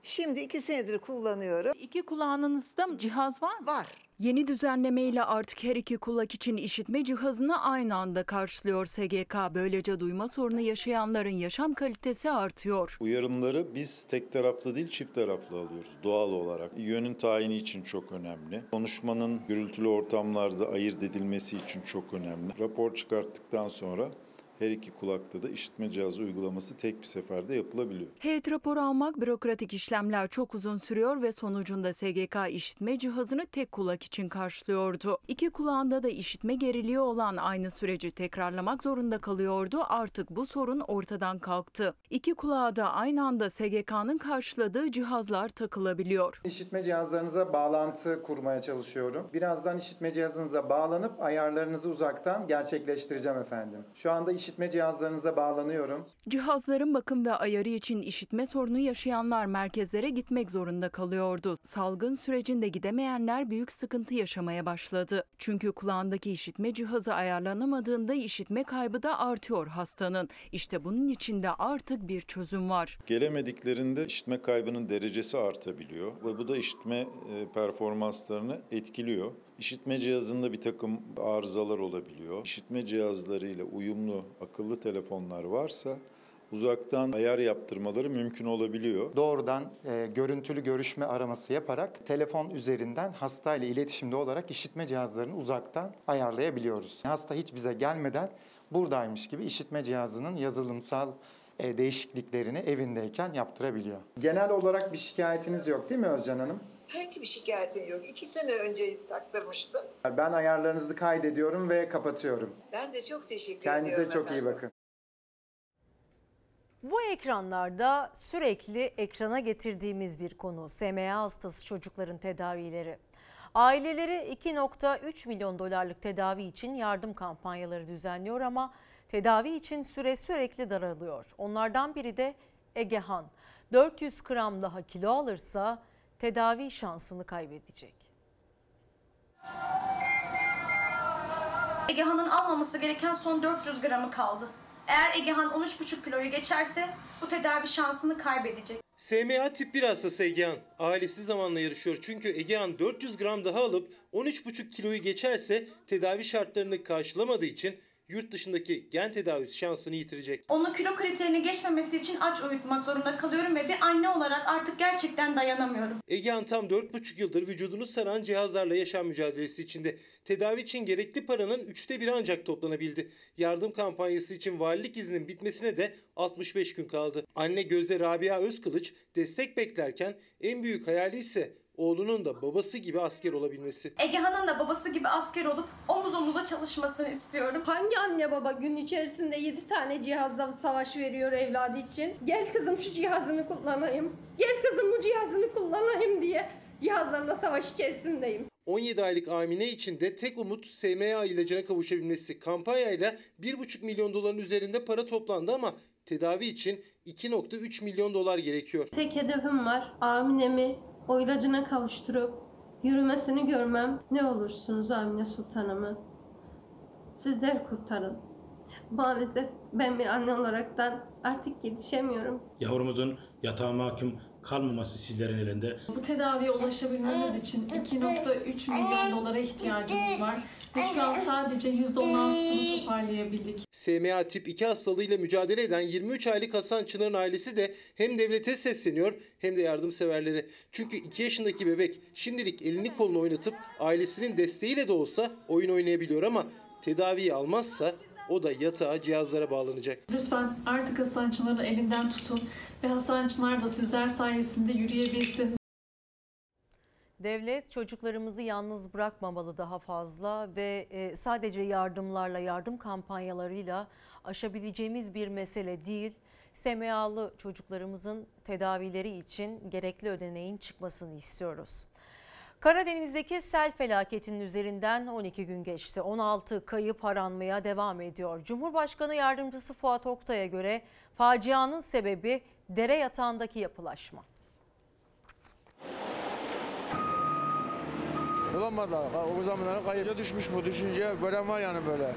[SPEAKER 83] şimdi iki senedir kullanıyorum.
[SPEAKER 84] İki kulağınızda cihaz var mı?
[SPEAKER 83] Var.
[SPEAKER 84] Yeni düzenlemeyle artık her iki kulak için işitme cihazını aynı anda karşılıyor SGK. Böylece duyma sorunu yaşayanların yaşam kalitesi artıyor.
[SPEAKER 82] Uyarımları biz tek taraflı değil çift taraflı alıyoruz doğal olarak. Yönün tayini için çok önemli. Konuşmanın gürültülü ortamlarda ayırt edilmesi için çok önemli. Rapor çıkarttıktan sonra her iki kulakta da işitme cihazı uygulaması tek bir seferde yapılabiliyor.
[SPEAKER 84] Heyet raporu almak bürokratik işlemler çok uzun sürüyor ve sonucunda SGK işitme cihazını tek kulak için karşılıyordu. İki kulağında da işitme geriliği olan aynı süreci tekrarlamak zorunda kalıyordu. Artık bu sorun ortadan kalktı. İki kulağa da aynı anda SGK'nın karşıladığı cihazlar takılabiliyor.
[SPEAKER 77] İşitme cihazlarınıza bağlantı kurmaya çalışıyorum. Birazdan işitme cihazınıza bağlanıp ayarlarınızı uzaktan gerçekleştireceğim efendim. Şu anda işitme cihazlarınıza bağlanıyorum.
[SPEAKER 84] Cihazların bakım ve ayarı için işitme sorunu yaşayanlar merkezlere gitmek zorunda kalıyordu. Salgın sürecinde gidemeyenler büyük sıkıntı yaşamaya başladı. Çünkü kulağındaki işitme cihazı ayarlanamadığında işitme kaybı da artıyor hastanın. İşte bunun için de artık bir çözüm var.
[SPEAKER 82] Gelemediklerinde işitme kaybının derecesi artabiliyor ve bu da işitme e, performanslarını etkiliyor. İşitme cihazında bir takım arızalar olabiliyor. İşitme cihazlarıyla uyumlu akıllı telefonlar varsa uzaktan ayar yaptırmaları mümkün olabiliyor.
[SPEAKER 77] Doğrudan e, görüntülü görüşme araması yaparak telefon üzerinden hastayla iletişimde olarak işitme cihazlarını uzaktan ayarlayabiliyoruz. Hasta hiç bize gelmeden buradaymış gibi işitme cihazının yazılımsal e, değişikliklerini evindeyken yaptırabiliyor. Genel olarak bir şikayetiniz yok değil mi Özcan Hanım?
[SPEAKER 83] Hiçbir şikayetim yok. İki sene önce taktırmıştım.
[SPEAKER 77] Ben ayarlarınızı kaydediyorum ve kapatıyorum.
[SPEAKER 83] Ben de çok teşekkür
[SPEAKER 77] Kendinize
[SPEAKER 83] ediyorum
[SPEAKER 77] çok iyi
[SPEAKER 83] efendim.
[SPEAKER 77] bakın.
[SPEAKER 1] Bu ekranlarda sürekli ekrana getirdiğimiz bir konu SMA hastası çocukların tedavileri. Aileleri 2.3 milyon dolarlık tedavi için yardım kampanyaları düzenliyor ama tedavi için süre sürekli daralıyor. Onlardan biri de Egehan. 400 gram daha kilo alırsa tedavi şansını kaybedecek.
[SPEAKER 85] Egehan'ın almaması gereken son 400 gramı kaldı. Eğer Egehan 13,5 kiloyu geçerse bu tedavi şansını kaybedecek.
[SPEAKER 33] SMA tip 1 hastası Egehan. Ailesi zamanla yarışıyor çünkü Egehan 400 gram daha alıp 13,5 kiloyu geçerse tedavi şartlarını karşılamadığı için yurt dışındaki gen tedavisi şansını yitirecek.
[SPEAKER 85] Onu kilo kriterini geçmemesi için aç uyutmak zorunda kalıyorum ve bir anne olarak artık gerçekten dayanamıyorum.
[SPEAKER 33] Egehan tam 4,5 yıldır vücudunu saran cihazlarla yaşam mücadelesi içinde. Tedavi için gerekli paranın üçte biri ancak toplanabildi. Yardım kampanyası için valilik izninin bitmesine de 65 gün kaldı. Anne Gözde Rabia Özkılıç destek beklerken en büyük hayali ise oğlunun da babası gibi asker olabilmesi.
[SPEAKER 85] Egehan'ın da babası gibi asker olup omuz omuza çalışmasını istiyorum.
[SPEAKER 86] Hangi anne baba gün içerisinde 7 tane cihazla savaş veriyor evladı için? Gel kızım şu cihazını kullanayım. Gel kızım bu cihazını kullanayım diye cihazlarla savaş içerisindeyim.
[SPEAKER 33] 17 aylık Amine için de tek umut SMA ilacına kavuşabilmesi. Kampanyayla 1,5 milyon doların üzerinde para toplandı ama tedavi için 2,3 milyon dolar gerekiyor.
[SPEAKER 86] Tek hedefim var. Amine'mi o ilacına kavuşturup yürümesini görmem. Ne olursunuz Amine Sultanımı. Sizler kurtarın. Maalesef ben bir anne olaraktan artık yetişemiyorum.
[SPEAKER 87] Yavrumuzun yatağa mahkum kalmaması sizlerin elinde.
[SPEAKER 88] Bu tedaviye ulaşabilmemiz için 2.3 milyon dolara ihtiyacımız var. Ve şu an sadece %16'sını toparlayabildik.
[SPEAKER 33] SMA tip 2 hastalığıyla mücadele eden 23 aylık Hasan Çınar'ın ailesi de hem devlete sesleniyor hem de yardımseverlere. Çünkü 2 yaşındaki bebek şimdilik elini kolunu oynatıp ailesinin desteğiyle de olsa oyun oynayabiliyor ama tedaviyi almazsa o da yatağa cihazlara bağlanacak.
[SPEAKER 88] Lütfen artık Hasan Çınar'ın elinden tutun ve Hasan Çınar da sizler sayesinde yürüyebilsin.
[SPEAKER 1] Devlet çocuklarımızı yalnız bırakmamalı daha fazla ve e, sadece yardımlarla, yardım kampanyalarıyla aşabileceğimiz bir mesele değil. SMA'lı çocuklarımızın tedavileri için gerekli ödeneğin çıkmasını istiyoruz. Karadeniz'deki sel felaketinin üzerinden 12 gün geçti. 16 kayıp aranmaya devam ediyor. Cumhurbaşkanı Yardımcısı Fuat Oktay'a göre facianın sebebi dere yatağındaki yapılaşma.
[SPEAKER 10] Bulamadılar. O zamanlara kayıca düşmüş bu. Düşünce gören var yani böyle.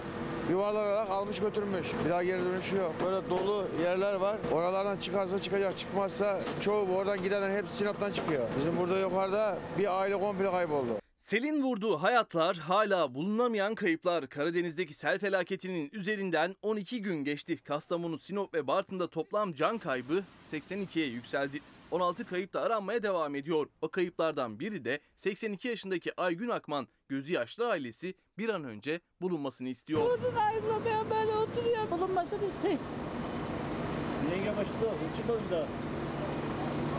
[SPEAKER 10] Yuvarlanarak almış götürmüş. Bir daha geri dönüşü yok. Böyle dolu yerler var. Oralardan çıkarsa çıkacak. Çıkmazsa çoğu oradan gidenler hepsi Sinop'tan çıkıyor. Bizim burada yukarıda bir aile komple kayboldu.
[SPEAKER 2] Selin vurduğu hayatlar hala bulunamayan kayıplar. Karadeniz'deki sel felaketinin üzerinden 12 gün geçti. Kastamonu, Sinop ve Bartın'da toplam can kaybı 82'ye yükseldi. 16 kayıp da aranmaya devam ediyor. O kayıplardan biri de 82 yaşındaki Aygün Akman. Gözü yaşlı ailesi bir an önce bulunmasını istiyor.
[SPEAKER 16] Uzun ayrılamayan böyle oturuyor. Bulunmasını isteyin.
[SPEAKER 89] Yenge başısı çıkalım da.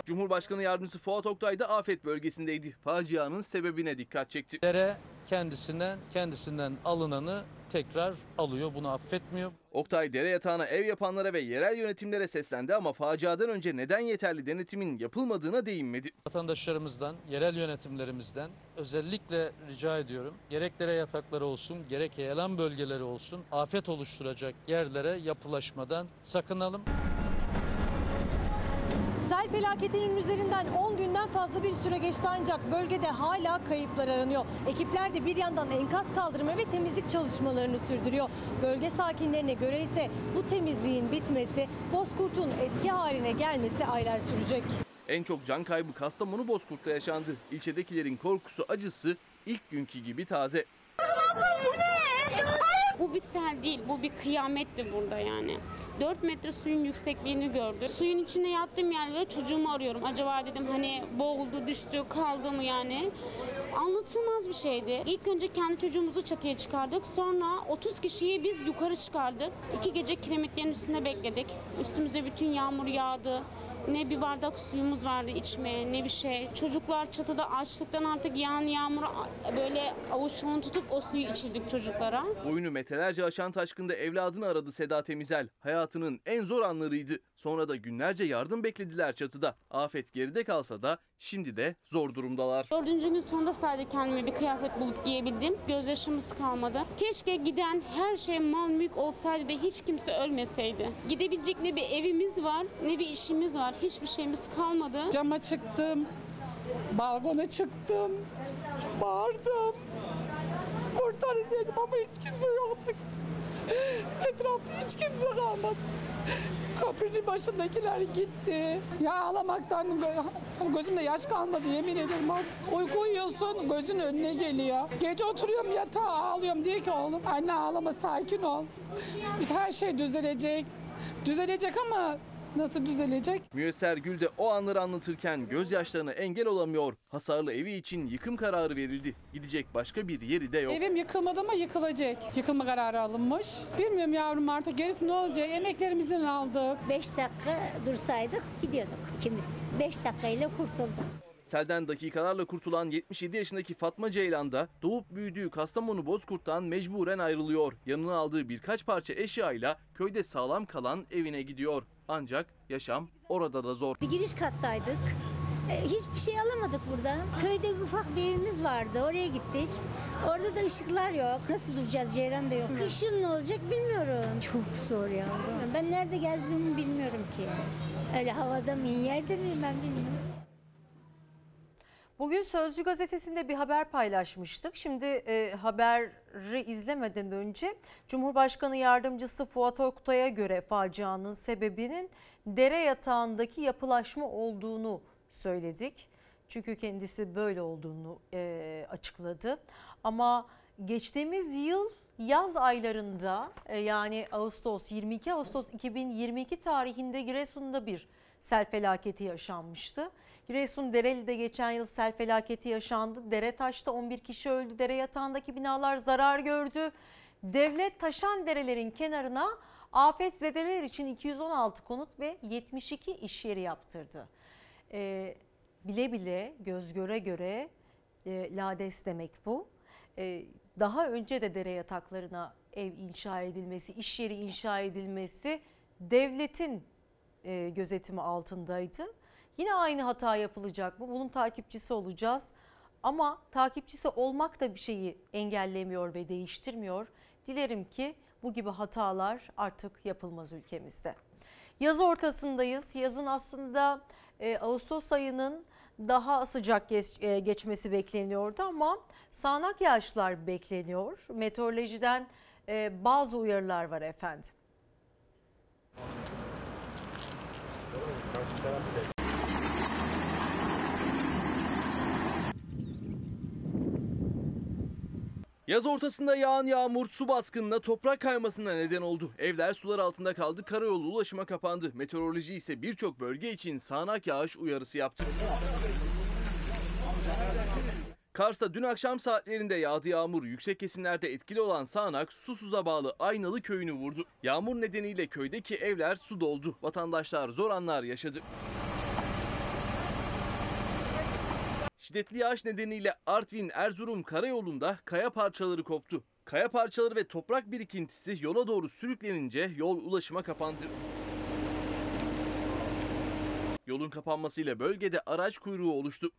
[SPEAKER 2] Cumhurbaşkanı Yardımcısı Fuat Oktay da afet bölgesindeydi. Facianın sebebine dikkat çekti.
[SPEAKER 13] Dere kendisinden kendisinden alınanı tekrar alıyor. Bunu affetmiyor.
[SPEAKER 2] Oktay dere yatağına ev yapanlara ve yerel yönetimlere seslendi ama faciadan önce neden yeterli denetimin yapılmadığına değinmedi.
[SPEAKER 13] Vatandaşlarımızdan, yerel yönetimlerimizden özellikle rica ediyorum. Gerek dere yatakları olsun, gerek heyelan bölgeleri olsun afet oluşturacak yerlere yapılaşmadan sakınalım.
[SPEAKER 14] Sel felaketinin üzerinden 10 günden fazla bir süre geçti ancak bölgede hala kayıplar aranıyor. Ekipler de bir yandan enkaz kaldırma ve temizlik çalışmalarını sürdürüyor. Bölge sakinlerine göre ise bu temizliğin bitmesi, Bozkurt'un eski haline gelmesi aylar sürecek.
[SPEAKER 2] En çok can kaybı Kastamonu Bozkurt'ta yaşandı. İlçedekilerin korkusu acısı ilk günkü gibi taze.
[SPEAKER 15] Bu bir sel değil, bu bir kıyametti burada yani. 4 metre suyun yüksekliğini gördüm. Suyun içine yattığım yerlere çocuğumu arıyorum. Acaba dedim hani boğuldu, düştü, kaldı mı yani. Anlatılmaz bir şeydi. İlk önce kendi çocuğumuzu çatıya çıkardık. Sonra 30 kişiyi biz yukarı çıkardık. İki gece kiremitlerin üstünde bekledik. Üstümüze bütün yağmur yağdı. Ne bir bardak suyumuz vardı içmeye ne bir şey. Çocuklar çatıda açlıktan artık yağan yağmuru böyle avuçlarını tutup o suyu içirdik çocuklara.
[SPEAKER 2] Boyunu metrelerce aşan taşkında evladını aradı Seda Temizel. Hayatının en zor anlarıydı. Sonra da günlerce yardım beklediler çatıda. Afet geride kalsa da şimdi de zor durumdalar.
[SPEAKER 15] Dördüncü gün sonunda sadece kendime bir kıyafet bulup giyebildim. Gözyaşımız kalmadı. Keşke giden her şey mal mülk olsaydı da hiç kimse ölmeseydi. Gidebilecek ne bir evimiz var ne bir işimiz var. Hiçbir şeyimiz kalmadı.
[SPEAKER 16] Cama çıktım. Balkona çıktım. Bağırdım. Kurtarın dedim ama hiç kimse yoktu. Etrafta hiç kimse kalmadı. Köprünün başındakiler gitti. Ya ağlamaktan gö- gözümde yaş kalmadı yemin ederim artık. Uyku uyuyorsun gözün önüne geliyor. Gece oturuyorum yatağa ağlıyorum diye ki oğlum anne ağlama sakin ol. Her şey düzelecek. Düzelecek ama nasıl düzelecek?
[SPEAKER 2] Müyesser Gül de o anları anlatırken gözyaşlarına engel olamıyor. Hasarlı evi için yıkım kararı verildi. Gidecek başka bir yeri de yok.
[SPEAKER 16] Evim yıkılmadı ama yıkılacak. Yıkılma kararı alınmış. Bilmiyorum yavrum artık gerisi ne olacak? Emeklerimizden aldık.
[SPEAKER 90] 5 dakika dursaydık gidiyorduk ikimiz. 5 dakikayla kurtulduk.
[SPEAKER 2] Selden dakikalarla kurtulan 77 yaşındaki Fatma Ceylan da doğup büyüdüğü Kastamonu Bozkurt'tan mecburen ayrılıyor. Yanına aldığı birkaç parça eşyayla köyde sağlam kalan evine gidiyor. Ancak yaşam orada da zor.
[SPEAKER 90] Bir giriş kattaydık. E, hiçbir şey alamadık buradan. Köyde bir ufak bir evimiz vardı. Oraya gittik. Orada da ışıklar yok. Nasıl duracağız? Ceyran da yok. Kışın ne olacak bilmiyorum. Çok zor yavrum. Ben nerede gezdiğimi bilmiyorum ki. Öyle havada mı, yerde miyim ben bilmiyorum.
[SPEAKER 1] Bugün Sözcü gazetesinde bir haber paylaşmıştık. Şimdi e, haberi izlemeden önce Cumhurbaşkanı Yardımcısı Fuat Oktay'a göre facianın sebebinin dere yatağındaki yapılaşma olduğunu söyledik. Çünkü kendisi böyle olduğunu e, açıkladı. Ama geçtiğimiz yıl yaz aylarında e, yani Ağustos 22 Ağustos 2022 tarihinde Giresun'da bir sel felaketi yaşanmıştı. Giresun Dereli'de geçen yıl sel felaketi yaşandı. Dere taştı 11 kişi öldü. Dere yatağındaki binalar zarar gördü. Devlet taşan derelerin kenarına afetzedeler için 216 konut ve 72 iş yeri yaptırdı. Ee, bile bile göz göre göre e, lades demek bu. Ee, daha önce de dere yataklarına ev inşa edilmesi, iş yeri inşa edilmesi devletin e, gözetimi altındaydı. Yine aynı hata yapılacak mı? Bunun takipçisi olacağız. Ama takipçisi olmak da bir şeyi engellemiyor ve değiştirmiyor. Dilerim ki bu gibi hatalar artık yapılmaz ülkemizde. Yaz ortasındayız. Yazın aslında e, Ağustos ayının daha sıcak geç, e, geçmesi bekleniyordu ama sağanak yağışlar bekleniyor. Meteorolojiden e, bazı uyarılar var efendim.
[SPEAKER 2] Yaz ortasında yağan yağmur su baskınına toprak kaymasına neden oldu. Evler sular altında kaldı, karayolu ulaşıma kapandı. Meteoroloji ise birçok bölge için sağanak yağış uyarısı yaptı. Kars'ta dün akşam saatlerinde yağdı yağmur. Yüksek kesimlerde etkili olan sağanak Susuz'a bağlı Aynalı köyünü vurdu. Yağmur nedeniyle köydeki evler su doldu. Vatandaşlar zor anlar yaşadı. Şiddetli yağış nedeniyle Artvin-Erzurum karayolunda kaya parçaları koptu. Kaya parçaları ve toprak birikintisi yola doğru sürüklenince yol ulaşıma kapandı. Yolun kapanmasıyla bölgede araç kuyruğu oluştu.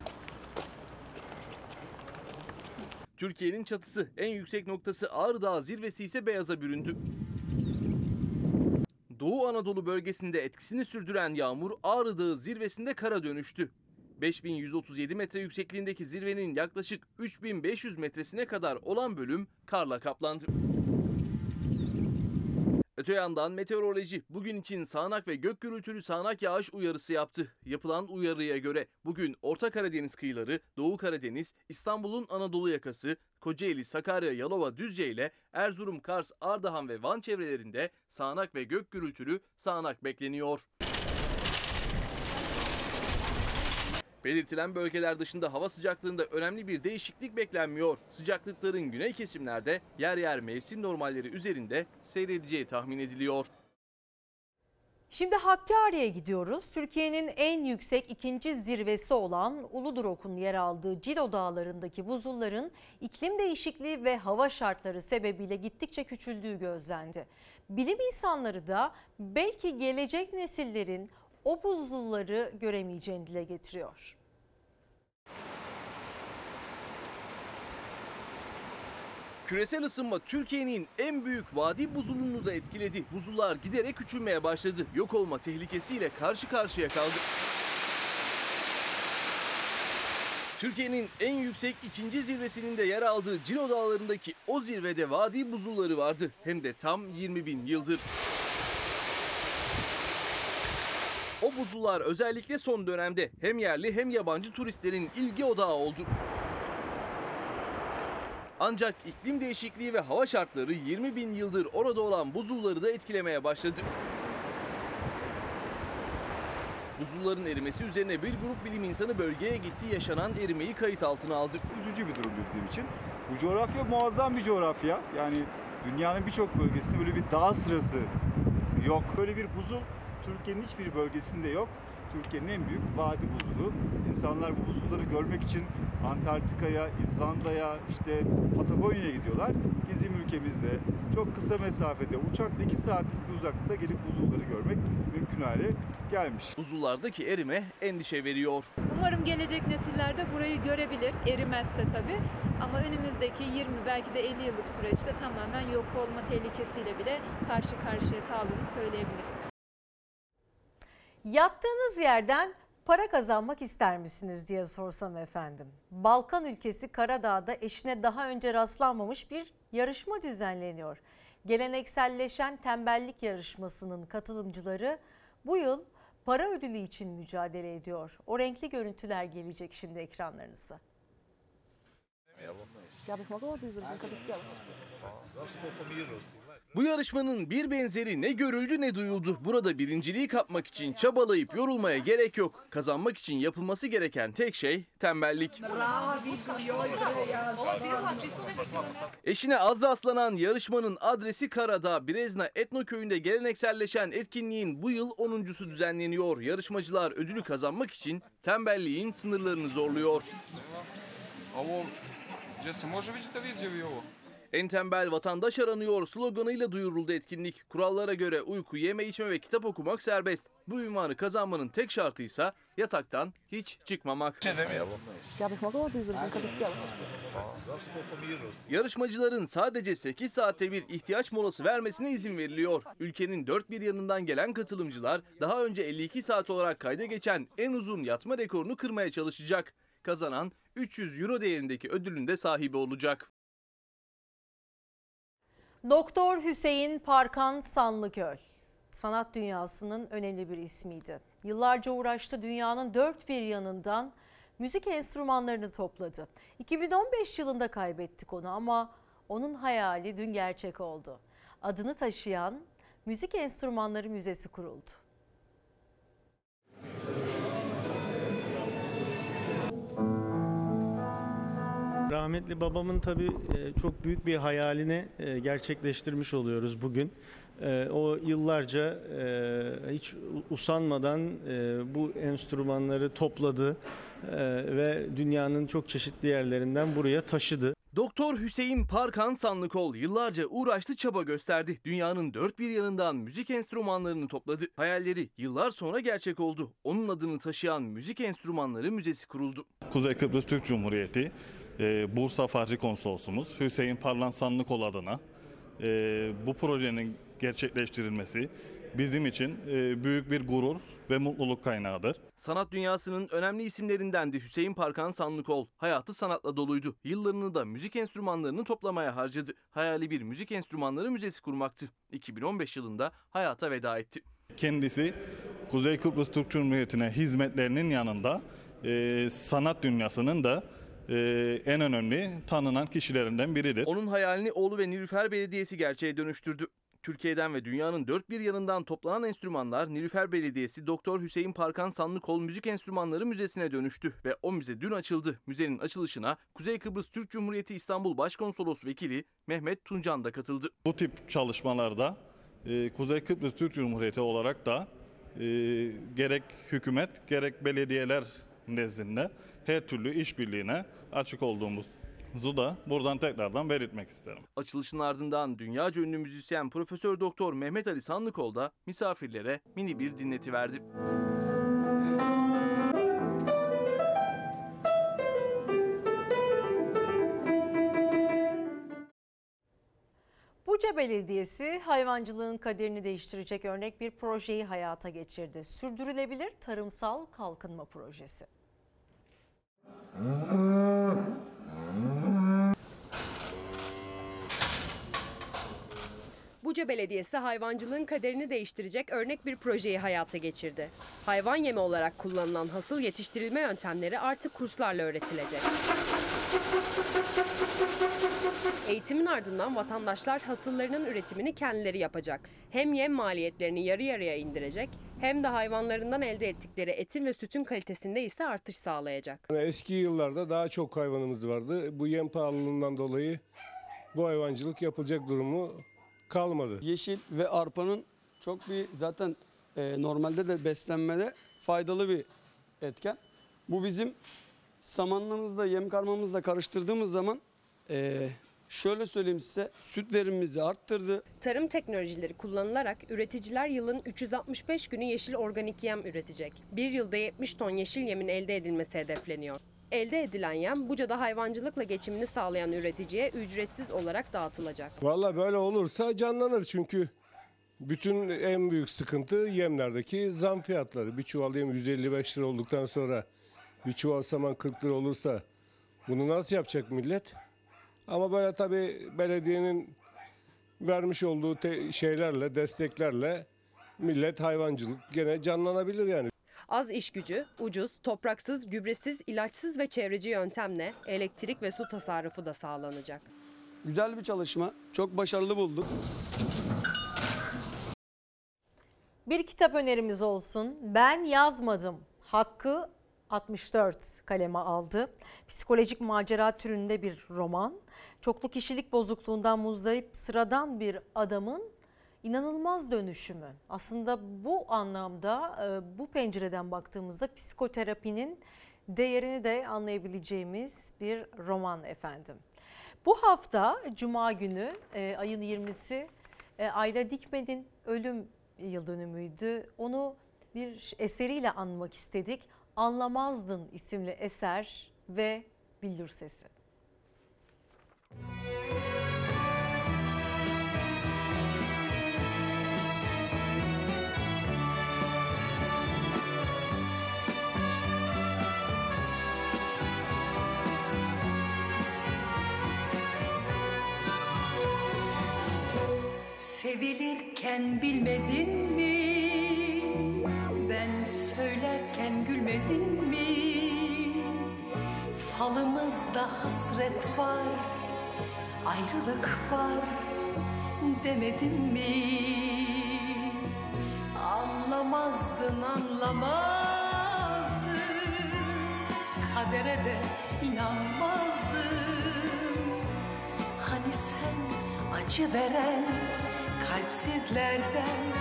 [SPEAKER 2] Türkiye'nin çatısı en yüksek noktası Ağrı Dağı zirvesi ise beyaza büründü. Doğu Anadolu bölgesinde etkisini sürdüren yağmur Ağrı Dağı zirvesinde kara dönüştü. 5137 metre yüksekliğindeki zirvenin yaklaşık 3500 metresine kadar olan bölüm karla kaplandı. Öte yandan meteoroloji bugün için sağanak ve gök gürültülü sağanak yağış uyarısı yaptı. Yapılan uyarıya göre bugün Orta Karadeniz kıyıları, Doğu Karadeniz, İstanbul'un Anadolu yakası, Kocaeli, Sakarya, Yalova, Düzce ile Erzurum, Kars, Ardahan ve Van çevrelerinde sağanak ve gök gürültülü sağanak bekleniyor. Belirtilen bölgeler dışında hava sıcaklığında önemli bir değişiklik beklenmiyor. Sıcaklıkların güney kesimlerde yer yer mevsim normalleri üzerinde seyredeceği tahmin ediliyor.
[SPEAKER 1] Şimdi Hakkari'ye gidiyoruz. Türkiye'nin en yüksek ikinci zirvesi olan Uludurok'un yer aldığı Cilo Dağları'ndaki buzulların iklim değişikliği ve hava şartları sebebiyle gittikçe küçüldüğü gözlendi. Bilim insanları da belki gelecek nesillerin o buzulları göremeyeceğini dile getiriyor.
[SPEAKER 2] Küresel ısınma Türkiye'nin en büyük vadi buzulunu da etkiledi. Buzullar giderek küçülmeye başladı. Yok olma tehlikesiyle karşı karşıya kaldı. Türkiye'nin en yüksek ikinci zirvesinin de yer aldığı Cilo Dağları'ndaki o zirvede vadi buzulları vardı. Hem de tam 20 bin yıldır. O buzullar özellikle son dönemde hem yerli hem yabancı turistlerin ilgi odağı oldu. Ancak iklim değişikliği ve hava şartları 20 bin yıldır orada olan buzulları da etkilemeye başladı. Buzulların erimesi üzerine bir grup bilim insanı bölgeye gitti yaşanan erimeyi kayıt altına aldı.
[SPEAKER 80] Üzücü bir durumdu bizim için. Bu coğrafya muazzam bir coğrafya. Yani dünyanın birçok bölgesinde böyle bir dağ sırası yok. Böyle bir buzul Türkiye'nin hiçbir bölgesinde yok. Türkiye'nin en büyük vadi buzulu. İnsanlar bu buzulları görmek için Antarktika'ya, İzlanda'ya, işte Patagonya'ya gidiyorlar. Bizim ülkemizde çok kısa mesafede uçakla 2 saatlik bir uzaklıkta gelip buzulları görmek mümkün hale gelmiş.
[SPEAKER 2] Buzullardaki erime endişe veriyor.
[SPEAKER 91] Umarım gelecek nesiller de burayı görebilir, erimezse tabii. Ama önümüzdeki 20 belki de 50 yıllık süreçte tamamen yok olma tehlikesiyle bile karşı karşıya kaldığını söyleyebiliriz.
[SPEAKER 1] Yattığınız yerden para kazanmak ister misiniz diye sorsam efendim. Balkan ülkesi Karadağ'da eşine daha önce rastlanmamış bir yarışma düzenleniyor. Gelenekselleşen tembellik yarışmasının katılımcıları bu yıl para ödülü için mücadele ediyor. O renkli görüntüler gelecek şimdi ekranlarınıza.
[SPEAKER 2] Bu yarışmanın bir benzeri ne görüldü ne duyuldu. Burada birinciliği kapmak için çabalayıp yorulmaya gerek yok. Kazanmak için yapılması gereken tek şey tembellik. Eşine az rastlanan yarışmanın adresi Karadağ, Brezna Etno Köyü'nde gelenekselleşen etkinliğin bu yıl 10.sü düzenleniyor. Yarışmacılar ödülü kazanmak için tembelliğin sınırlarını zorluyor. En tembel vatandaş aranıyor sloganıyla duyuruldu etkinlik. Kurallara göre uyku, yeme içme ve kitap okumak serbest. Bu ünvanı kazanmanın tek şartı ise yataktan hiç çıkmamak. Yarışmacıların sadece 8 saatte bir ihtiyaç molası vermesine izin veriliyor. Ülkenin dört bir yanından gelen katılımcılar daha önce 52 saat olarak kayda geçen en uzun yatma rekorunu kırmaya çalışacak. Kazanan 300 euro değerindeki ödülün de sahibi olacak.
[SPEAKER 1] Doktor Hüseyin Parkan Sanlıköl. Sanat dünyasının önemli bir ismiydi. Yıllarca uğraştı dünyanın dört bir yanından müzik enstrümanlarını topladı. 2015 yılında kaybettik onu ama onun hayali dün gerçek oldu. Adını taşıyan Müzik Enstrümanları Müzesi kuruldu.
[SPEAKER 92] Rahmetli babamın tabii e, çok büyük bir hayalini e, gerçekleştirmiş oluyoruz bugün. E, O yıllarca hiç usanmadan bu enstrümanları topladı ve dünyanın çok çeşitli yerlerinden buraya taşıdı.
[SPEAKER 2] Doktor Hüseyin Parkan Sanlıkol yıllarca uğraştı çaba gösterdi. Dünyanın dört bir yanından müzik enstrümanlarını topladı. Hayalleri yıllar sonra gerçek oldu. Onun adını taşıyan Müzik Enstrümanları Müzesi kuruldu.
[SPEAKER 93] Kuzey Kıbrıs Türk Cumhuriyeti e, Bursa Fahri Konsolosumuz Hüseyin Parlan Sanlıkol adına e, bu projenin gerçekleştirilmesi bizim için e, büyük bir gurur ve mutluluk kaynağıdır.
[SPEAKER 2] Sanat dünyasının önemli isimlerindendi Hüseyin Parkan Sanlıkol. Hayatı sanatla doluydu. Yıllarını da müzik enstrümanlarını toplamaya harcadı. Hayali bir müzik enstrümanları müzesi kurmaktı. 2015 yılında hayata veda etti.
[SPEAKER 93] Kendisi Kuzey Kıbrıs Türk Cumhuriyeti'ne hizmetlerinin yanında e, sanat dünyasının da e, en önemli tanınan kişilerinden biridir.
[SPEAKER 2] Onun hayalini oğlu ve Nilüfer Belediyesi gerçeğe dönüştürdü. Türkiye'den ve dünyanın dört bir yanından toplanan enstrümanlar Nilüfer Belediyesi Doktor Hüseyin Parkan Sanlıkol Müzik Enstrümanları Müzesi'ne dönüştü ve o müze dün açıldı. Müzenin açılışına Kuzey Kıbrıs Türk Cumhuriyeti İstanbul Başkonsolos Vekili Mehmet Tuncan da katıldı.
[SPEAKER 93] Bu tip çalışmalarda e, Kuzey Kıbrıs Türk Cumhuriyeti olarak da e, gerek hükümet gerek belediyeler nezdinde her türlü işbirliğine açık olduğumuzu da buradan tekrardan belirtmek isterim.
[SPEAKER 2] Açılışın ardından dünyaca ünlü müzisyen Profesör Doktor Mehmet Ali Sanlıkol da misafirlere mini bir dinleti verdi.
[SPEAKER 1] Buca Belediyesi hayvancılığın kaderini değiştirecek örnek bir projeyi hayata geçirdi. Sürdürülebilir Tarımsal Kalkınma Projesi.
[SPEAKER 94] Buca Belediyesi hayvancılığın kaderini değiştirecek örnek bir projeyi hayata geçirdi. Hayvan yemi olarak kullanılan hasıl yetiştirilme yöntemleri artık kurslarla öğretilecek. Eğitimin ardından vatandaşlar hasıllarının üretimini kendileri yapacak. Hem yem maliyetlerini yarı yarıya indirecek hem de hayvanlarından elde ettikleri etin ve sütün kalitesinde ise artış sağlayacak.
[SPEAKER 81] Yani eski yıllarda daha çok hayvanımız vardı. Bu yem pahalılığından dolayı bu hayvancılık yapılacak durumu kalmadı.
[SPEAKER 95] Yeşil ve arpanın çok bir zaten e, normalde de beslenmede faydalı bir etken. Bu bizim samanlarımızla yem karmamızla karıştırdığımız zaman e, şöyle söyleyeyim size süt verimimizi arttırdı.
[SPEAKER 94] Tarım teknolojileri kullanılarak üreticiler yılın 365 günü yeşil organik yem üretecek. Bir yılda 70 ton yeşil yemin elde edilmesi hedefleniyor. Elde edilen yem Buca'da hayvancılıkla geçimini sağlayan üreticiye ücretsiz olarak dağıtılacak.
[SPEAKER 81] Valla böyle olursa canlanır çünkü bütün en büyük sıkıntı yemlerdeki zam fiyatları. Bir çuval yem 155 lira olduktan sonra bir çuval saman 40 lira olursa bunu nasıl yapacak millet? Ama böyle tabii belediyenin vermiş olduğu te- şeylerle, desteklerle millet hayvancılık gene canlanabilir yani.
[SPEAKER 94] Az iş gücü, ucuz, topraksız, gübresiz, ilaçsız ve çevreci yöntemle elektrik ve su tasarrufu da sağlanacak.
[SPEAKER 95] Güzel bir çalışma. Çok başarılı bulduk.
[SPEAKER 1] Bir kitap önerimiz olsun. Ben yazmadım. Hakkı 64 kaleme aldı. Psikolojik macera türünde bir roman. Çoklu kişilik bozukluğundan muzdarip sıradan bir adamın inanılmaz dönüşümü. Aslında bu anlamda e, bu pencereden baktığımızda psikoterapinin değerini de anlayabileceğimiz bir roman efendim. Bu hafta Cuma günü e, ayın 20'si e, Ayla Dikmen'in ölüm yıl dönümüydü. Onu bir eseriyle anmak istedik. Anlamazdın isimli eser ve Billur Sesi.
[SPEAKER 96] Sevilirken bilmedin mi? Falımızda hasret var, ayrılık var demedin mi? Anlamazdın anlamazdın, kadere de inanmazdın. Hani sen acı veren kalpsizlerden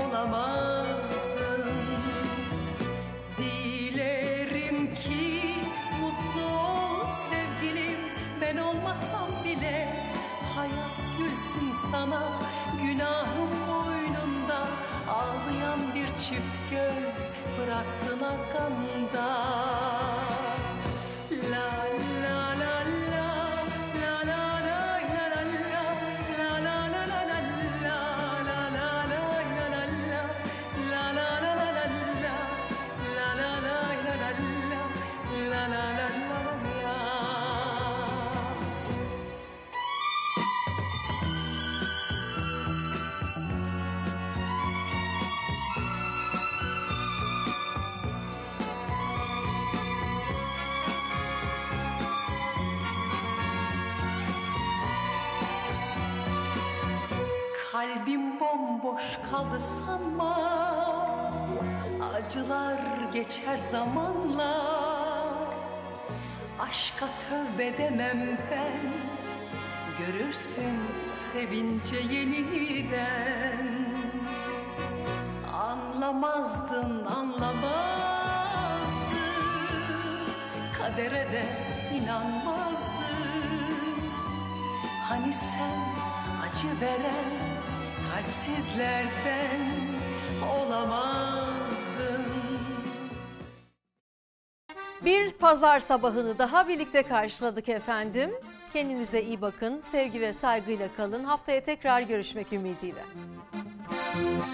[SPEAKER 96] olamazdın. Dilerim ki sana günahım boynunda ağlayan bir çift göz bıraktın arkanda. Bomboş kaldı sanma Acılar geçer zamanla. Aşka tövbe demem ben. Görürsün sevince yeniden. Anlamazdın anlamazdın. Kadere de inanmazdın. Hani sen acı veren kalpsizlerden olamazdın.
[SPEAKER 1] Bir pazar sabahını daha birlikte karşıladık efendim. Kendinize iyi bakın, sevgi ve saygıyla kalın. Haftaya tekrar görüşmek ümidiyle. Müzik